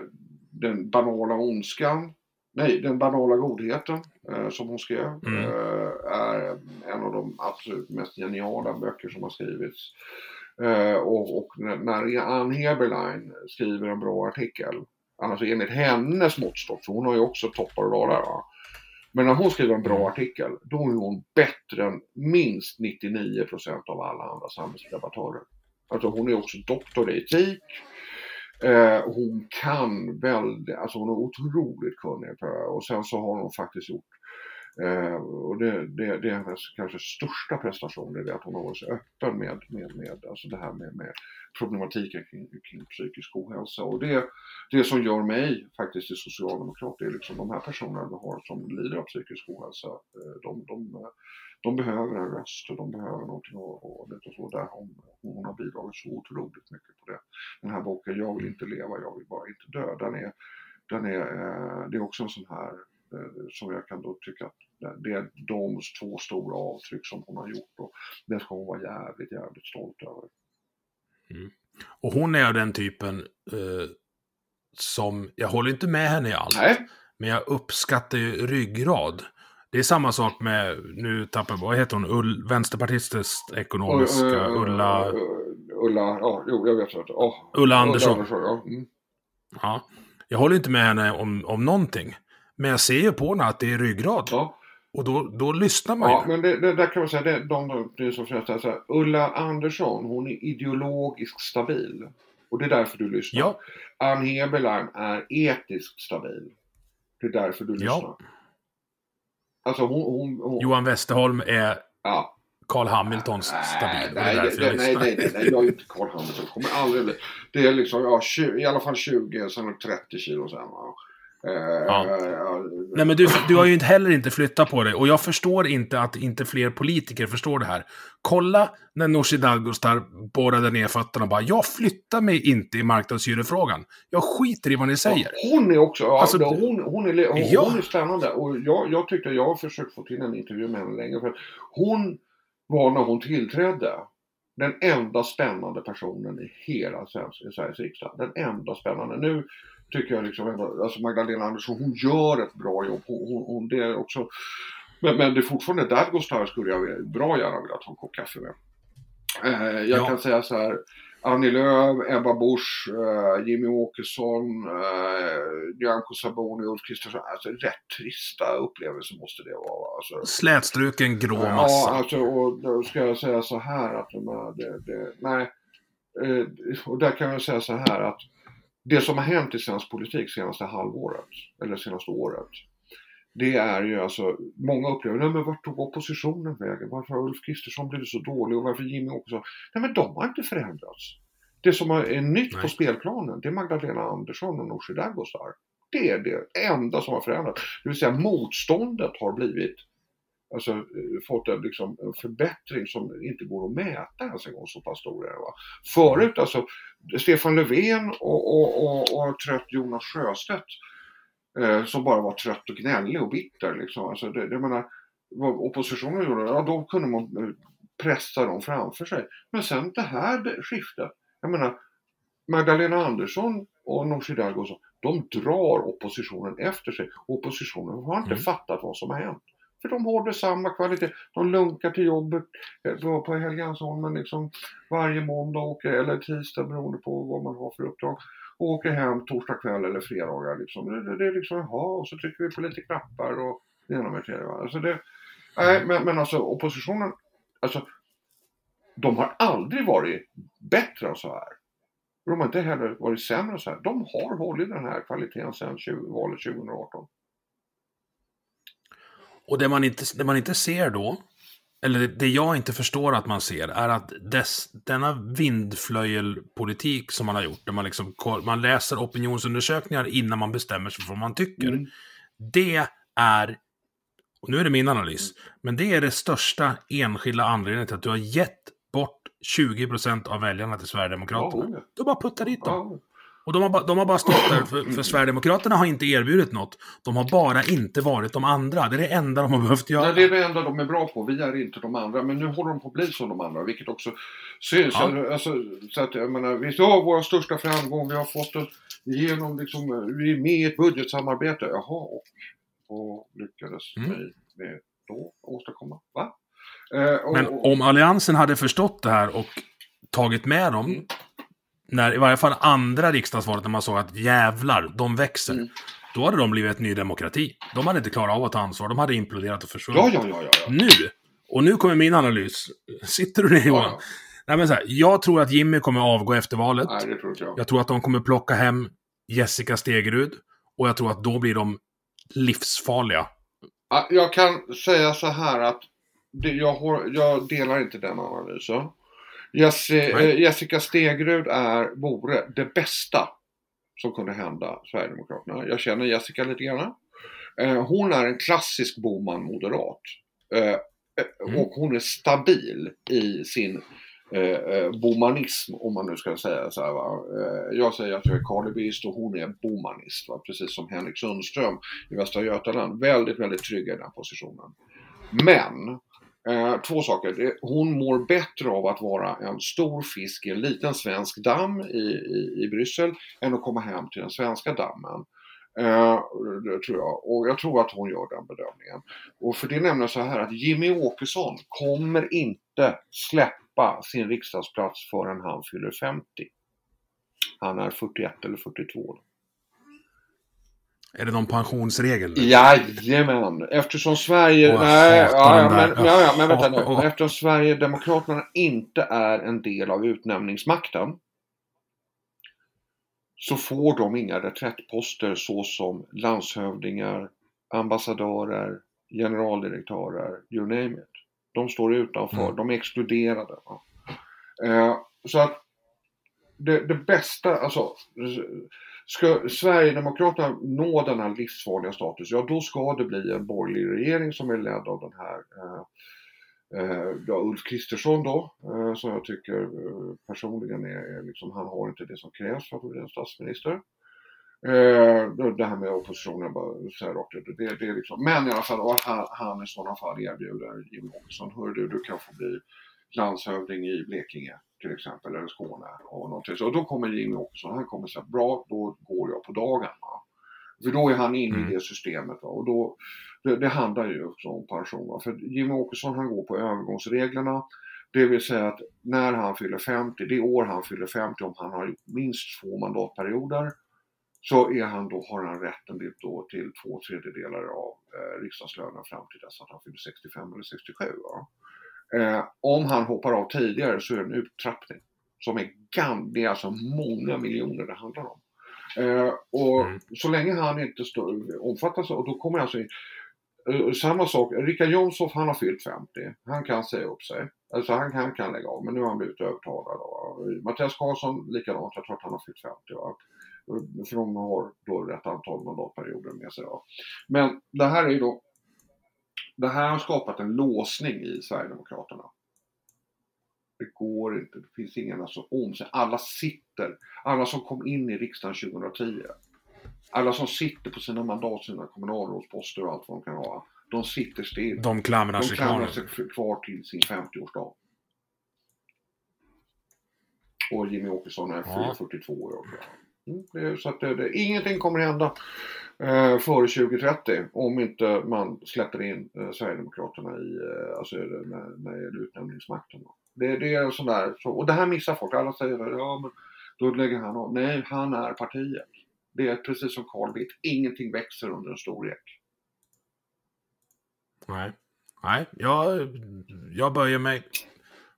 den banala ondskan, nej, den banala godheten eh, som hon skrev, mm. eh, är en av de absolut mest geniala böcker som har skrivits. Eh, och, och, när Ann Heberlein skriver en bra artikel, alltså enligt hennes måttstock, för hon har ju också toppar och dalar. Men när hon skriver en bra mm. artikel, då är hon bättre än minst 99% av alla andra samhällsdebattörer. Alltså hon är också doktor i etik. Eh, hon kan väldigt, alltså hon är otroligt kunnig på det. Och sen så har hon faktiskt gjort Eh, och det, det, det, är hennes kanske största prestation, det är att hon har varit så öppen med, med, med alltså det här med, med problematiken kring, kring psykisk ohälsa. Och det, det som gör mig faktiskt till socialdemokrat, det är liksom de här personerna vi har som lider av psykisk ohälsa. Eh, de, de, de behöver en röst och de behöver någonting och, och lite så där hon, hon har bidragit så otroligt mycket på det. Den här boken, Jag vill inte leva, jag vill bara inte dö, den är, den är, eh, det är också en sån här Eh, som jag kan då tycka att det är de två stora avtryck som hon har gjort och det ska hon vara jävligt, jävligt stolt över. Mm. Och hon är den typen eh, som, jag håller inte med henne i allt, Nej. men jag uppskattar ju ryggrad. Det är samma sak med, nu tappar jag vad heter hon, Ull, vänsterpartistens ekonomiska, uh, uh, Ulla... Uh, Ulla, ja, jo, jag vet inte. Oh, Ulla Andersson. Ulla Andersson ja. Mm. ja. Jag håller inte med henne om, om någonting. Men jag ser ju på henne att det är ryggrad. Ja. Och då, då lyssnar man ja, ju. men det, det, där kan man säga, det, de, de, det som säger så här, Ulla Andersson, hon är ideologiskt stabil. Och det är därför du lyssnar. Ja. Ann Heberlein är etiskt stabil. Det är därför du lyssnar. Ja. Alltså hon, hon, hon... Johan Westerholm är ja. Carl Hamiltons nej, stabil. Nej, det, nej, nej, nej, nej, jag är inte Carl Hamilton. Kommer aldrig bli. Det är liksom, ja, 20, i alla fall 20, sen 30 kilo sen. Va? Ja. Nej, men du, du har ju inte heller inte flyttat på dig. Och jag förstår inte att inte fler politiker förstår det här. Kolla när Nooshi Dadgostar borrade ner fötterna och bara “Jag flyttar mig inte i marknadshyrefrågan. Jag skiter i vad ni säger”. hon är också, ja, alltså, hon, hon, är, hon, ja. hon är spännande. Och jag, jag tyckte, jag har försökt få till en intervju med henne länge. För hon var när hon tillträdde den enda spännande personen i hela Sveriges riksdag. Den enda spännande. Nu tycker jag liksom ändå, alltså Magdalena Andersson hon gör ett bra jobb. Hon, hon, det är också, men, men det är fortfarande Dadgostar skulle jag bra gärna vilja ta en kopp kaffe med. Eh, jag ja. kan säga så här, Annie Lööf, Ebba Busch, eh, Jimmy Åkesson, eh, Nyamko Sabuni, Ulf Kristersson. Alltså rätt trista upplevelser måste det vara. Alltså, Slätstruken grå massa. Ja, alltså och då ska jag säga så här att de, det, det, nej, eh, och där kan jag säga så här att det som har hänt i svensk politik senaste halvåret, eller senaste året, det är ju alltså, många upplever, nej men vart tog oppositionen vägen? Varför har Ulf Kristersson blivit så dålig och varför Jimmy Åkesson? Nej men de har inte förändrats. Det som är nytt nej. på spelplanen, det är Magdalena Andersson och Nooshi Dadgostar. Det är det enda som har förändrats. Det vill säga motståndet har blivit alltså, eh, fått en, liksom, en förbättring som inte går att mäta ens en gång så pass stor är va? Förut alltså, Stefan Löfven och, och, och, och trött Jonas Sjöstedt eh, som bara var trött och gnällig och bitter liksom. Alltså, det, det menar, vad oppositionen gjorde, ja då kunde man eh, pressa dem framför sig. Men sen det här skiftet, jag menar Magdalena Andersson och Nooshi Dadgostar, de drar oppositionen efter sig. Oppositionen har inte mm. fattat vad som har hänt. För de håller samma kvalitet. De lunkar till jobbet eh, på Helgeandsholmen liksom varje måndag åker, eller tisdag beroende på vad man har för uppdrag. Och åker hem torsdag kväll eller fredagar. Liksom. Det, det är liksom, jaha, och så trycker vi på lite knappar och det ena med det alltså det, Nej, men, men alltså oppositionen, alltså de har aldrig varit bättre än så här. De har inte heller varit sämre än så här. De har hållit den här kvaliteten sedan 20, valet 2018. Och det man inte, det man inte ser då, eller det jag inte förstår att man ser, är att dess, denna vindflöjelpolitik som man har gjort, där man, liksom, man läser opinionsundersökningar innan man bestämmer sig för vad man tycker. Mm. Det är, och nu är det min analys, men det är det största enskilda anledningen till att du har gett bort 20% av väljarna till Sverigedemokraterna. Ja, du bara puttar dit dem. Ja. Och de har, bara, de har bara stått där, för, för Sverigedemokraterna har inte erbjudit något. De har bara inte varit de andra. Det är det enda de har behövt göra. Nej, det är det enda de är bra på. Vi är inte de andra. Men nu håller de på att bli som de andra, vilket också syns. Ja. Alltså, så att, jag menar, vi har vår största framgång. Vi har fått det igenom, liksom, vi är med i ett budgetsamarbete. Jaha, och vad lyckades mm. vi med då åstadkomma? Va? Eh, och, men om Alliansen hade förstått det här och tagit med dem mm när, i varje fall andra riksdagsvalet, när man såg att jävlar, de växer. Mm. Då hade de blivit ett ny demokrati. De hade inte klarat av att ta ansvar. De hade imploderat och försvunnit. Ja, ja, ja, ja, Nu! Och nu kommer min analys. (laughs) Sitter du ner Johan? Ja, ja. Nej, men så här, jag tror att Jimmy kommer avgå efter valet. Nej, det tror jag. Jag tror att de kommer plocka hem Jessica Stegerud. Och jag tror att då blir de livsfarliga. Jag kan säga så här att jag, jag delar inte den analysen. Jessi, eh, Jessica Stegrud är, vore det bästa som kunde hända Sverigedemokraterna. Jag känner Jessica lite grann. Eh, hon är en klassisk Boman-moderat. Eh, mm. Och hon är stabil i sin eh, bomanism, om man nu ska säga så här. Va? jag säger att jag är karlebist och hon är bomanist, va? precis som Henrik Sundström i Västra Götaland. Väldigt, väldigt trygga i den positionen. Men Eh, två saker. Hon mår bättre av att vara en stor fisk i en liten svensk damm i, i, i Bryssel än att komma hem till den svenska dammen. Eh, det tror jag. Och jag tror att hon gör den bedömningen. Och för det är nämligen så här att Jimmy Åkesson kommer inte släppa sin riksdagsplats förrän han fyller 50. Han är 41 eller 42. Är det någon pensionsregel? Jajamän! Eftersom Sverige... Oh, nej, ja, men, ja, ja, men vänta nu. Oh, oh. Eftersom Sverigedemokraterna inte är en del av utnämningsmakten så får de inga reträttposter såsom landshövdingar, ambassadörer, generaldirektörer, you name it. De står utanför, mm. de är exkluderade. Eh, så att det, det bästa, alltså Ska Sverigedemokraterna nå den här livsfarliga status, ja då ska det bli en borgerlig regering som är ledd av den här eh, eh, ja, Ulf Kristersson då, eh, som jag tycker eh, personligen är, är liksom, han har inte det som krävs för att bli en statsminister. Eh, det här med oppositionen, bara säga rakt ut, det, det är liksom, men i alla fall, och han, han i sådana fall erbjuder Jimmie Åkesson, hör du, du kan få bli landshövding i Blekinge till exempel, eller Skåne och någonting. Så då kommer Jimmy Åkesson, han kommer säga bra, då går jag på dagen. Va? För då är han inne mm. i det systemet. Va? Och då, det, det handlar ju också om pension. Va? För Jimmy Åkesson han går på övergångsreglerna. Det vill säga att när han fyller 50, det år han fyller 50, om han har minst två mandatperioder, så är han då, har han rätten då till två tredjedelar av eh, riksdagslönen fram till dess att han fyller 65 eller 67. Va? Eh, om han hoppar av tidigare så är det en uttrappning som är gam, det är alltså många miljoner det handlar om. Eh, och mm. så länge han inte står, omfattas och då kommer alltså uh, samma sak, Richard Jomshof han har fyllt 50, han kan säga upp sig. Alltså han, han kan lägga av, men nu har han blivit övertalad. Mattias Karlsson likadant, jag tror att han har fyllt 50. Va? För de har då rätt antal mandatperioder med sig. Va? Men det här är ju då det här har skapat en låsning i Sverigedemokraterna. Det går inte, det finns ingen alltså om sig. Alla sitter, alla som kom in i riksdagen 2010, alla som sitter på sina mandat, sina kommunalrådsposter och allt vad de kan ha. De sitter still. De klamrar sig, kvar. sig kvar till sin 50-årsdag. Och Jimmy Åkesson är ja. 42 år. Mm, så att det, det, ingenting kommer hända eh, före 2030 om inte man släpper in eh, Sverigedemokraterna i, eh, alltså när, när det gäller utnämningsmakten. Det, det är sån där, så, och det här missar folk. Alla säger ja men då lägger han av. Nej, han är partiet. Det är precis som Carl Bildt. Ingenting växer under en stor ek. Nej, nej, jag, jag böjer mig.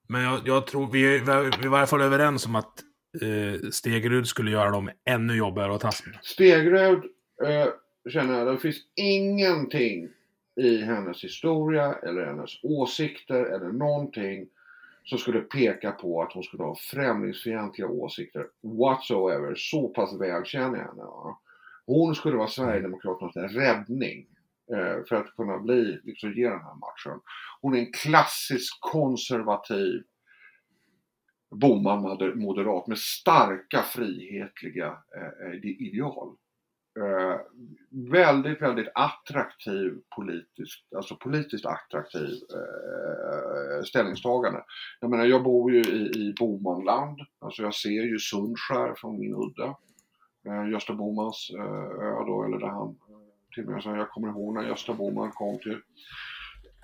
Men jag, jag tror vi är, vi är i varje fall överens om att eh, Stegerud skulle göra dem ännu jobbigare att tas med. Stegerud eh, känner jag, det finns ingenting i hennes historia eller hennes åsikter eller någonting som skulle peka på att hon skulle ha främlingsfientliga åsikter whatsoever. Så pass väl känner jag henne. Va? Hon skulle vara Sverigedemokraternas räddning eh, för att kunna bli, liksom ge den här matchen. Hon är en klassisk konservativ bommad moderat med starka frihetliga eh, eh ideal. Eh, väldigt, väldigt attraktiv politisk, alltså politiskt attraktiv eh, ställningstagande. Jag menar, jag bor ju i, i Bomanland, alltså jag ser ju Sundskär från min udde. Eh, Gösta Bomans eh, ö då, eller där han till och med, jag kommer ihåg när Gösta Boman kom till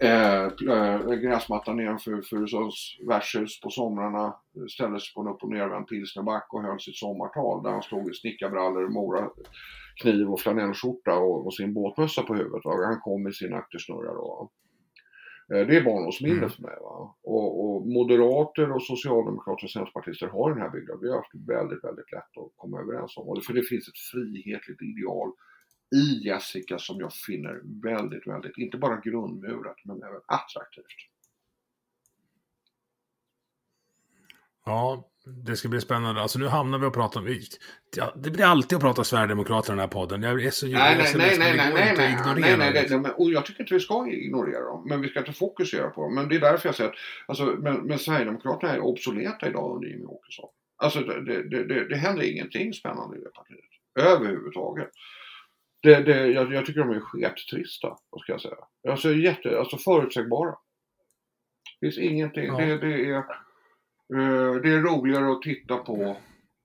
Eh, eh, gräsmattan nedanför Furusunds värdshus på somrarna ställdes på en upp och nervänd pilsnerback och höll sitt sommartal där han stod i snickarbrallor, mora, kniv och flanellskjorta och, och sin båtmössa på huvudet. Va? Han kom med sin aktersnurra då. Eh, det är barndomsminne mm. för mig. Va? Och, och, moderater och socialdemokrater och centerpartister har den här bygden. Vi har haft väldigt, väldigt lätt att komma överens om. Och för det finns ett frihetligt ideal i Jessica som jag finner väldigt, väldigt, inte bara grundmurat men även attraktivt. Ja, det ska bli spännande. Alltså nu hamnar vi och pratar om... Ja, det blir alltid att prata Sverigedemokraterna i den här podden. Jag är så nej, nej, nej, nej, nej, nej, nej, nej, nej, nej, och jag tycker inte vi ska ignorera dem. Men vi ska inte fokusera på dem. Men det är därför jag säger att alltså, men, men Sverigedemokraterna är obsoleta idag under Jimmie Åkesson. Alltså det, det, det, det händer ingenting spännande i det partiet. Överhuvudtaget. Det, det, jag, jag tycker de är skettrista, vad ska jag säga. Alltså, jätte, alltså förutsägbara. Det finns ingenting. Ja. Det, det, är, uh, det är roligare att titta på.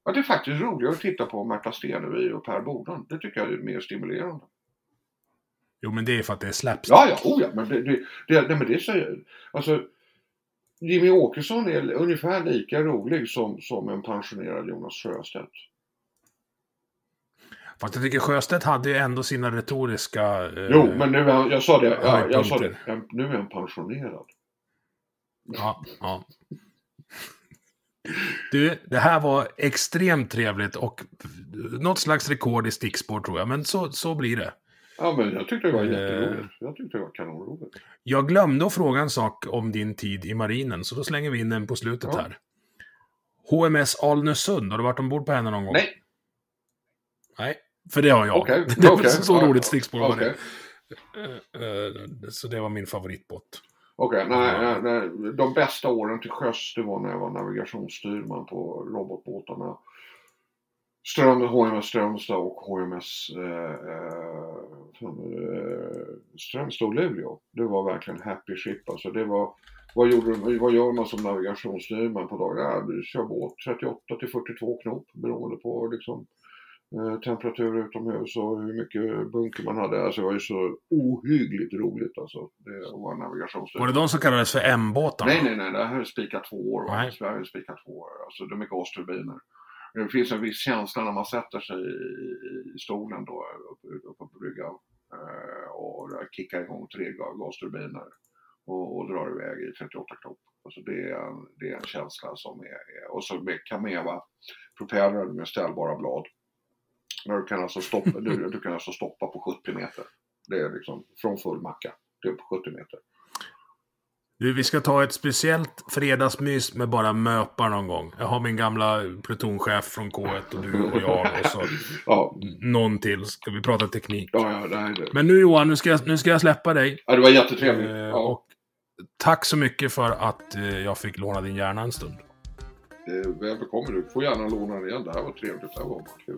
Ja, det är faktiskt roligare att titta på Märta Stenevi och Per Boden. Det tycker jag är mer stimulerande. Jo, men det är för att det är slapstick. Ja, ja, oh, ja. Men det, det, det, nej, men det säger... Alltså, Jimmy Åkesson är ungefär lika rolig som, som en pensionerad Jonas Sjöstedt. Fast jag tycker Sjöstedt hade ju ändå sina retoriska... Eh, jo, men nu är jag sa det, ja, jag sa det, nu är han pensionerad. Ja, ja. Du, det här var extremt trevligt och något slags rekord i stickspår tror jag, men så, så blir det. Ja, men jag tyckte det var eh, jätteroligt. Jag tyckte det var kanonroligt. Jag glömde att fråga en sak om din tid i marinen, så då slänger vi in den på slutet ja. här. HMS Alnösund, har du varit ombord på henne någon gång? Nej. Nej. För det har jag. Okay. (laughs) Det var okay. så roligt stickspår var okay. det. Så det var min favoritbåt. Okej, okay, nej, nej, de bästa åren till sjöss det var när jag var navigationsstyrman på robotbåtarna. Ström, HMS Strömstad och HMS eh, eh, Strömstad och Luleå. Det var verkligen happy ship. Alltså det var, vad, gjorde, vad gör man som navigationsstyrman på dagen? Ja, du kör båt 38 till 42 knop beroende på liksom Eh, temperatur utomhus och hur mycket bunker man hade. Alltså det var ju så ohyggligt roligt alltså. Det var. Var det de som kallades för M-båtar? Nej, nej, nej. Det här är spikat två år. Nej. Sverige är spikat två år. Alltså det är mycket gasturbiner. Det finns en viss känsla när man sätter sig i, stolen då uppe, uppe på bryggan eh, och kickar igång tre gasturbiner och, och drar iväg i 38 knop. Alltså det, är en, det är en känsla som är, och så med Kameva propellrar med ställbara blad. Du kan alltså stoppa, du, (laughs) du kan alltså stoppa på 70 meter. Det är liksom från full macka till 70 meter. Du, vi ska ta ett speciellt fredagsmys med bara möpar någon gång. Jag har min gamla plutonchef från K1 och du och jag och så (laughs) ja. någon till. Ska vi prata teknik? Ja, ja, det är det. Men nu Johan, nu ska jag, nu ska jag släppa dig. Ja, det var jättetrevligt. Eh, ja. och tack så mycket för att eh, jag fick låna din hjärna en stund. Eh, välkommen, du får gärna låna den igen. Det här var trevligt. Det här var kul.